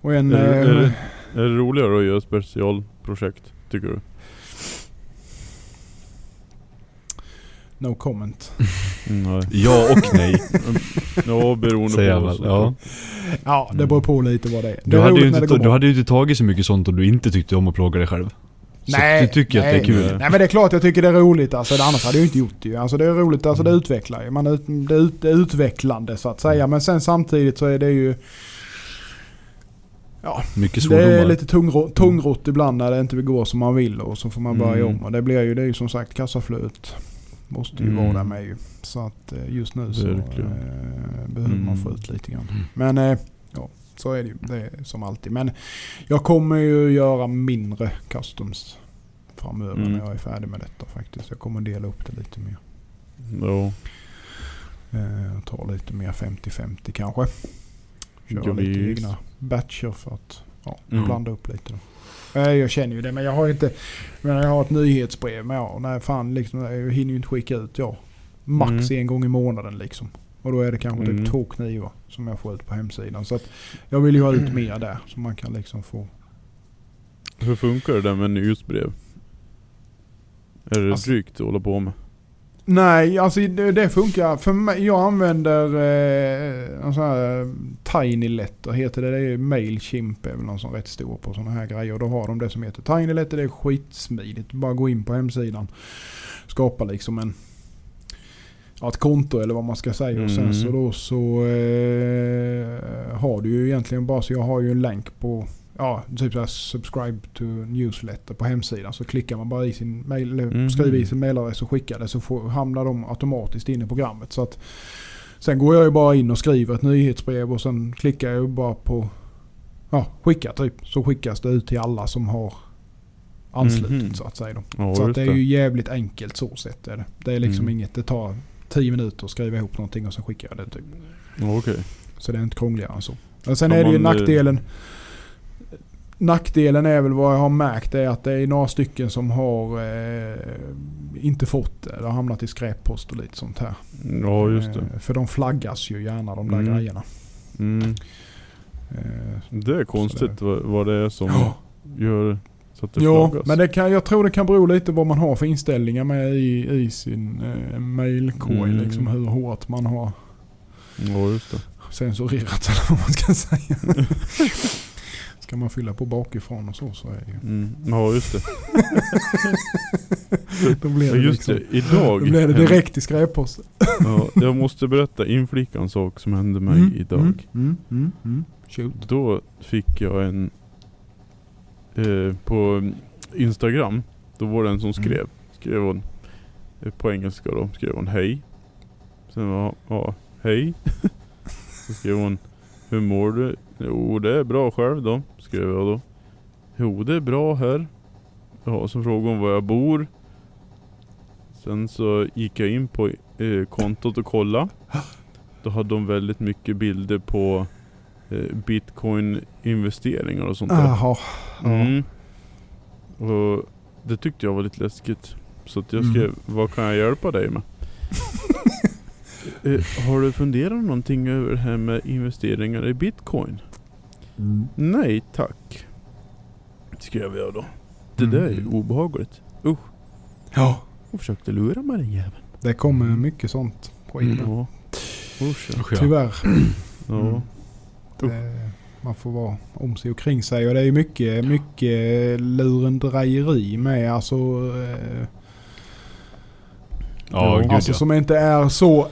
Och en... Är, det- är, eh, det, är det roligare att göra specialprojekt, tycker du? No comment. Mm, nej. Ja och nej. Ja, beroende Säger på. Ja. Ja, det beror på lite vad det är. Du det är hade, inte, det du hade ju inte tagit så mycket sånt om du inte tyckte om att plåga dig själv. Så Nej, du tycker att det är nej. kul. Nej men det är klart jag tycker det är roligt. Alltså, det annars hade jag inte gjort det ju. Alltså det är roligt, alltså det utvecklar ju. Man, ut- det, är ut, det är utvecklande så att säga. Men sen samtidigt så är det ju... Mycket Det svordomar. är lite tungrott ibland när det inte går som man vill och så får man börja Mm. om. Och det blir ju, det är ju som sagt kassaflödet. Måste ju Mm. vara där med ju. Så att eh, just nu så eh, behöver man Mm. få ut lite grann. Mm. Men eh, ja, så är det ju. Det är som alltid. Men jag kommer ju göra mindre customs framöver Mm. när jag är färdig med detta faktiskt. Jag kommer dela upp det lite mer. Ja. Eh, ta lite mer 50-50 kanske. Köra Ja, lite egna batcher för att ja, Mm. blanda upp lite. Då. Jag känner ju det men jag har inte... Men jag har ett nyhetsbrev men ja, nej fan liksom, jag hinner ju inte skicka ut ja. Max Mm. en gång i månaden liksom. Och då är det kanske Mm. typ två knivar som jag får ut på hemsidan. Så jag vill ju ha ut mer där så man kan liksom få... Hur funkar det där med nyhetsbrev? Är det Alltså- drygt att hålla på med? Nej, alltså det, det funkar. För mig, jag använder eh, en sån här eh, Tiny Letter heter det. Det är Mailchimp är väl någon som är rätt stor på såna här grejer. Och då har de det som heter Tiny Letter. Det är skitsmidigt. Bara gå in på hemsidan. Skapa liksom en ja, ett konto eller vad man ska säga. Och sen Mm. så då så eh, har du ju egentligen bara så jag har ju en länk på Ja, typ såhär subscribe to newsletter på hemsidan. Så klickar man bara i sin mail, Mhm. skriver i sin mailadress och skickar det så får, hamnar de automatiskt in i programmet. Så att Sen går jag ju bara in och skriver ett nyhetsbrev och sen klickar jag ju bara på Ja, skicka typ. Så skickas det ut till alla som har anslutit Mhm. så att säga. Då. Ja, så att det är ju jävligt enkelt så sett. Är det. det är liksom Mm. inget, det tar 10 minuter att skriva ihop någonting och sen skickar jag det typ. Okej. Så det är inte krångligare än så. Och sen Om är det ju eh, nackdelen. Är väl vad jag har märkt är att det är några stycken som har eh, inte fått det. Det har hamnat i skräppost och lite sånt här. Ja, just det. Eh, för de flaggas ju gärna de där Mm. grejerna. Mm. Eh, Det är konstigt vad, vad det är som Ja. gör så att det Ja, flaggas. men det kan, jag tror det kan bero lite vad man har för inställningar med i, i sin eh, mailkorg. Mm. Liksom hur hårt man har Ja, just det. censurerat eller vad man ska säga. ska man fylla på bakifrån och så så är det ju. Mm. Ja, just det. Då blir Ja, det, just liksom, det. Idag. då blir det direkt i skräpposten. Ja, jag måste berätta, inflika en sak som hände mig Mm, idag. Mm, mm, mm, mm. Då fick jag en... Eh, på Instagram, då var det en som skrev. Skrev hon eh, på engelska då, skrev hon hej. Sen var ja, hej. Så skrev hon, hur mår du? Jo det är bra själv då, skrev jag då. Jo det är bra här. Ja, så frågade hon var jag bor. Sen så gick jag in på eh, kontot och kolla. Då hade de väldigt mycket bilder på eh, bitcoin investeringar och sånt där. Jaha. Ja. Mm. Och det tyckte jag var lite läskigt. Så att jag Mm. skrev, vad kan jag hjälpa dig med? eh, har du funderat någonting över det här med investeringar i bitcoin? Mm. Nej tack. Skrev jag då. Det Mm. där är ju obehagligt. Ja. Hon försökte lura mig den jäveln. Det kommer mycket sånt på. Ja. Usch ja. Usch, ja. Tyvärr. ja. Mm. Det, man får vara om sig och kring sig. Och det är ju mycket, mycket lurendrejeri med. Alltså, eh, Ja, gud alltså ja. som inte är så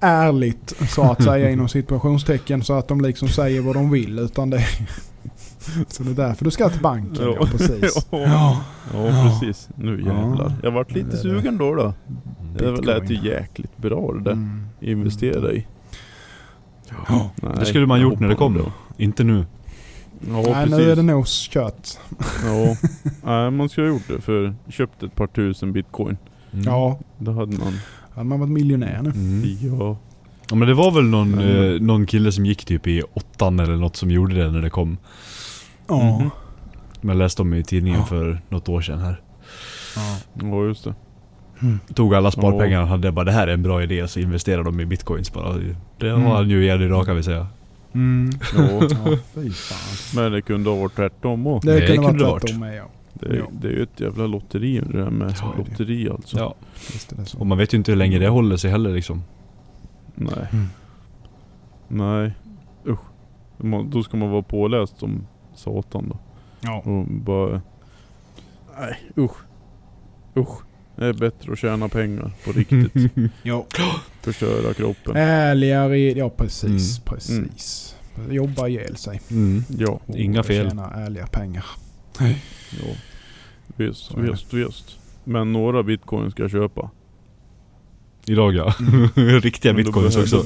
ärligt så att säga inom situationstecken så att de liksom säger vad de vill. Utan det Så det är därför du ska till banken. Ja, precis. ja. Ja. ja precis. Nu Ja. jävlar. Jag vart Det lite det. sugen då då. Det lät ju jäkligt bra det där. Mm. Investera i. Ja. Nej, Det skulle man gjort när det kom då. Inte nu. Ja Nej, precis. nu är det nog kört. Ja. Nej man skulle ha gjort det för köpt ett par tusen bitcoin. Mm. Ja, Då hade man, hade man varit miljonär nu. Mm. ja. Ja men det var väl någon, Men- eh, någon kille som gick typ i åttan eller något som gjorde det när det kom. Ja. Mhm. Men jag läste om i tidningen Ja. för något år sedan här. ja. Ja just det. Tog alla sparpengar han hade bara det här är en bra idé så investerade de i bitcoins bara. Det har han ju jävligt raka vill säga. Mm. Ja, Ja, fy fan. men det kunde ha varit tvärtom också. Det, Det kunde kunde varit varit. tvärtom med ja. Det, är- Ja. det är ju ett jävla lotteri det där med det. lotteri alltså. Ja. Och man vet ju inte hur länge det håller sig heller liksom. Nej. Mm. Nej. Usch. Man- Då ska man vara påläst som satan då. Ja. Och bara... Nej, usch. Usch. Det är bättre att tjäna pengar på riktigt. ja. Förstöra kroppen. Ärligare, i- ja precis, Mm. precis. Jobba ihjäl sig. Mm. Ja. Och Inga fel. Tjäna ärliga pengar. ja. Visst, Så det. visst, visst. Men några bitcoin ska jag köpa. Idag ja. Riktiga Men då bitcoins också.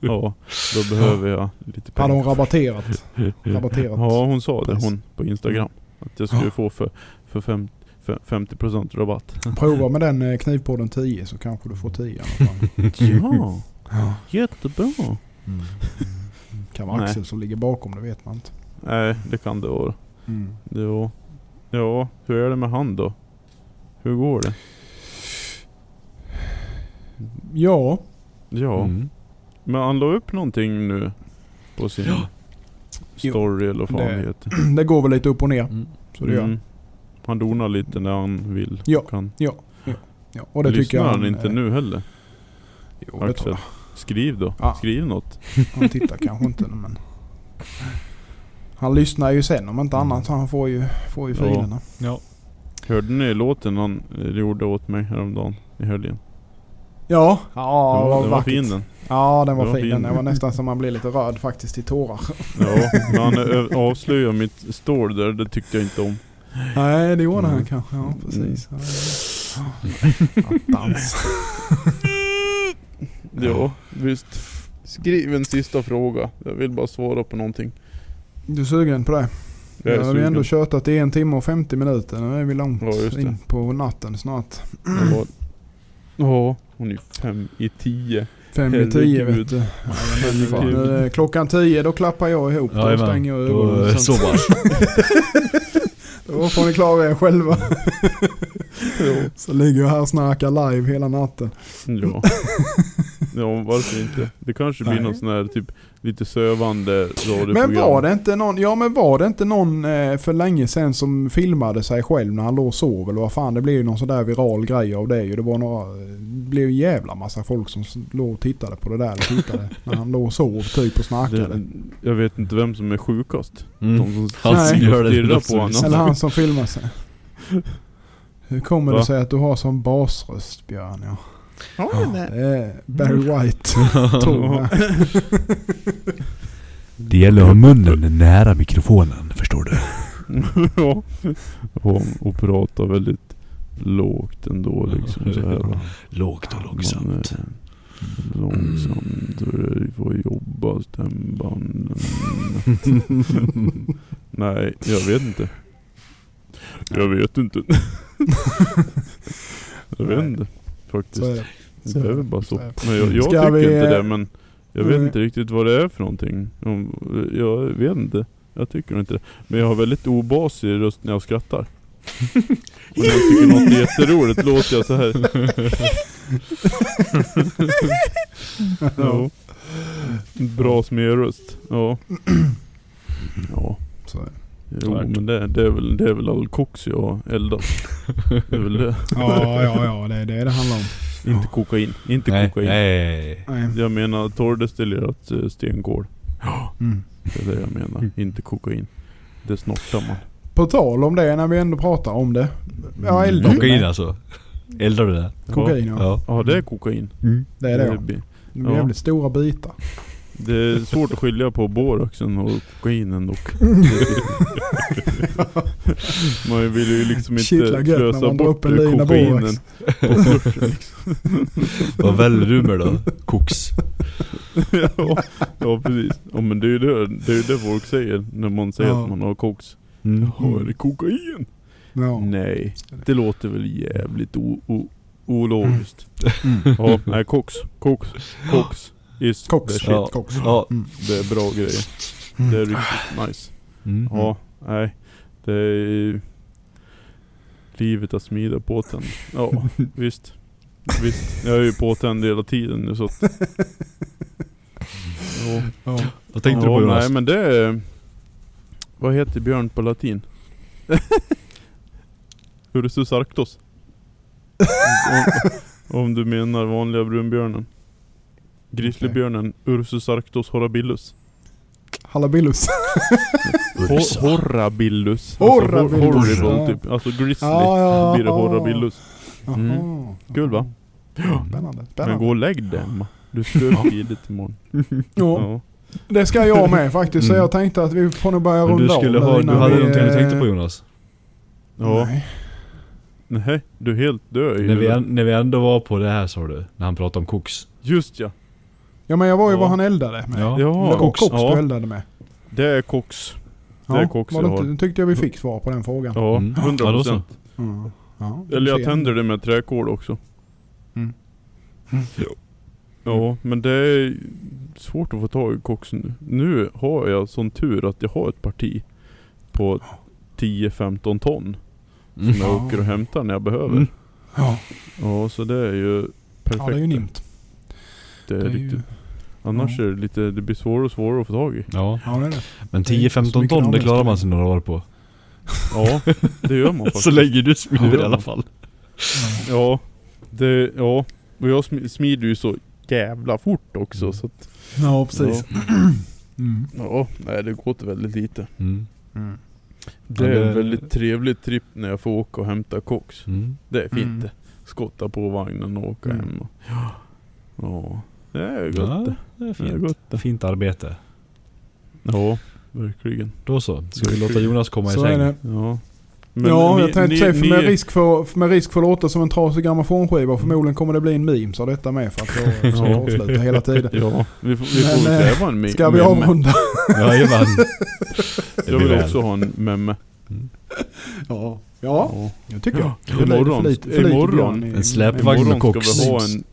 Ja, då behöver jag lite Hade pengar. hon rabatterat? rabatterat? Ja, hon sa det hon på Instagram. Att jag skulle få för, för fem, för 50% rabatt. Prova med den eh, knivpodden 10 så kanske du får 10 i alla fall. Ja, Ja. jättebra. Mm. Kan vara Nej. Axel som ligger bakom, det vet man inte. Nej, det kan det vara. Mm. Jo. Ja, hur är det med han då? Hur går det? Ja, Ja, Mm. men han la upp någonting nu på sin story eller vad det heter. det går väl lite upp och ner. Mm. Så det gör Mm. Han donar lite när han vill. Ja. Kan. Ja, och det tycker Lyssnar jag han inte eh, nu heller? Jo, Axel? Skriv då. Ja. Skriv något. Han tittar kanske inte men... Han lyssnar ju sen om inte annat så han får ju, får ju Ja. filerna. Ja. Hörde ni låten han eh, gjorde åt mig häromdagen i helgen? Ja, ja Den det var, var den var fin den. Ja den var, Den var fin. fin. Den Det var nästan som man blev lite rörd faktiskt i tårar. Ja, men han eh, avslöjade mitt store där. Det tyckte jag inte om. Nej det gjorde Mm. han kanske. Ja precis. Ja, Attans. Ja, visst. Skriv en sista fråga. Jag vill bara svara på någonting. Du är sugen på det? Jag har vi ändå tjötat i en timme och 50 minuter. Nu är vi långt Ja, in på natten snart. Ja, Ja, hon är fem i tio. Fem i tio vet du. Är det klockan tio då klappar jag ihop. Då stänger jag ögonen. Då, Så, bara. då får ni klara er själva. Så ligger jag här och snackar live hela natten. Ja. Ja, varför inte? Det kanske blir Nej. någon sån här typ lite sövande radioprogram. Men var det inte någon, ja men var det inte någon eh, för länge sedan som filmade sig själv när han låg och sov eller vad fan. Det blev ju någon sån där viral grej av det ju. Det var några, det blev en jävla massa folk som låg och tittade på det där. Eller tittade när han låg och sov typ och snackade. det, Jag vet inte vem som är sjukast. Mm. De som Han som Nej. gör det. på honom. Eller han som filmar sig. Hur kommer Va? det sig att du har sån basröst Björn? Ja. Det är Barry White. jag. Det gäller att ha munnen nära mikrofonen, förstår du. ja. Och, och prata väldigt lågt ändå liksom så här. Lågt och Man, långsamt. eh, Långsamt det får jobba stämbanden. Nej, jag vet inte. Jag vet inte. jag vet Nej. inte faktiskt. Så är det. Det är väl bara så. Så. Men jag, jag tycker vi, inte eh, det men jag vet nej. inte riktigt vad det är för någonting. Jag vet inte. Jag tycker inte det. Men jag har väldigt obasig röst när jag skrattar. Och när jag tycker något är jätteroligt låter jag så här. ja. Bra smerröst. Ja. Ja. Så är det. Jo Klart. men det, det, är väl, det är väl all koks jag har eldat. Det är väl det. Ja, ja, ja. Det är det det handlar om. Inte kokain. Inte Nej, kokain. nej. Nej. Jag menar torrdestillerat eh, stenkol. Mm. Det är det jag menar. Inte kokain. Det snortar man. På tal om det när vi ändå pratar om det. Ja, eldar du Kokain med? alltså. Eldar du det? Kokain ja. Ja. Ja det är kokain. Det är det ja. Det är jävligt stora bitar. Det är svårt att skilja på boraxen och kokainen dock. Man vill ju liksom inte slösa bort upp en lina kokainen på börsen. Liksom. Vad väljer du med då? Koks? ja, ja precis. Ja, men det är ju det, det, är det folk säger när man säger Ja. att man har koks. Mm. Jaha, är det kokain? Ja. Nej, det låter väl jävligt o, o, ologiskt. Mm. Ja, nej koks. Koks. Koks. Koks. the shit. Ja. Koks. Ja. Mm. Det är bra grejer. Det är riktigt nice. Mm. Ja, nej. Det är... Livet att smida påtänd. Ja, visst. Visst. Jag är ju påtänd hela tiden nu så att... Ja. Ja. Vad tänkte ja, du på Jonas? Nej men det är... Vad heter björn på latin? Ursus arctos. om, om du menar vanliga brunbjörnen. Grizzlybjörnen Ursus arctos horribillus. Hallabillus. Ho- horrabillus. Horrabillus, Alltså, hor- horrible ja. typ. Alltså grizzly Ja, ja, blir det horrabillus. Mm. Kul, va? Spännande. Men spännande. gå och lägg Emma. Du ska upp tidigt imorgon. Ja, Ja. det ska jag med faktiskt. Så Mm. jag tänkte att vi får nog börja Men runda du skulle av ha, du hade vi, någonting du tänkte på Jonas? ja. Nej. Nej, du är helt död När vi, när vi ändå var på det här sa du, när han pratade om koks. Just ja. Ja men jag var ju Ja. vad han eldade med. Ja. Det Ja, var koks, ja. du eldade med. Det är koks. Det är koks var jag det inte, har. nu tyckte jag vi fick svar på den frågan. Ja, Mm. 100%. Ja, då så. Mm. Ja, Eller jag tänder det med träkol också. Mm. Ja, men det är svårt att få tag i koks nu. Nu har jag sån tur att jag har ett parti på 10-15 ton. Som Mm. jag Ja. åker och hämtar när jag behöver. Mm. Ja, Ja, så det är ju perfekt. ja det är ju nimt. Det är, Det är ju- riktigt. Annars Ja. är det lite, det blir svårare och svårare att få tag i. Ja. Ja det är det. Men Det är inte så 10-15 mycket ton, det klarar man sig några år på. Ja, det gör man faktiskt. Så länge du smider i Ja. alla fall. Ja, det, ja. Och jag sm- smider ju så jävla fort också Mm. så att, Ja precis. Mm. ja, nej det går till väldigt lite. Mm. Mm. Det Ja, är en väldigt trevlig tripp när jag får åka och hämta koks. Mm. Det är fint Mm. det. Skotta på vagnen och åka Mm. hem. Och, ja, det är gott Ja, det. är Det är fint. gott det. Fint arbete. Ja, verkligen. Då så. Ska vi låta Jonas komma i Så är säng? det. Ja. ja, jag tänkte säga för ni- med risk för, med risk för att låta som en trasig grammofonskiva. Förmodligen kommer det bli en meme så detta med för att jag ska Ja. avsluta hela tiden. Ja, vi får, vi Men, får eh, kräva en me- Ska vi avrunda? Jajamän. Jag vill väl. också ha en memme. Ja. Ja, det tycker jag. Imorgon, för lite- för lite imorgon, grann i- En släpvagn med imorgon koks. ska vi ha en,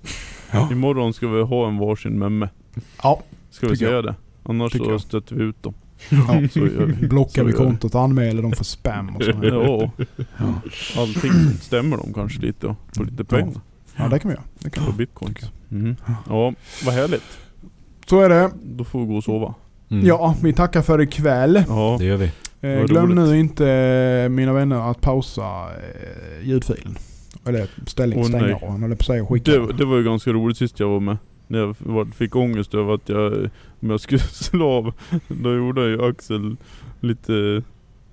Ja. imorgon ska vi ha en varsin memme. Ja. Ska vi säga jag. det? Annars Tycker så stöter vi ut dem. Ja. Så vi. Blockar Så vi kontot och anmäler dem för spam och sånt. Ja, Ja. allting stämmer de kanske lite och får lite Ja. pengar ja, det kan vi göra. Det kan på vi. bitcoins. Mm. Ja, vad härligt. Så är det. Då får vi gå och sova. Mm. Ja, vi tackar för ikväll. Ja, Det gör vi. Eh, glöm roligt. nu inte eh, mina vänner att pausa eh, ljudfilen. Eller ställning, stänga nej. av. Eller på sig skicka. det, det var ju ganska roligt sist jag var med. När jag fick ångest över att jag, om jag skulle slå av, då gjorde ju Axel lite,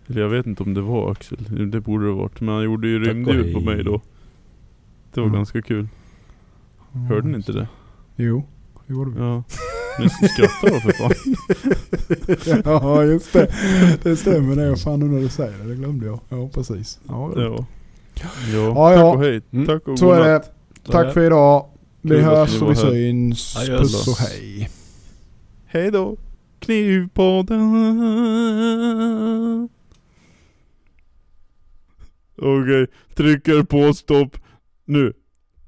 eller jag vet inte om det var Axel, det borde det varit. Men han gjorde ju rymdljud på mig då. Det var Mm. ganska kul. Hörde ni inte det? Jo, det gjorde vi. Ja. Ni skrattar då för fan. ja, just det. Det stämmer det. Fan nu när du säger det. Det glömde jag. Ja, precis. Ja, ja. Ja. Ja, Ja, tack ja. och hej. Mm. Tack och Så är det. Tack för idag. Vi hörs och vi syns. Puss och hej. Hej då. Knivpodden. Okej, trycker på stopp nu.